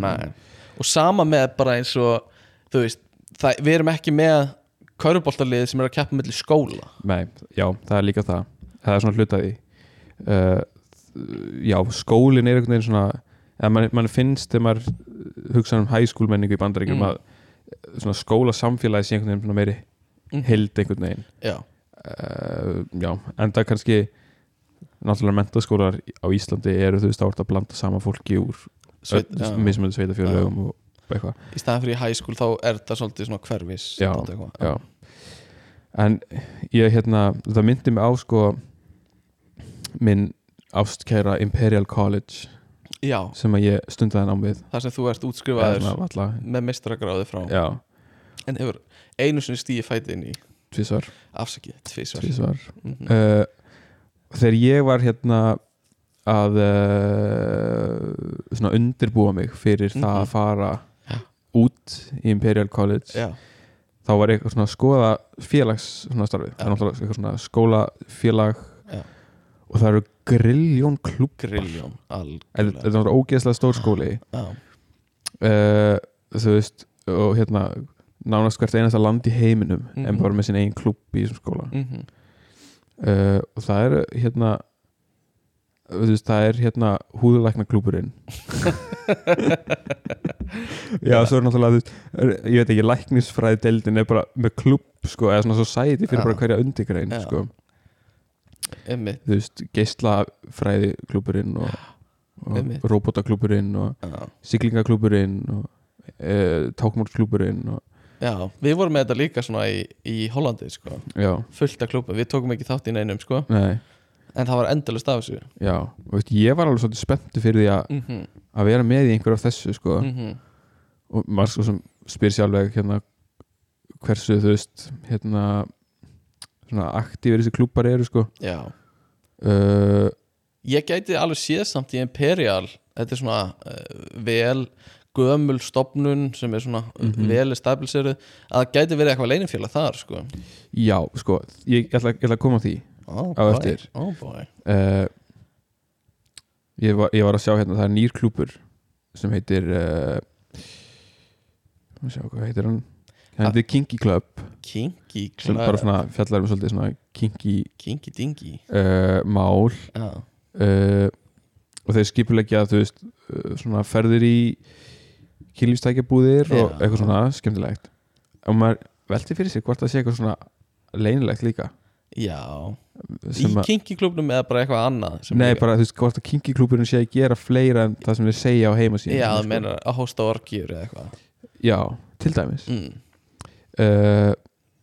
A: og sama með bara eins og þú veist, það, við erum ekki með kauruboltarlið sem er að keppa milli skóla.
B: Nei, já, það er líka það. Það er svona hlutaði uh, Já, skólin er einhvern veginn svona eða mann, mann finnst þegar maður hugsa um hæskúlmenningu í bandaríkjum
A: Mm.
B: að svona skóla samfélagi sé einhvern veginn meiri
A: Mhm.
B: held einhvern veginn
A: Já,
B: uh, Já, en það kannski náttúrulega mentaskólar á Íslandi eru þú veist átt að blanda sama fólki úr
A: Sveit, já.
B: mismöndi sveitafjörðum og eitthvað
A: í staðan fyrir school þá er þetta svolítið svona hverfis
B: Já, já en ég hérna það myndi mig á sko minn ástkæra Imperial College
A: já,
B: sem að ég stundaði námið
A: þar sem þú ert útskrifaður
B: svona valla,
A: með mistragráði frá
B: já,
A: en hefur einu sinni stíði fæti inn í
B: tvisvar,
A: afsakið, tvísvar
B: tvisvar.
A: mm -hmm.
B: Uh, þegar ég var hérna að uh, svona undirbúa mig fyrir það
A: Mhm.
B: að fara
A: Já.
B: út í Imperial College
A: Já,
B: þá var ég svona að skoða félags svona starfið, það náttúrulega eitthvað svona skólafélag. Og það eru grilljón klúb
A: grilljón
B: þetta
A: algjörlega.
B: er náttúrulega ógeðslega stór skóli.
A: Já,
B: uh, þú veist og hérna nánast hvert einasta land í heiminum en
A: Mhm.
B: bara með sin eigin klúb í þessum skóla.
A: Mm
B: uh, og það eru hérna þú veist, það er hérna húðulækna klúburinn [LAUGHS] já, svo er náttúrulega þú veist, ég veit ekki, læknisfræði deildin er bara með klúb, sko, eða svona society fyrir
A: Já.
B: bara hverja undirgrein,
A: Já.
B: sko þú veist, geislafræði klúburinn og, og
A: Einmitt.
B: robotaklúburinn og
A: já.
B: siglingaklúburinn og e, tákmálklúburinn og
A: já, við vorum með þetta líka svona í, í Hollandi sko. fullt af klúpa, við tókum ekki þátt í neinum sko.
B: nei,
A: en það var endalust af þessu
B: já og veist, ég var alveg svolítið spenntu fyrir því að
A: mm -hmm.
B: að vera með í einhver af þessu, sko
A: Mm
B: og maður sko sem spyr sjálfveg hérna hversu þú veist hérna svona aktífur þessi klúpar eru sko
A: já
B: uh,
A: Ég gæti alveg séð samt í Imperial Þetta er svona uh, vel gömul stopnun sem er svona
B: Mhm.
A: vel stabiliseruð að það gæti verið eitthvað leinifélag þar sko.
B: já sko ég, ég, ætla, ég ætla að koma að því
A: oh,
B: Á eftir.
A: oh boy
B: uh, ég, var, ég var að sjá hérna það er nýr klúpur sem heitir uh, hvað heitir hann hann heitir Kinky Club.
A: Kinky
B: sem
A: Club
B: bara svona fjallar um svolítið svona kinky
A: Kinky Dingy
B: uh, mál.
A: Já,
B: uh, og þeir skipulegja þú veist uh, svona ferðir í kýlífstækjabúðir og eitthvað svona skemmtilegt. Og maður velti fyrir sig hvort það sé eitthvað svona leinilegt líka.
A: Já. Í
B: sem að,
A: Kinky klubnum eða bara eitthvað annað sem
B: nei bara þú veist hvort að Kinky klúburinn sé að gera fleira en það sem við segja á heima síðan
A: Já, það meina að hósta orkjur eða eitthvað.
B: Já, til dæmis.
A: Mm.
B: Uh,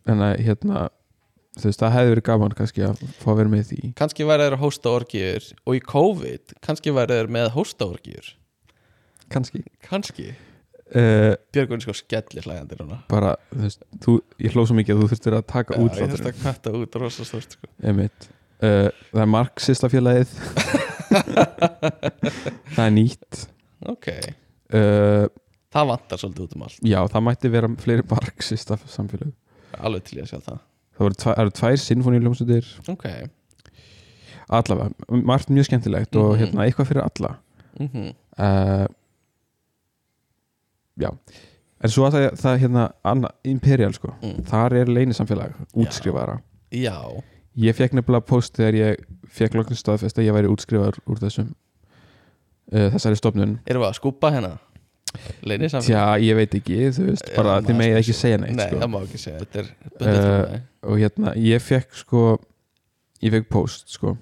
B: en að hérna þú veist það hefði verið gaman kannski að fá að vera með því.
A: Kannski væri þeir að hósta orkjur og í COVID kannski væri þeir með hósta orkjur
B: kannski.
A: Kannski.
B: Uh,
A: Björgun er sko skellir hlægandi núna.
B: bara þú veist þú, ég hló svo mikið að þú þurftir að taka
A: Já,
B: út
A: ég þurfti að kvætta út rosa stórt sko.
B: Uh, það er marxista félagið [LAUGHS] það er nýtt.
A: Ok,
B: uh,
A: það vantar svolítið út um allt.
B: Já, það mætti vera fleiri marxista samfélag
A: Alveg til ég að sjá það.
B: Það voru tvæ, það eru tvær sinfoníuljómsveitir
A: Ok.
B: Allavega, margt mjög skemmtilegt og
A: Mhm.
B: hérna, eitthvað fyrir alla.
A: Mm
B: uh, já. En svo að það, það hérna Anna, Imperial sko,
A: Mm.
B: þar er leynisamfélag útskrifara.
A: Já,
B: ég fekk nefnilega post þegar ég fekk loknum staðfest að ég væri útskrifaður úr þessum uh, þessari stofnun.
A: Erum við að skúpa hérna Leinir saman
B: Tja, ég veit ekki, þú veist, bara
A: Já,
B: þið megið ekki segja neitt
A: Nei,
B: sko.
A: það má ekki segja, þetta er bundið uh,
B: og hérna, ég fekk sko ég fekk post sko.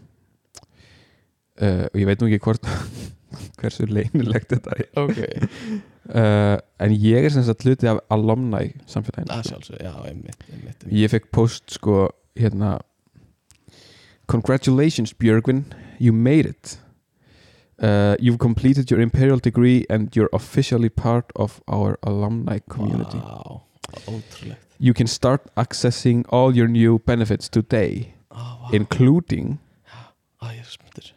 B: Uh, og ég veit nú ekki hvort [LAUGHS] hversu leynilegt þetta er.
A: Ok,
B: uh, [LAUGHS] en ég er sem sagt hluti af alumni samfélaginu
A: að
B: sko.
A: sjálfsög, já, einmitt, einmitt, einmitt.
B: ég fekk post sko hérna Congratulations Björgvin, you made it uh, You've completed your imperial degree and you're officially part of our alumni community.
A: Vá, ótrúlegt.
B: You can start accessing all your new benefits today
A: Ó, vá,
B: including
A: Á, ég er spenntur.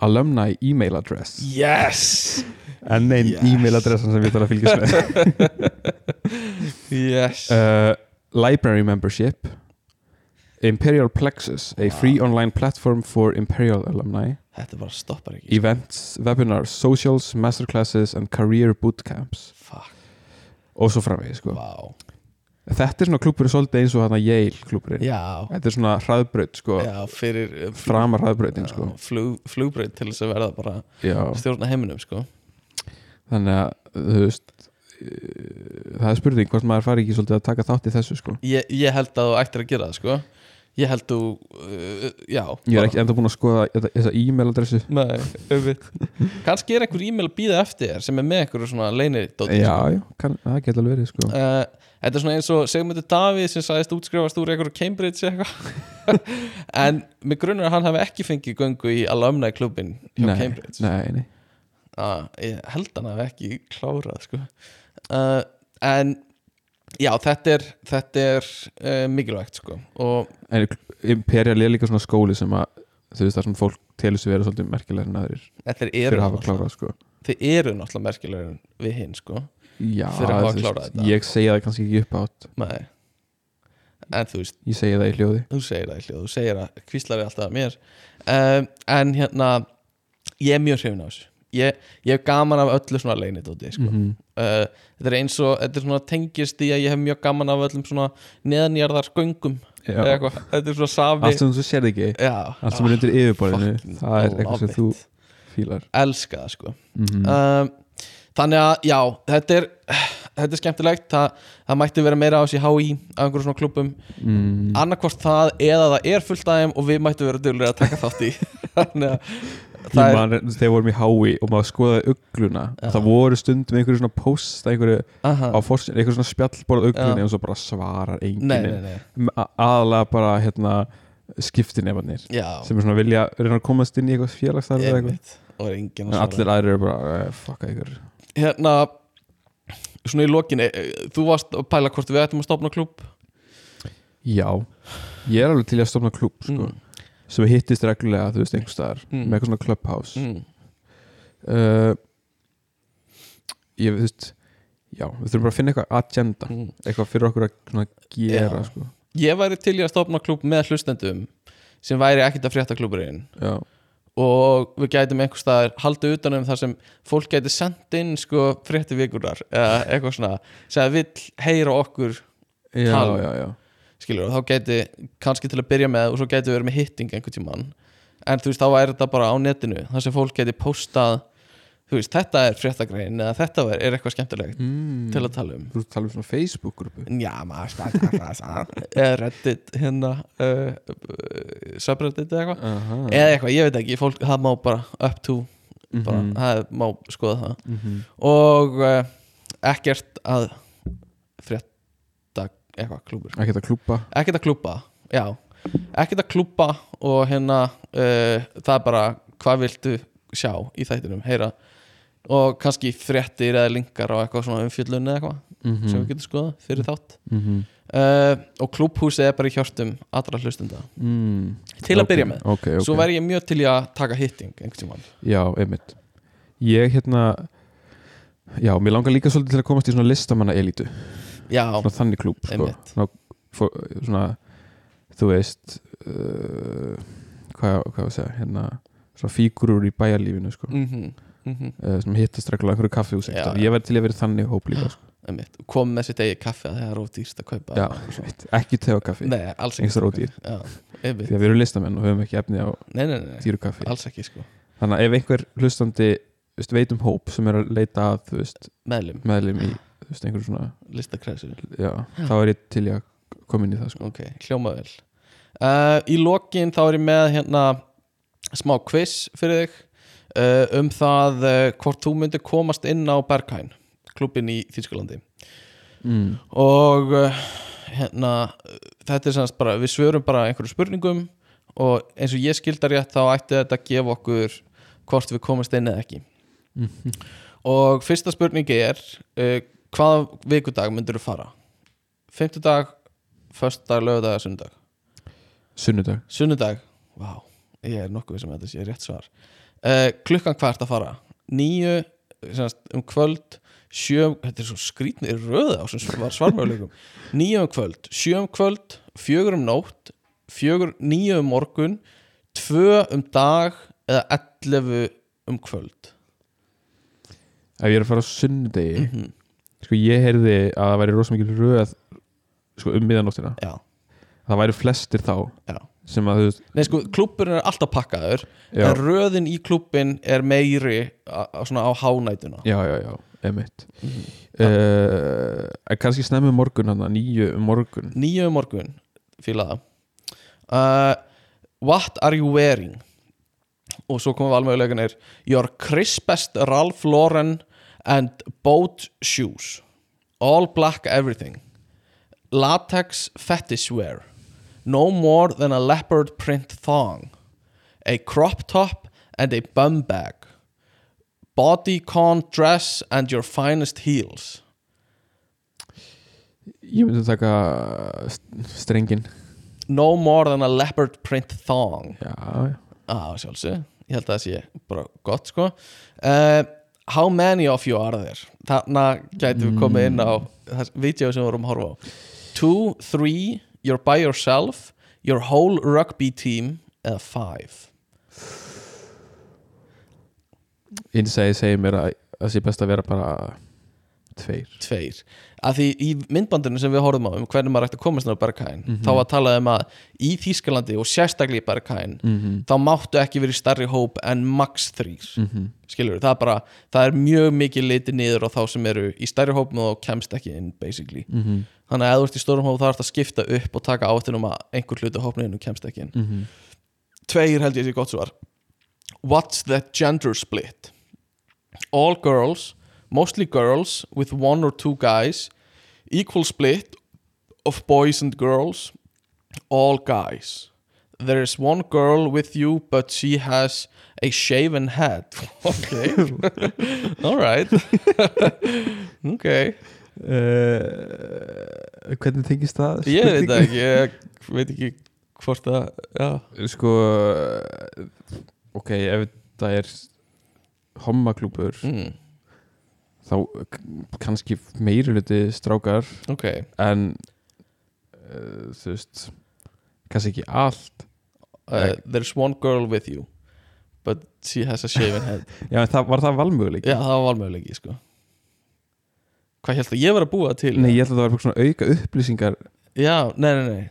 B: alumni email address.
A: Yes!
B: En neinn
A: Yes.
B: email adressan sem við þarfum að fylgjast með. [LAUGHS]
A: Yes.
B: Uh, library membership Imperial Plexus a
A: Wow.
B: free online platform for Imperial alumni.
A: Þetta bara stoppar ekki
B: events, webinars, socials, masterclasses and career bootcamps.
A: Fuck,
B: og svo framvegis sko.
A: vá.
B: Þetta er svona klúburinn svolítið eins og hana Yale klúburinn
A: Já,
B: þetta er svona hraðbraut sko,
A: já, fyrir uh,
B: framar hraðbrautin
A: já,
B: sko.
A: flug, Flugbraut til þess að verða bara
B: Já,
A: stjórna heiminum, sko.
B: Þannig að þú veist uh, það er spurning hvort maður fari ekki svolítið að taka þátt í þessu sko.
A: Ég, ég held að þú ættir að gera það, sko Ég held þú, uh, já
B: ég er ekki enda búin að skoða þessa e-mail adressu
A: Nei, auðvitað Kannski er einhver e-mail að býða eftir þér sem er með einhverju svona leinidóti
B: já, já, kann, það geta alveg verið sko.
A: Uh, þetta er svona eins og Sigmundur Davíð sem sagðist útskrifast úr einhverju Cambridge eitthvað [LAUGHS] en mig grunar að hann hafi ekki fengið göngu í alumni klubin hjá
B: nei,
A: Cambridge
B: nei, nei.
A: uh, ég held hann hafi ekki klárað sko. uh, en já þetta er, þetta er uh, mikilvægt sko. og
B: en Imperial er líka svona skóli sem að þú veist það sem fólk telur sig vera svolítið merkilega en aðrir fyrir
A: eru
B: að hafa klárað sko.
A: þið eru náttúrulega merkilegur en við hinn sko.
B: já, veist, ég segja það kannski ekki upp átt
A: Nei. en þú veist
B: ég segja það í hljóði
A: þú segir það í hljóð, þú segir að kvíslar er alltaf að mér um, en hérna ég er mjög hrifin á þessu ég, ég hef gaman af öllu svona leinidóti sko.
B: Mhm.
A: uh, þetta er eins og þetta er svona tengist í að ég hef mjög gaman af öllum svona neðanjarðar göngum þetta er svona sami
B: allt sem þú sérði ekki.
A: Já,
B: allt sem er undir yfirborðinu það er eitthvað sem þú fílar.
A: Elska það sko.
B: Mm
A: um, þannig að já, þetta er þetta er skemmtilegt, það, það mætti vera meira á þessi HÍ á einhverjum svona klubum
B: mm.
A: annarkvort það eða það er fullt aðeim og við mættum vera duglega að taka þátt í. [LAUGHS] Þannig að
B: ég man þegar vorum í hái og maður skoðaði ugluna
A: Já.
B: það voru stundum einhverju svona post einhverju
A: aha,
B: á fórsin, einhverju svona spjallborð uglunni
A: Já.
B: og svo bara svarar enginn. Aðalega bara hérna skiptinefarnir
A: já.
B: sem er svona vilja reyna að komast inn í eitthvað félagsstarf eða eitthvað. En allir aðrir eru bara eh, fucka ykkur
A: hérna svona í lokinni, eh, þú varst að pæla hvort við ættum að stopna klub
B: já, ég er alveg til að stofna klúb sko,
A: mm.
B: Sem hittist reglulega þú veist einhver staðar
A: Mm.
B: með eitthvað svona clubhouse
A: Mm.
B: uh, ég þú veist já, við þurfum bara að finna eitthvað agenda
A: Mm.
B: eitthvað fyrir okkur að gera sko.
A: ég væri til í að stopna klub með hlustendum sem væri ekkert að frétta kluburinn og við gætum einhvers staðar haldið utanum þar sem fólk gæti sendt inn sko frétti vikurar eða eitthvað svona sem að vill heyra okkur
B: já,
A: Tala.
B: já, já.
A: Skilur þá gæti kannski til að byrja með og svo við verið með hitting einhvern tímann en þú veist þá væri þetta bara á netinu þar sem fólk gæti postað þú veist þetta er fréttagrein eða þetta er er eitthvað skemmtilegt
B: Mm.
A: til að tala um
B: þú tala um svona Facebook-grúpu
A: Já, maður eða reddit hérna uh, subreddit eða eitthvað
B: Aha.
A: eða eitthvað, ég veit ekki, fólk, það má bara up to, bara,
B: Mhm.
A: það má skoða það
B: Mhm.
A: og uh, ekkert að eitthvað klúbur
B: ekki þetta klúpa
A: ekkert að klúpa, já. Ekkert að klúpa og hérna uh, það er bara, hvað viltu sjá í þættinum, heyra. Og kannski fréttir eða linkar á eitthvað svona umfjöllun eða eitthvað
B: Mhm.
A: sem við getum skoðað fyrir þátt.
B: Mhm.
A: uh, og klúbhúsið er bara í hjörtum allra hlustenda.
B: Mm.
A: til að
B: Ok,
A: byrja með.
B: ok, ok.
A: Svo væri ég mjög til að taka hitting einhvern tímann.
B: Já, einmitt. Ég hérna Já, mér langar líka svolítið til að komast í svona listamanna elítu
A: já,
B: Svona þannig klúb sko. Svona, fó, svona Þú veist uh, Hvað hvað á að segja Hérna Svona fígurur í bæjarlífinu sko.
A: mhm, mhm.
B: Uh, Sem hittast reglulega einhverju kaffihúsi.
A: Já,
B: Ég verði til að vera þannig hóp líka sko.
A: kom með sitt eigi kaffi að það er ódýrst að kaupa.
B: Já,
A: og
B: ekki te og kaffi.
A: Nei, alls
B: Einhvers
A: ekki
B: staðar ódýr. Því að við erum listamenn og höfum ekki efni á
A: nei, nei, nei, nei,
B: dýru
A: ekki sko.
B: Þannig að ef einhver hlustandi veist, veit um hóp sem er að leita að
A: meðlum,
B: í þú veist, einhverju svona
A: listakræsu
B: já, þá er ég til í að koma inn í það sko.
A: ok, hljóma vel uh, í lokin þá er ég með hérna smá quiz fyrir þig uh, um það uh, hvort þú myndir komast inn á Berghain klubbin í Þýskalandi
B: mm.
A: og uh, hérna þetta er semast bara, við svörum bara einhverju spurningum og eins og ég skildar rétt þá ætti þetta að gefa okkur hvort við komast inn eða ekki
B: Mhm. [LAUGHS]
A: og fyrsta spurningi er uh, hvaða vikudag myndir þú fara? Fimmtudag, föstudag, lögudag, sunnudag?
B: Sunnudag.
A: Sunnudag, vá, ég er nokkuð sem þetta sé rétt svar. Uh, Klukkan hvert að fara? Semast, um kvöld Sjö, þetta er svo skrýtnir röða á sem var svarmöguleikum. [LAUGHS] Níu um kvöld, sjö um kvöld Fjögur um nótt Fjögur, níu um morgun Tvö um dag eða ellefu um kvöld.
B: Ef ég er að fara á sunnudegi
A: mm
B: sko ég heyrði að það væri rosa mikil röð sko um miðanóttina
A: Já,
B: það væri flestir þá
A: Já.
B: sem að þú veist
A: nei sko, klúbburinn er alltaf pakkaður
B: já,
A: En röðin í klúbbin er meiri a, a, svona á hánætuna.
B: Já, já, já, emitt uh, en kannski snemmi morgun hann nýju um morgun.
A: Níu um morgun, fíla það uh, What are you wearing? Og svo komum við alveg er Your crispest Ralph Lauren and boat shoes. All black everything. Latex fetish wear No more than a leopard print thong. A crop top and a bum bag. Bodycon dress and your finest heels.
B: Ég myndi taka st- strengin
A: No more than a leopard print thong.
B: Já, já.
A: Á sjálfsög, ég held að það sé bara gott sko. Uh, How many of you are there? Þarna gætum við komið inn á það vídeo sem við vorum að horfa á. Two, three, you're by yourself Your whole rugby team eða five.
B: Insight segir mér að það sé best að vera bara tveir
A: tveir að því í myndbandinu sem við horfum á um hvernig maður ætti að komast náður Berghain
B: Mhm.
A: þá var talað um að í Þýskalandi og sérstaklega í Berghain
B: mm -hmm.
A: þá máttu ekki verið í stærri hóp en max þrýr
B: Mm
A: skilur það er bara, það er mjög mikið litið niður á þá sem eru í stærri hópum og kemst ekki inn basically
B: -hmm.
A: þannig að ef þú ert í stórum hóp þá er þetta að skipta upp og taka áttunum að einhver hluti hópninu kemst ekki inn
B: Mm -hmm.
A: tveir held ég sé gott svar what's the gender split all girls mostly girls with one or two guys equal split of boys and girls all guys. There is one girl with you but she has a shaven head. [LAUGHS] Okay. [LAUGHS] All right. [LAUGHS] Okay.
B: Uh, Hvernig tengist það?
A: ég veit það ekki ég veit ekki hvort að já,
B: Sko Ok, ef það er hommaklúpur
A: mm,
B: þá kannski meiri hluti strákar
A: ok.
B: en uh, þú veist kannski ekki allt.
A: Uh, there's one girl with you but she has a shaven head. [LAUGHS]
B: Já, það, var það valmöguleik?
A: já, það var valmöðulegi sko. Hvað held að ég var að búa til
B: Nei, ég held að það var svona auka upplýsingar.
A: Já, nei, nei, nei.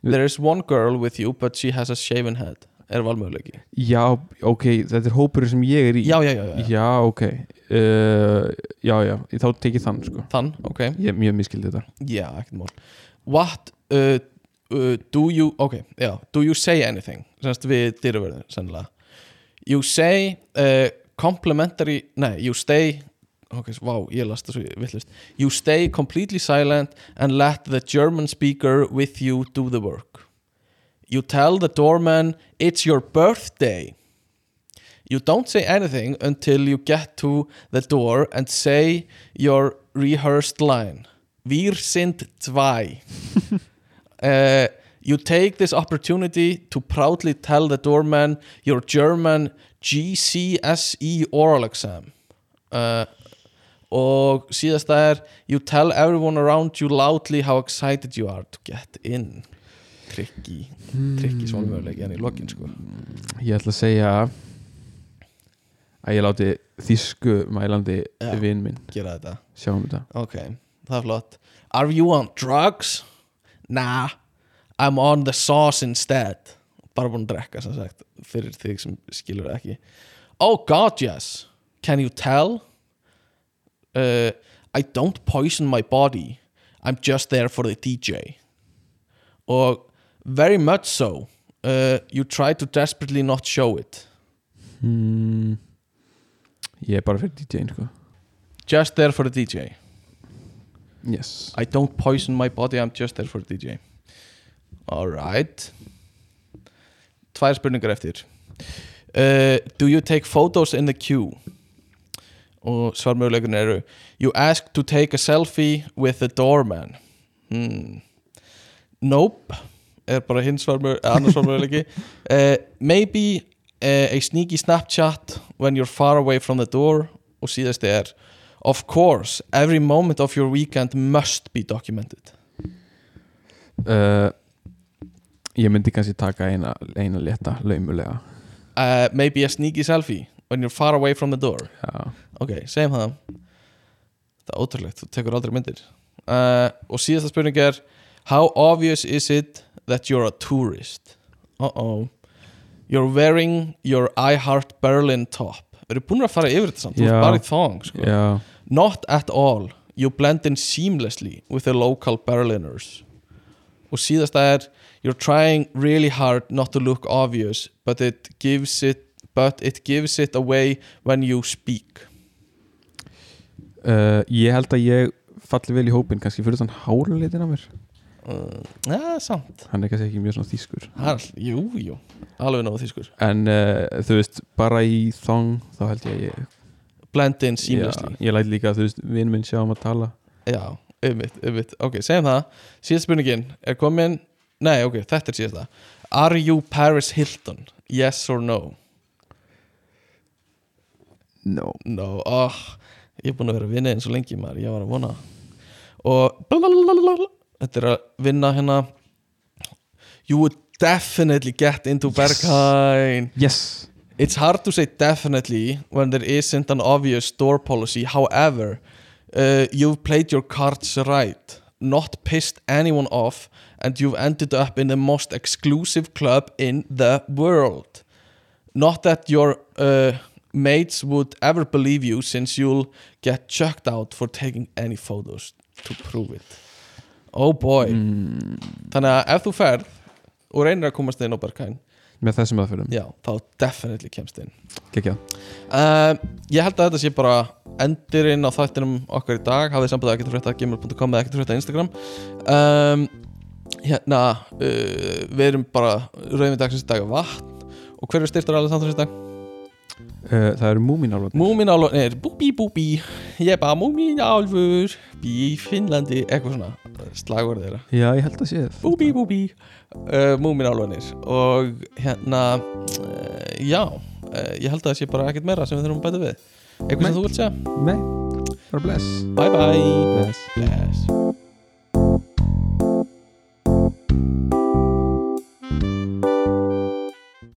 A: There is one girl with you but she has a shaven head er valmöðulegi
B: Já, ok, þetta er hópurinn sem ég er í.
A: Já, já, já, já,
B: Já, ok uh, Já, já, þá tekið þann sko.
A: Þann, ok.
B: Ég er mjög miskildi þetta.
A: Já, ekkert mál. What uh, uh, do you, ok, já do you say anything, semst við dyrraverðin sennilega. You say uh, complimentary, nei, you stay ok, vá, ég las það svo villust you stay completely silent and let the German speaker with you do the work. You tell the doorman it's your birthday you don't say anything until you get to the door and say your rehearsed line. Wir sind zwei. [LAUGHS] Uh, you take this opportunity to proudly tell the doorman your German GCSE oral exam. Uh, og síðasta er you tell everyone around you loudly how excited you are to get in. Trikki trikki svona möguleiki en í lokin sko.
B: Ég ætla að segja að ég láti þýsku mælandi vinn minn
A: gera þetta.
B: Sjáum þetta.
A: Ok, það er flott. Are you on drugs? nah I'm on the sauce instead. Bara búin að drekka sem sagt fyrir þig sem skilur ekki. Oh god yes. Can you tell? Uh, I don't poison my body. I'm just there for the DJ og very much so. Uh, you try to desperately not show it.
B: Hmm. Ég er bara fyrir DJ-in sko.
A: Just there for the DJ
B: Yes.
A: I don't poison my body, I'm just there for the DJ Alright. Tvær spurningar eftir. Uh, Do you take photos in the queue? Og svarmöguleikurinn eru You ask to take a selfie with the doorman. Hmm. Nope er bara hins svarmöguleiki. [LAUGHS] Uh, Maybe a sneaky Snapchat when you're far away from the door. Og síðast er Of course, every moment of your weekend must be documented.
B: Uh, Ég myndi kannski taka eina, eina létta laumulega.
A: Uh, Maybe a sneaky selfie when you're far away from the door.
B: Já.
A: Ok, segjum það. Það er ótrúlegt, þú tekur aldrei myndir. Uh, Og síðasta spurning er How obvious is it that you're a tourist? Uh-oh You're wearing your I Heart Berlin top. Við erum búin að fara yfir þetta samt? Þú ert bara í thong sko. Not at all. You blend in seamlessly with the local Berliners. Og síðasta er You're trying really hard not to look obvious But it gives it But it gives it away when you speak.
B: Uh, Ég held að ég falli vel í hópin kannski fyrir þann háruleitin af mér
A: uh, Ja, samt.
B: Hann er kannski ekki mjög svona þýskur.
A: Hall, Jú, jú, alveg nógu þýskur.
B: En uh, þú veist, bara í þong þá held ég að ég
A: Blend in seamlessly.
B: Já, Ég læt líka, þú veist, vinn minn sjá um að tala.
A: Já, ummitt, ummitt Ok, segjum það. Síðast spurningin. Er komin Nei, ok, þetta er síðasta. Are you Paris Hilton? Yes or no?
B: No.
A: No, oh, ég er búin að vera að vinna eins og lengi maður, ég var að vona og blablabla, þetta er að vinna hérna You would definitely get into Berghain
B: Yes
A: It's hard to say definitely when there isn't an obvious store policy. However, uh, you've played your cards right, not pissed anyone off, and you've ended up in the most exclusive club in the world. Not that your uh, mates would ever believe you since you'll get chucked out for taking any photos to prove it. Oh boy.
B: mm,
A: Þannig að ef þú ferð og reynir að komast inn á Berghain,
B: með þessum aðferðum
A: já, þá definitely kemst inn. Uh, ég held að þetta sé bara endirinn á þættinum okkar í dag hafið sambandið ekkert frétta gmail.com eða ekkert frétta Instagram um, hérna uh, við erum bara rauðin dagsins í dag vatn og hver er styrtar alveg þannig í dag?
B: Uh, Það eru múmínálfur
A: Múminálfur, nei, búbí búbí. Ég er bara múminálfur í Finnlandi, eitthvað svona slagverð þeirra.
B: Já, ég held að sé það.
A: Búbí búbí. Uh, múminálfunir og hérna uh, já, uh, ég held að það sé bara ekkert meira sem við þurfum að bæta við. Eitthvað sem þú vilt segja?
B: Nei, bara bless.
A: Bye bye.
B: Bless.
A: Bless